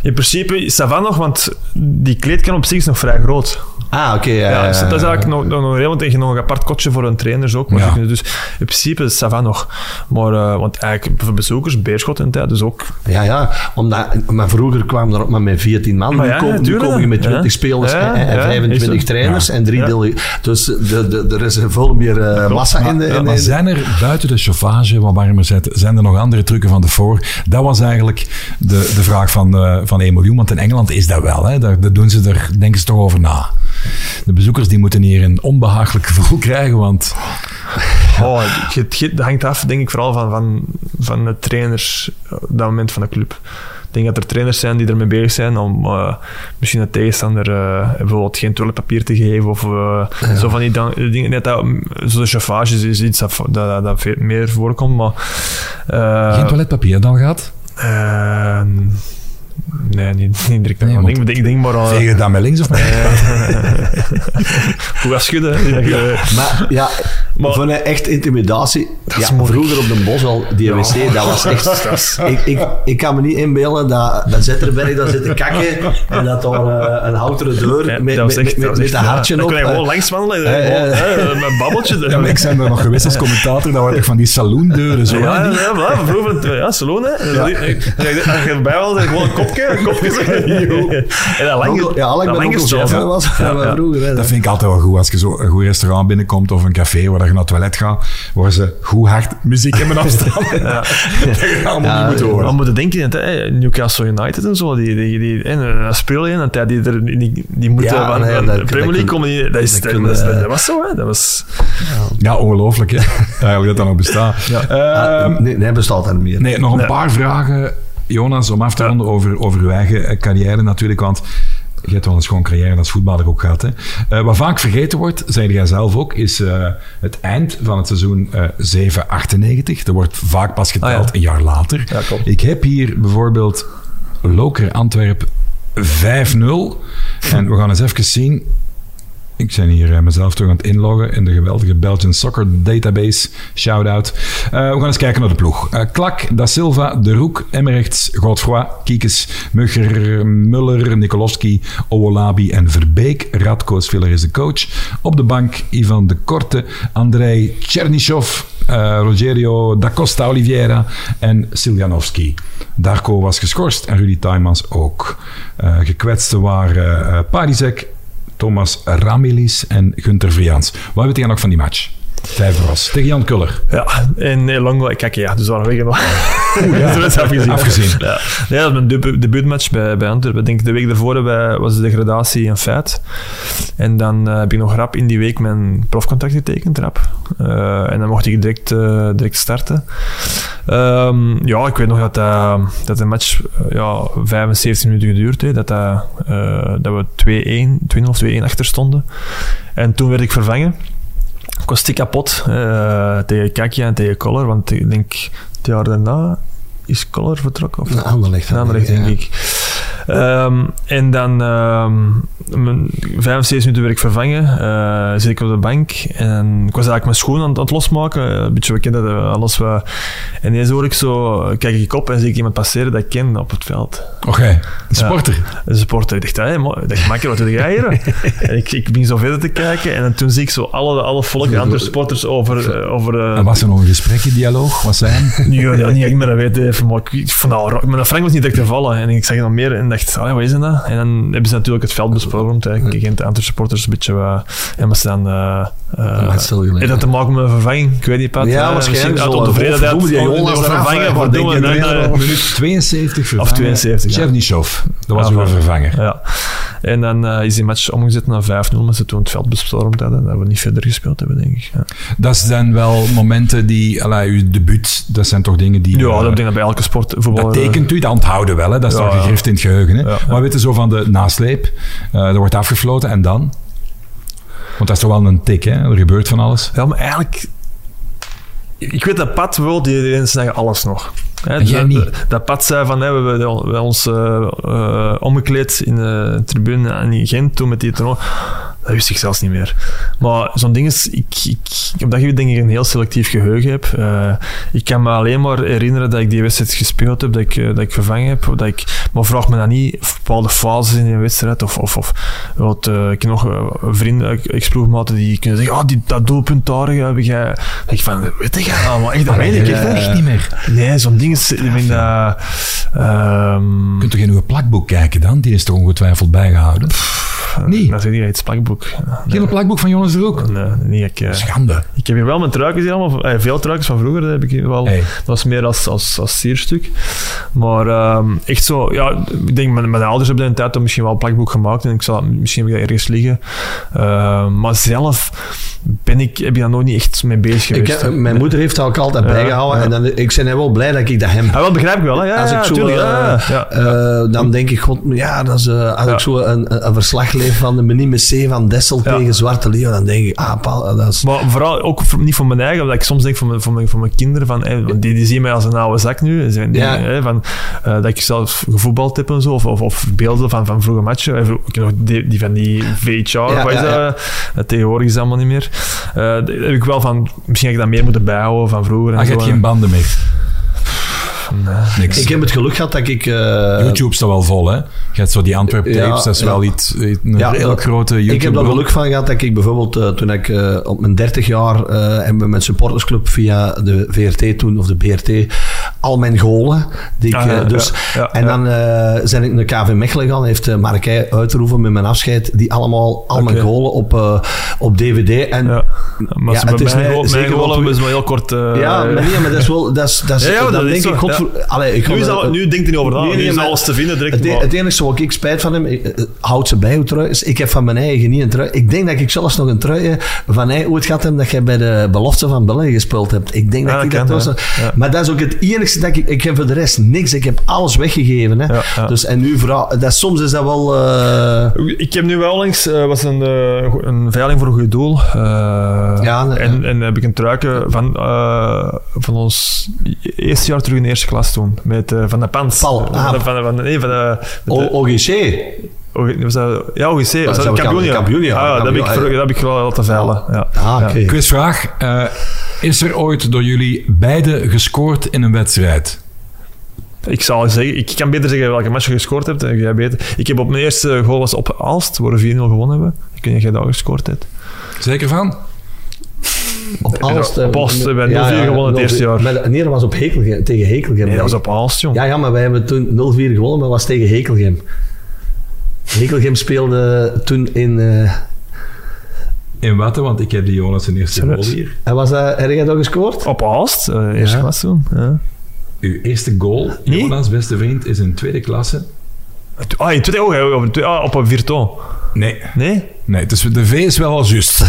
in principe is dat van nog, want die kleedkamer op zich is nog vrij groot. Ah, oké. ja, Ja, ja, dus dat is eigenlijk nog, nog, nog heel, want je nog een apart kotje voor een trainers ook. Maar Ja. dus in principe is dat van nog. Maar, eh, want eigenlijk voor bezoekers, Beerschot en tijd, dus ook. Ja, ja. Omdat, maar vroeger kwamen er ook maar met 14 man. Maar nu, ja, komen, nu komen je met ja. 20 spelers en, en ja, 25 is zo. trainers en drie delen. Dus de, de, er is veel meer eh, massa in de... Maar, in maar zijn er buiten de chauffage wat warmer zetten, zijn er nog andere trucken van de voor? Dat was eigenlijk de, de vraag van, eh van 1 miljoen. Want in Engeland is dat wel. Hè. Daar, daar doen ze er, denken ze toch over na. De bezoekers die moeten hier een onbehagelijk gevoel <laughs> krijgen, want Oh, dat hangt af, denk ik, vooral van, van, van de trainers eh, op dat moment van de club. Ik denk dat er trainers zijn die ermee bezig zijn om eh, misschien de tegenstander eh, bijvoorbeeld geen toiletpapier te geven of eh, zo van die dan- dingen. Net dat, mm, zo de chauffage is, iets dat, dat, dat, veel meer voorkomt, maar... eh, geen toiletpapier dan gaat. Eh, nee, niet, niet direct. Nee, aan. ik, denk, ik denk maar aan... Veeg je dat met links of met Hoe gaat schudden, hè? Dat je- Maar ja, Maar- van een echt intimidatie. Ja, vroeger op de bos al, die wc, dat was echt... ik, ik, ik kan me niet inbeelden dat, dat Zetterberg daar zit te kakken en dat daar eh, een houten deur Ja, met, dat was met, echt- met, dat met echt- een ja. hartje Dan op. kon je eh, gewoon langs wandelen. Met een babbeltje. Ja, maar ik ben er nog geweest als commentator. Dat waren van die saloondeuren. Zo, Ja, ja, vroeger, ja, salon, hè. Ja. Als je erbij was, dan gewoon een kop kopje, een kopje. en dat lang, Ja, like dat met lang was Ja, van ja. vroeger. hè. Dat vind ik altijd wel goed. Als je zo een goed restaurant binnenkomt of een café waar je naar het toilet gaat, waar ze goed hard muziek hebben <laughs> afstaan. <laughs> Dat je dat allemaal Ja, niet moet horen. we moeten denken, dat, hè, Newcastle United en zo, die, die, die, en dan speel je en dat die, er, die, die moeten Ja, van, nee, dat- de Premier dat League komen. Die, dat, is, dat dat, dat eh, dat was zo, hè. Dat was... Ja, ongelooflijk, hè? <laughs> Eigenlijk dat dat nog bestaat. Ah, Ehm, nee, nee, bestaat er niet meer. Nee, nog een Nee. paar vragen, Jonas, om af te ronden over, over uw eigen eh, carrière natuurlijk. Want je hebt wel een schoon carrière als voetballer ook gehad. Hè. Eh, wat vaak vergeten wordt, zei jij zelf ook, is eh, het eind van het seizoen eh 7-98. Er wordt vaak pas geteld Ah, ja. een jaar later. Ja. Ik heb hier bijvoorbeeld Loker Antwerp 5-0. <laughs> En we gaan eens even zien. Ik ben hier eh, mezelf terug aan het inloggen in de geweldige Belgian Soccer Database. Shout-out. Eh, we gaan eens kijken naar de ploeg. Eh, Klak, Da Silva, De Roek, Emmerrechts, Godfroy, Kiekes, Mugger, Muller, Nikolowski, Owolabi en Verbeek. Radko Sviller is de coach. Op de bank Ivan de Korte, Andrei Chernyshov, eh, Rogerio da Costa Oliveira en Siljanovski. Darko was geschorst en Rudy Taimans ook. Gekwetsten waren Parizek, Thomas Ramilis en Gunter Vriaans. Wat weet jij nog van die match? Vijf was tegen Jan Kuller. Ja, en lang... Kijk, ja, dus we waren <laughs> weg. Ja, <laughs> dat is afgezien. Afgezien. Ja, ja dat was mijn debu- debuutmatch bij, bij Antwerpen. Ik denk de week daarvoor bij- was de degradatie een feit. En dan eh, heb ik nog rap in die week mijn profcontract getekend, rap. Eh, en dan mocht ik direct, eh, direct starten. Ehm, ja, ik weet nog dat, dat, de match ja, 75 minuten geduurd heeft. Dat, dat, dat we 2-1, 2-0 of 2-1 achter stonden. En toen werd ik vervangen. Ik was stik kapot eh, tegen Kakia en tegen Koller, want ik denk het jaar daarna is Koller vertrokken. Of Een Anderlecht. een andere denk ik. Ehm, en dan ehm mijn 75 minuten werd ik vervangen. eh, zit ik op de bank. En ik was eigenlijk mijn schoen aan, het- aan het losmaken. eh, Een beetje bekend dat eh, alles wat... En ineens hoor ik zo... Kijk ik op en zie ik iemand passeren dat ik ken op het veld. Oké, een sporter. Een supporter. Ik dacht, hey, mo- ik dacht makker, wat doe jij hier? <laughs> en ik, ik begin zo verder te kijken. En toen zie ik zo alle, alle volk, andere supporters over... over En was er nog een gesprekje, dialoog? Wat zijn? <laughs> ja, ja, niet echt meer dat weten. Even, maar ik, dat raar. Maar Frank was niet direct te vallen. En ik zag nog meer en allee, wat is dat? nou? En dan hebben ze natuurlijk het veld besproken. Ik Gent andere supporters een beetje wat... En we staan... eh eh, maar heeft dat te maken met een vervanging? Ik weet niet, Pat. Ja, Eh, waarschijnlijk uit ontevredenheid. Die eraf, vervangen. Wat doen we? eh? Minuut 72 vervangen. 72, ja. Chevnishov, dat was uw vervanger. Ja. En dan eh, is die match omgezet naar 5-0, omdat ze toen het veld bestormd hadden. Dat we niet verder gespeeld hebben, denk ik. Ja, Dat zijn wel momenten die, allee, uw debuut, dat zijn toch dingen die... ja eh, dat denk ik dat bij elke sport voetballer... Dat tekent u, dat onthouden wel, hè? dat is Ja, toch gegrift in het geheugen. Hè? Ja. Maar weet je, zo van de nasleep, eh, er wordt afgefloten en dan? Want dat is toch wel een tik, hè? er gebeurt van alles. Ja, maar eigenlijk... Ik weet dat Pat wel, die, die zeggen alles nog. Hè, jij dat- niet? Dat, Pat zei van, hè, we hebben ons eh, eh, omgekleed in de tribune in Gent toen met die toernooi. Dat wist ik zelfs niet meer. Maar zo'n ding is, ik, ik, op dat gebied denk ik een heel selectief geheugen heb. Eh, ik kan me alleen maar herinneren dat ik die wedstrijd gespeeld heb, dat ik, eh, dat ik vervangen heb. Dat ik, maar vraag me dan niet of bepaalde fases in een wedstrijd of, of, of wat, eh, ik nog vrienden, ex-ploegmaten die kunnen zeggen, ah, die, dat doelpunt daar heb jij... Dan denk ik van, weet je, ja, maar echt, dat weet ik echt echt niet. meer. Nee, zo'n ding is... Ik dat... ehm, Je kunt toch in uw plakboek kijken dan? Die is toch ongetwijfeld bijgehouden? Nee. Dat is niet het plakboek. Geen plakboek van Jonas de Roek? Nee, nee, ik, eh, Schande. ik heb hier wel mijn truikens hier allemaal, eh, veel truikens van vroeger, dat heb ik hier wel. Hey. Dat was meer als, als, als sierstuk. Maar ehm, echt zo, ja, ik denk, mijn, mijn ouders hebben in een tijd misschien wel een plakboek gemaakt en ik zal, misschien heb ik dat ergens liggen. Ehm, maar zelf ben ik, heb je daar nooit niet echt mee bezig geweest. mijn moeder heeft dat ook altijd Ja, bijgehouden. ja. En dan, ik ben wel blij dat ik dat heb. Ah, wel begrijp ik wel, hè? Ja, Als ja, ik zo, tuurlijk, eh, ja, ja. Eh, dan denk ik, god, ja, dat is, eh, als Ja. ik zo een, een verslag lees van de Menime C van Dessel Ja. tegen Zwarte Leeuw, dan denk ik, ah, Paul, dat is... Maar vooral ook voor- niet voor mijn eigen, omdat ik soms denk voor mijn, voor mijn, voor mijn kinderen, van, die, die zien mij als een oude zak nu. Die- Ja. van, dat ik zelf gevoetbald heb en zo, of, of, of beelden van, van vroege matchen. Nog die, die van die VHR, Ja, is ja, dat? ja. Dat tegenwoordig is dat allemaal niet meer. Daar heb ik wel van, misschien had ik dat meer moeten bijhouden van vroeger. En Ah, je zo. hebt geen banden meer. Nee. Niks. Ik heb het geluk gehad dat ik... eh, YouTube staat wel vol, hè? Je hebt zo die Antwerp tapes, Ja, dat is ja. wel iets, een Ja, heel grote YouTube. Ik heb er geluk van gehad dat ik bijvoorbeeld eh, toen ik eh, op mijn 30 jaar en met supportersclub via de VRT toen of de BRT al mijn golen. Die ik, Ah, dus, en dan zijn ik naar KV Mechelen gegaan. Heeft uh, Markij uitgeroepen met mijn afscheid. Die allemaal, al mijn golen op, op DVD. En Ja. Maar het bij is mij, mijn zeker wel golen op- ze maar heel kort... ja, maar nee, maar dat is wel... Dat is, dat is, Ja, dat is denk zo, ik. Voor- allee, ik Nu, nu denkt hij niet over na. Nee, nee, nu is maar alles te vinden direct. Het, e- maar- het enige wat ik spijt van hem, ik- eh, houdt ze bij is. Ik heb van mijn eigen niet een trui. Ik denk dat ik zelfs nog een trui heb van hij, hoe het gaat hem dat jij bij de belofte van België gespeeld hebt. Ik denk dat Ja, ik dat dat was. ja. Maar dat is ook het enige dat ik... Ik heb voor de rest niks. Ik heb alles weggegeven. Hè. Ja. Dus, en nu vooral... Dat, soms is dat wel... eh, Ik heb nu wel langs, eh, was een, eh, een veiling voor een goed doel. Eh, en, en heb ik een truiken van, eh, van ons eerste jaar terug in de eerste klas toen. Met eh, Van de Pans. Paul, Van, ah. de- van, de- van, de- nee, van de... OGC. O- was dat, ja, OGC. Was dat dat was kampioen? kampioen, ja. Ah, dat, heb ik, Kampioen, ja. dat heb ik wel laten veilen. Ja. Ah, oké. Quizvraag. eh, is er ooit door jullie beiden gescoord in een wedstrijd? Ik zal zeggen, ik kan beter zeggen welke match je gescoord hebt. En jij beter. Ik heb op mijn eerste goal was op Aalst, waar we 4-0 gewonnen hebben. Ik weet niet of jij daar gescoord hebt. Zeker van? Op Aalst. Op eh, Aalst hebben we ja, 0-4 ja, gewonnen het 0-4. eerste jaar. Maar, nee, dat was op Hekelgem, tegen Hekelgem. Nee, dat was op Aalst, jong. Ja, ja, maar wij hebben toen 0-4 gewonnen, maar dat was tegen Hekelgem. Hekelgem speelde toen in... eh, In Watten, want ik heb die Jonas zijn eerste goal hier. en was dat, heb jij dat gescoord? Op Aalst, eh, eerste Ja. klas toen. Ja. Uw eerste goal, Nee? Jonas' beste vriend, is in tweede klasse. Ah, in tweede oog, hè, op, een ah, op een Virton. Nee, Nee? nee dus de V is wel al juist. <laughs>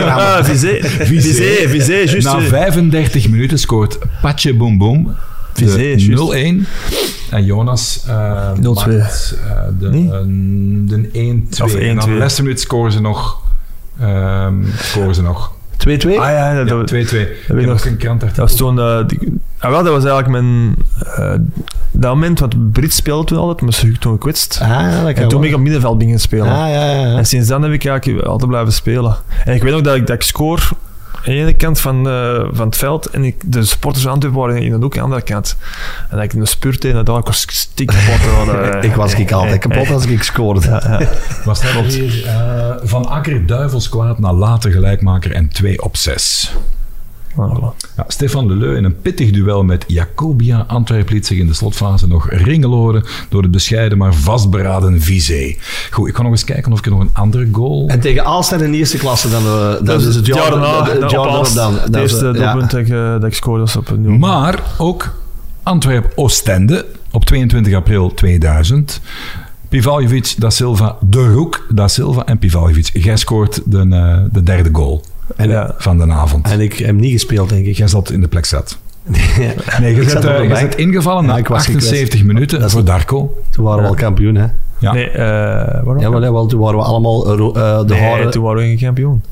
Ah, Vizé. Vizé, Vizé, juist. Na eh. 35 minuten scoort Patje Boom Boom de juist. 0-1. En Jonas eh 0-2. maakt eh, de, Nee? eh, de 1-2. Of En dan 1-2. de laatste minuut scoren ze nog. ehm, scoren ze nog. 2-2? Ah ja, dat, Ja, dat, 2-2. Ik ik heb nog. een krantartikel. dat was toen... eh, die- ah, wel, dat was eigenlijk mijn... eh, dat moment, want Brits speelde toen altijd, maar ze toen gekwetst. Ah, ja, dat En toen ben ik op middenveld beginnen spelen. Ah, ja, ja, ja. En sinds dan heb ik eigenlijk altijd blijven spelen. En ik weet ook dat ik, dat ik de ene kant van, eh, van het veld en ik, de supporters van Antwerpen waren in de hoek aan de andere kant. En dat ik een spurt en dat ik was stik <laughs> kapot. eh, Ik was ik altijd kapot als ik scoorde. Was dat hier? eh, van Akker, Duivels kwaad naar later gelijkmaker en 2 op 6. Ah, voilà. Ja, Stefan Leleu in een pittig duel met Jacobia Antwerp liet zich in de slotfase nog ringeloren door de bescheiden maar vastberaden Vizé. Goed, ik ga nog eens kijken of ik nog een andere goal... En tegen Aalst in de eerste klasse, dan, eh, dat is het jaar, daarna, het jaar op erop Aalst, dan. Het eerste eh, doelpunt dat, ik, eh, scoorde was op een nul. Maar ook Antwerp-Oostende op 22 april 2000. Pivaljevic, Da Silva, De Roek, Da Silva en Pivaljevic. Jij scoort de, eh, de derde goal En, Ja. van de avond. en ik heb niet gespeeld, denk ik. Jij zat in de plek zat. Nee, je Ik zat, op je zat ingevallen Ja, na ik was 78 minuten Dat voor Darko. Toen waren we al kampioen, hè. Ja. Nee, eh, waarom? Ja, maar, nee, wel, toen waren we allemaal eh, eh, de nee, haren... toen waren we geen kampioen.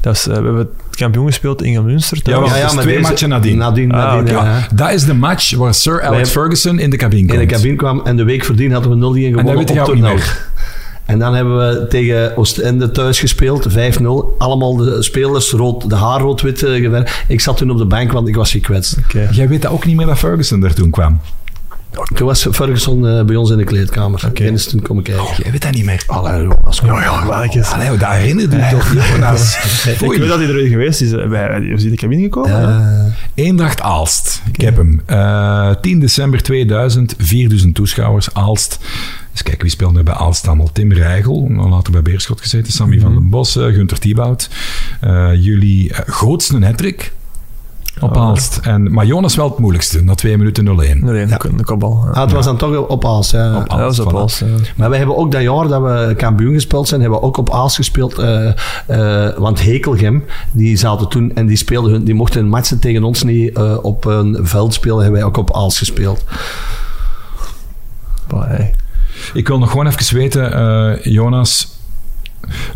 Dat is, eh, we hebben het kampioen gespeeld in Münster. Ja, wel. dus twee deze- matchen nadien. Nadien, Ah, nadien, ja. Ja, dat is de match waar Sir Alex Ferguson in de cabine In komt. de cabine kwam en de week voordien hadden we 0-1 gewonnen weet jij op ook niet. En dan hebben we tegen Oostende thuis gespeeld, 5-0. Allemaal de spelers rood, de haar rood-wit eh, gewerkt. Ik zat toen op de bank, want ik was gekwetst. Jij weet dat ook niet meer dat Ferguson er toen kwam. Toen was Ferguson eh, bij ons in de kleedkamer. Okay. En toen kom ik kijken. Jij weet dat niet meer. Allee, dat is goed. Welkjes. Allee, dat herinnerde je toch, Jonas? <laughs> Ik weet dat hij er geweest is. eh, Bij, is hij in de cabine gekomen? Eh, Eendracht Aalst. Ik heb hem. Eh, 10 december 2000, 4000 toeschouwers. Aalst. Dus kijk, wie speelde er bij Aalst allemaal? Tim Rijgel, later bij Beerschot gezeten. Sammy van den Bos, eh, Gunter Thibaut. Eh, jullie uh, grootste hattrick op Oh. Aalst. En, maar Jonas wel het moeilijkste, na 2 minuten 0-1. Nee, nee, de kopbal. Ja. ah, het was dan toch op Aals. Ja. Op was op voilà. Aalst, ja. Maar we hebben ook dat jaar dat we kampioen gespeeld zijn, hebben we ook op Aals gespeeld. eh, eh, want Hekelgem, die zaten toen en die speelden hun, die mochten hun matchen tegen ons niet eh, op een veld spelen, hebben wij ook op Aals gespeeld. Hey. Ik wil nog gewoon even weten, eh, Jonas.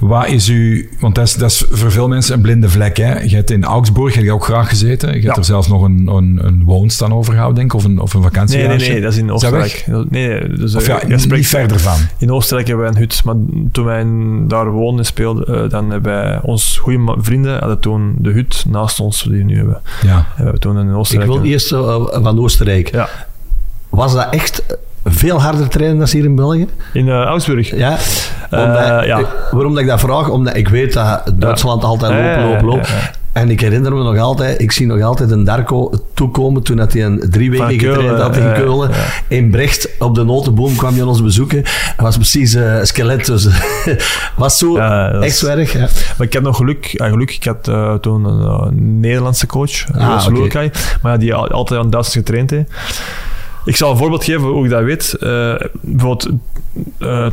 Wat is u... Want dat is, dat is voor veel mensen een blinde vlek. Hè? Je hebt in Augsburg heb je ook graag gezeten. Je hebt Ja. er zelfs nog een, een, een woonst aan overgehouden, denk ik. Of een, of een Nee, vakantiehuisje. nee, nee, dat is in? Oostenrijk. Nee, nee, dus, Of eh, ja, je niet spreekt- verder van. In Oostenrijk hebben wij een hut, maar toen wij daar woonden en speelden, eh, dan hebben wij, ons goede vrienden hadden toen de hut naast ons die we nu hebben. Ja. En we hebben toen in Ik Oostenrijk... wil een- eerst eh, van Oostenrijk. Ja, Was dat echt veel harder trainen dan hier in België? in eh, Augsburg. Ja. Eh, ja. eh, Waarom dat ik dat vraag? Omdat ik weet dat Duitsland altijd lopen, lopen, lopen. ja, ja. En ik herinner me nog altijd, ik zie nog altijd een Darko toekomen toen dat hij een drie weken getraind had in Keulen. In Brecht, op de notenboom kwam hij ons bezoeken. Hij was precies eh, een skelet. Dus <laughs> was zo echt zwerg. Ja. Maar ik had nog geluk. Ja, geluk ik had eh, toen een eh, Nederlandse coach, Ah, Roos oké. Loekai, maar die al- altijd aan Duitsers getraind heeft. Ik zal een voorbeeld geven hoe ik dat weet. Eh, bijvoorbeeld,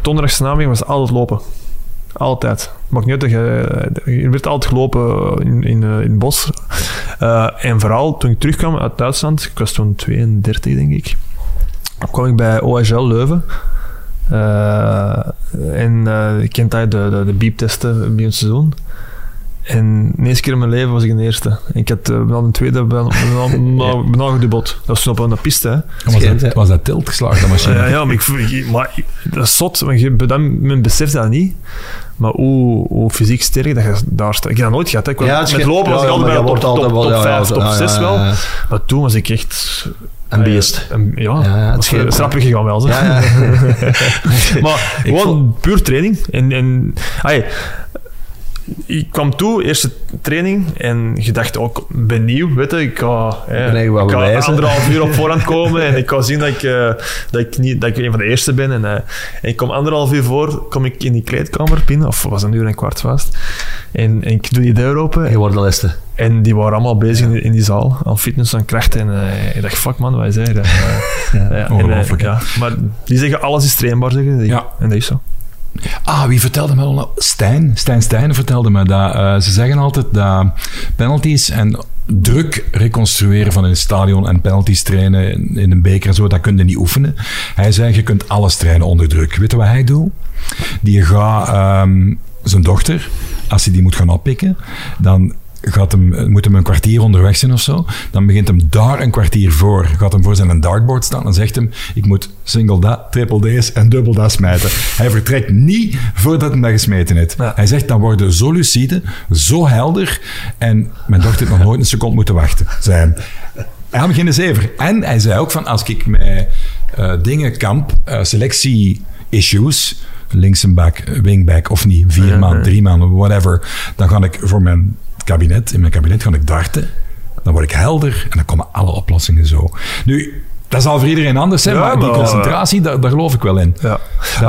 donderdagsnaming was altijd lopen. Altijd. Maakt je, je werd altijd gelopen in, in, eh, in het bos. En vooral toen ik terugkwam uit Duitsland, ik was toen 32 denk ik, kwam ik bij OHL Leuven. En ik kent hij de, de, de beeptesten bij een seizoen. En de eerste keer in mijn leven was ik een eerste. Ik had uh, <laughs> een tweede bijna, bijna gedubbeld. Dat was op een piste. Hè. Was dat, was dat tilt geslaagd, dat machine? Ja, ja, maar, ik, ik- maar ik- dat is zot. Maar je, dan, men beseft dat niet. Maar hoe, hoe fysiek sterk dat je daar staat. Ik heb dat nooit gehad. Hè. Ik Ja, het met lopen was ja, ik ja, altijd bij top, top, altijd top, wel- ja, 5, ja, top ja, 6 ja, wel. Maar toen was ik echt... Een beest. Een- ja, Ja, ja, het het schijnt- strappig gegaan wel. Zeg. Ja, ja. <laughs> <laughs> maar gewoon puur training. En, en, ai, ik kwam toe, eerste training, en je dacht ook, ben nieuw, weet je, ik ga, hè, Ben ik ga anderhalf uur op voorhand <laughs> komen en ik ga zien dat ik, eh, dat ik, niet, dat ik een van de eerste ben. En, eh, en ik kom anderhalf uur voor, kom ik in die kleedkamer binnen, of was een uur en kwart vast, en, en ik doe die deur open, Je wordt de leste. en die waren allemaal bezig in, in die zaal, aan fitness, aan krachten. En eh, ik dacht, fuck man, wat is? Eh, <laughs> ja, en, eh, ongelooflijk, ja, maar die zeggen, alles is trainbaar, zeggen die. Ja. En dat is zo. Ah, wie vertelde me al nou? Stijn. Stijn Stijn vertelde me dat eh, ze zeggen altijd dat penalties en druk reconstrueren van een stadion en penalties trainen in, in een beker en zo, dat kun je niet oefenen. Hij zei, je kunt alles trainen onder druk. Weet je wat hij doet? Die gaat ehm, zijn dochter, als hij die moet gaan oppikken, dan gaat hem, moet hem een kwartier onderweg zijn of zo. Dan begint hem daar een kwartier voor. Gaat hem voor zijn dartboard staan. Dan zegt hem, ik moet single dat, triple D's en dubbel dat smijten. Hij vertrekt niet voordat hij dat gesmeten heeft. Ja. Hij zegt, dan worden zo lucide, zo helder. En mijn dochter heeft nog nooit een seconde moeten wachten. Hem. Hij had geen zever. En hij zei ook van, als ik met eh, dingen kamp, eh, selectie-issues, links een back, wingback of niet, vier ja. drie man, whatever, dan ga ik voor mijn kabinet, in mijn kabinet ga ik darten. Dan word ik helder en dan komen alle oplossingen zo. Nu, dat zal voor iedereen anders zijn, Ja, maar die concentratie, daar, daar geloof ik wel in. Ja. Dat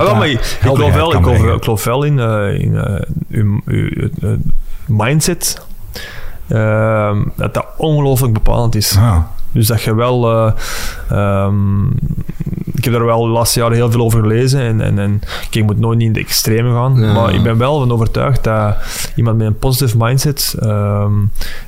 Ah, wel, maar ik, geloof wel, ik geloof, brengen. ik geloof wel in, eh, in eh, uw, uw, uw, mindset. ehm, dat dat ongelooflijk bepalend is. Ah, Dus dat je wel... eh, ehm, heb daar wel de laatste jaren heel veel over gelezen. En, en, en kijk, je moet nooit niet in de extreme gaan. Ja. Maar ik ben wel van overtuigd dat iemand met een positive mindset ehm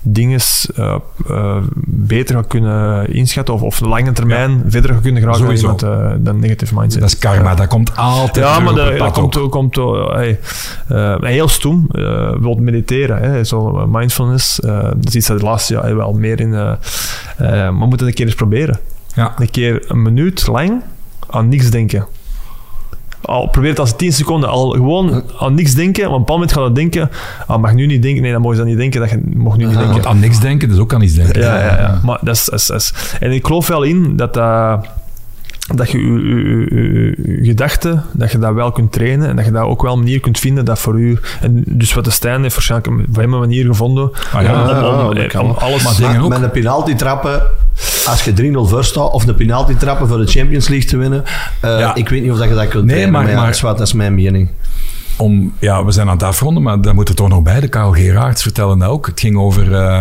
dingen eh, eh, beter gaat kunnen inschatten. Of, of lange termijn verder gaat kunnen geraken dan iemand eh, dan negative mindset. dat is karma, dat komt altijd Ja, maar dat, komt, ook. komt hey, heel stoem. Bijvoorbeeld mediteren, hè, zo mindfulness. Dat is iets dat de laatste jaar wel meer in. Maar we moeten het een keer eens proberen. Ja. Een keer een minuut lang aan niks denken. Al probeer het als 10 seconden al gewoon aan niks denken. Want op een bepaald moment gaat het denken. Ah, mag nu niet denken. Nee, dan mag je dat niet denken. Dat je mag nu niet denken. Want aan niks denken, dus ook aan iets denken. Ja, ja, ja. Maar dat is, dat is, dat is- En ik geloof wel in dat dat... Dat je je, je, je- je gedachten, dat je dat wel kunt trainen en dat je daar ook wel een manier kunt vinden dat voor u... En dus wat de Stijn heeft waarschijnlijk een- manier gevonden Ah, ja, om, ja, om- ja, om- dat kan. om alles... Maar dingen Maar ook. met een penalty trappen, als je 3-0 voor staat, of een penalty trappen voor de Champions League te winnen, eh, Ja. ik weet niet of dat je dat kunt Nee, trainen, maar- maar, ja, maar- dat is wat, dat is mijn mening. om, ja, we zijn aan het afronden, maar daar moeten we toch nog bij. De Karel Gerards vertellen dat ook. Het ging over, eh,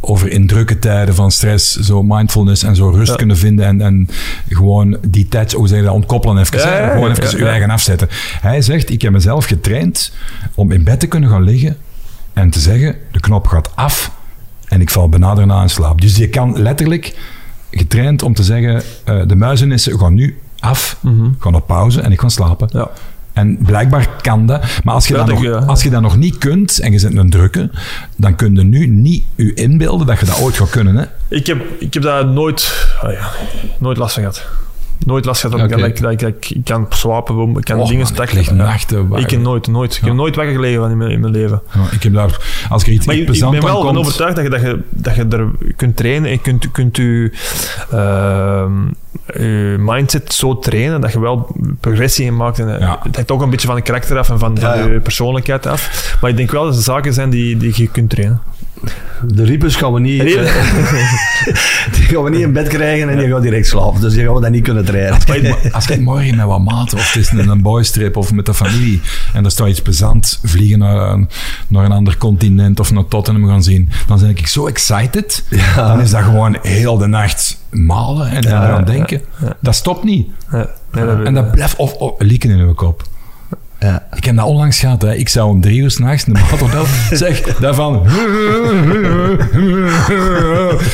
over in drukke tijden van stress, zo mindfulness en zo rust Ja. kunnen vinden en, en gewoon die tijd, hoe zeg je dat, ontkoppelen even. Ja, ja, gewoon even ja, je ja. eigen afzetten. Hij zegt, ik heb mezelf getraind om in bed te kunnen gaan liggen en te zeggen, de knop gaat af en ik val bijna daarna in slaap. Dus je kan letterlijk getraind om te zeggen, eh, de muizenissen gaan nu af, Mhm. gaan op pauze en ik ga slapen. Ja. En blijkbaar kan dat. Maar als je, dat, nog, ja. als je dat nog niet kunt en je zit een drukke, dan kun je nu niet je inbeelden dat je dat ooit gaat kunnen. Hè? Ik heb, ik heb daar nooit, ah ja, nooit last van gehad. Nooit last gehad. dat ik- Oké. Dat, ik, dat, ik, dat ik, ik kan slapen, ik kan Och, dingen stakken. ik nachten wakker. Ik heb nooit, nooit. Ik heb nooit wakker gelegen van in mijn, in mijn leven. Ja, ik heb daar, als er iets Maar ik, ik ben wel van komt... overtuigd dat je, dat, je, dat je er kunt trainen en kunt, kunt je, ehm, je mindset zo trainen dat je wel progressie in maakt. En, Ja. Het hangt ook een beetje van je karakter af en van, van je persoonlijkheid af. Maar ik denk wel dat er zaken zijn die, die je kunt trainen. De riepers gaan we niet, Riep- <laughs> die gaan we niet in bed krijgen en die gaan direct slapen. Dus die gaan we dan niet kunnen trainen. Als ik morgen met wat maten, of het is een, een boystrip of met de familie, en er staat iets plezant, vliegen naar een, naar een ander continent of naar Tottenham gaan zien, dan ben ik zo excited. Dan is dat gewoon heel de nacht malen en eraan ja, denken. Dat stopt niet. En dat blijft of, of lieken in uw kop. Ja. Ik heb dat onlangs gehad. Hè. Ik zou om drie uur s'nachts een maathotel <laughs> zeg daarvan.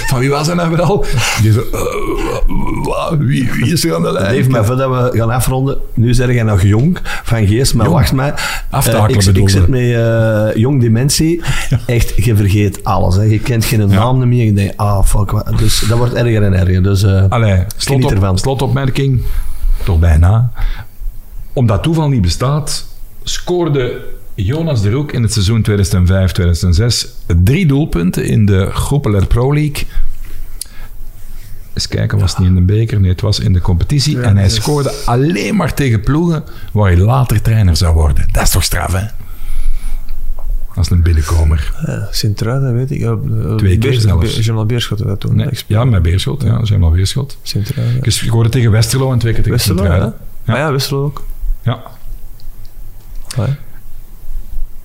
Van wie was dat nou wel? Die zo, eh, wie, wie is er aan de lijn? Dave, maar voordat we gaan afronden, nu zeg jij nog jong van geest, maar wacht maar. Aftakelen Eh, ik, ik zit met eh, jong dementie. <laughs> Echt, je vergeet alles. Hè. Je kent geen naam meer. Je denkt, ah fuck. wat- Dus dat wordt erger en erger. Dus eh, Allee, slot ervan. op, slotopmerking. Toch bijna. Omdat toeval niet bestaat, scoorde Jonas de Roek in het seizoen 2005-2006 drie doelpunten in de Groepeler Pro League. Eens kijken, was het niet in de beker? Nee, het was in de competitie. en hij scoorde alleen maar tegen ploegen waar hij later trainer zou worden. Dat is toch straf, hè? Is een binnenkomer. Ja, Sint-Truiden, dat weet ik. Twee keer zelfs. Jamal Beerschot dat toen. Nee, ja, met Beerschot. Ja, zijn al Beerschot. Sint-Truiden. Ik scoorde tegen Westerlo en twee keer tegen Westerlo, ja. Sint-Truiden. Ja. Ah ja, Westerlo ook. Ja.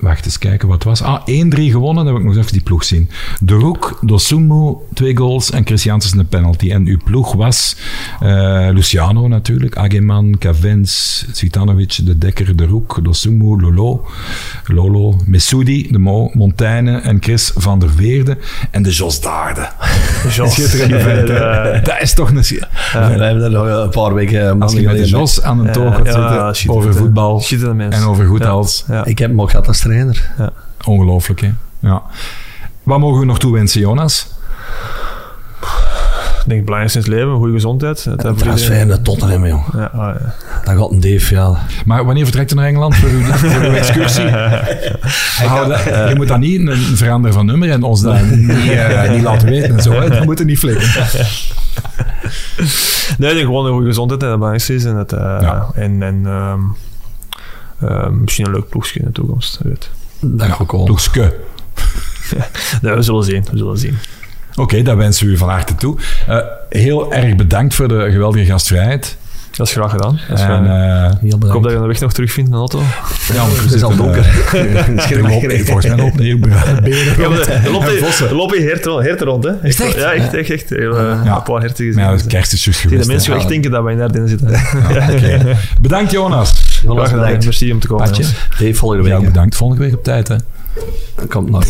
Wacht eens kijken wat het was. Ah, 1-3 gewonnen. Dan heb ik nog eens even die ploeg zien. De Roek, Dosumu, twee goals en Christiansen een penalty. En uw ploeg was eh, Luciano natuurlijk, Ageman, Cavens, Cvitanovic, De Dekker, De Roek, Dosumu, Lolo, Lolo, Messoudi, De Mo, Montaigne en Chris van der Veerde. En de Jos Daarde. Jos. Dat is toch een... Ja, we hebben er nog een paar weken Als maanden je met de Jos aan een toog gaat ja, zitten over voetbal en over goed Ja. als... Ja. Ik heb hem ook gehad trainer. Ongelooflijk, hè? Ja. Wat mogen we nog toewensen, Jonas? Ik denk belangrijkste in het leven, goede gezondheid. Dat transfer iedereen- naar Tottenham, jong. Ja, ah, ja. Dat gaat een Dave, ja. Maar wanneer vertrekt je naar Engeland voor uw, <laughs> voor uw excursie? Hij dat- je moet dat niet een veranderen van nummer en ons dat niet, eh, niet laten weten en zo. Hè. Dat moet er niet flikken. Nee, ik denk gewoon een goede gezondheid en dat belangrijkste is. En, dat, eh, Ja. en, en ehm, ehm, misschien een leuk ploegje in de toekomst. Weet. Dat gaat komen. Ploegske. <laughs> Nee, we zullen zien. We zullen zien. Oké, dat wensen we u van harte toe. Eh, heel erg bedankt voor de geweldige gastvrijheid. Dat is graag gedaan. Dat is En, eh, Heel ik hoop dat je de weg nog terugvindt in de auto. ja, <laughs> Het is al zitten, donker. eh, er loopt- volgens mij loopt lopen hier herten, <laughs> <laughs> herten rond, hè? Is echt? Ja, echt, echt. echt. Heel, Ja. Een paar herten gezien. Ja, Dus, het eh, kerst is juist ik denk geweest. dat mensen echt denken dat wij in daar zitten. Ja, oké. Bedankt, Jonas. Graag Jonas, gedaan. bedankt. Merci om te komen. Dave, volgende Jou week. bedankt. Volgende week op tijd, hè. hè. Komt nog.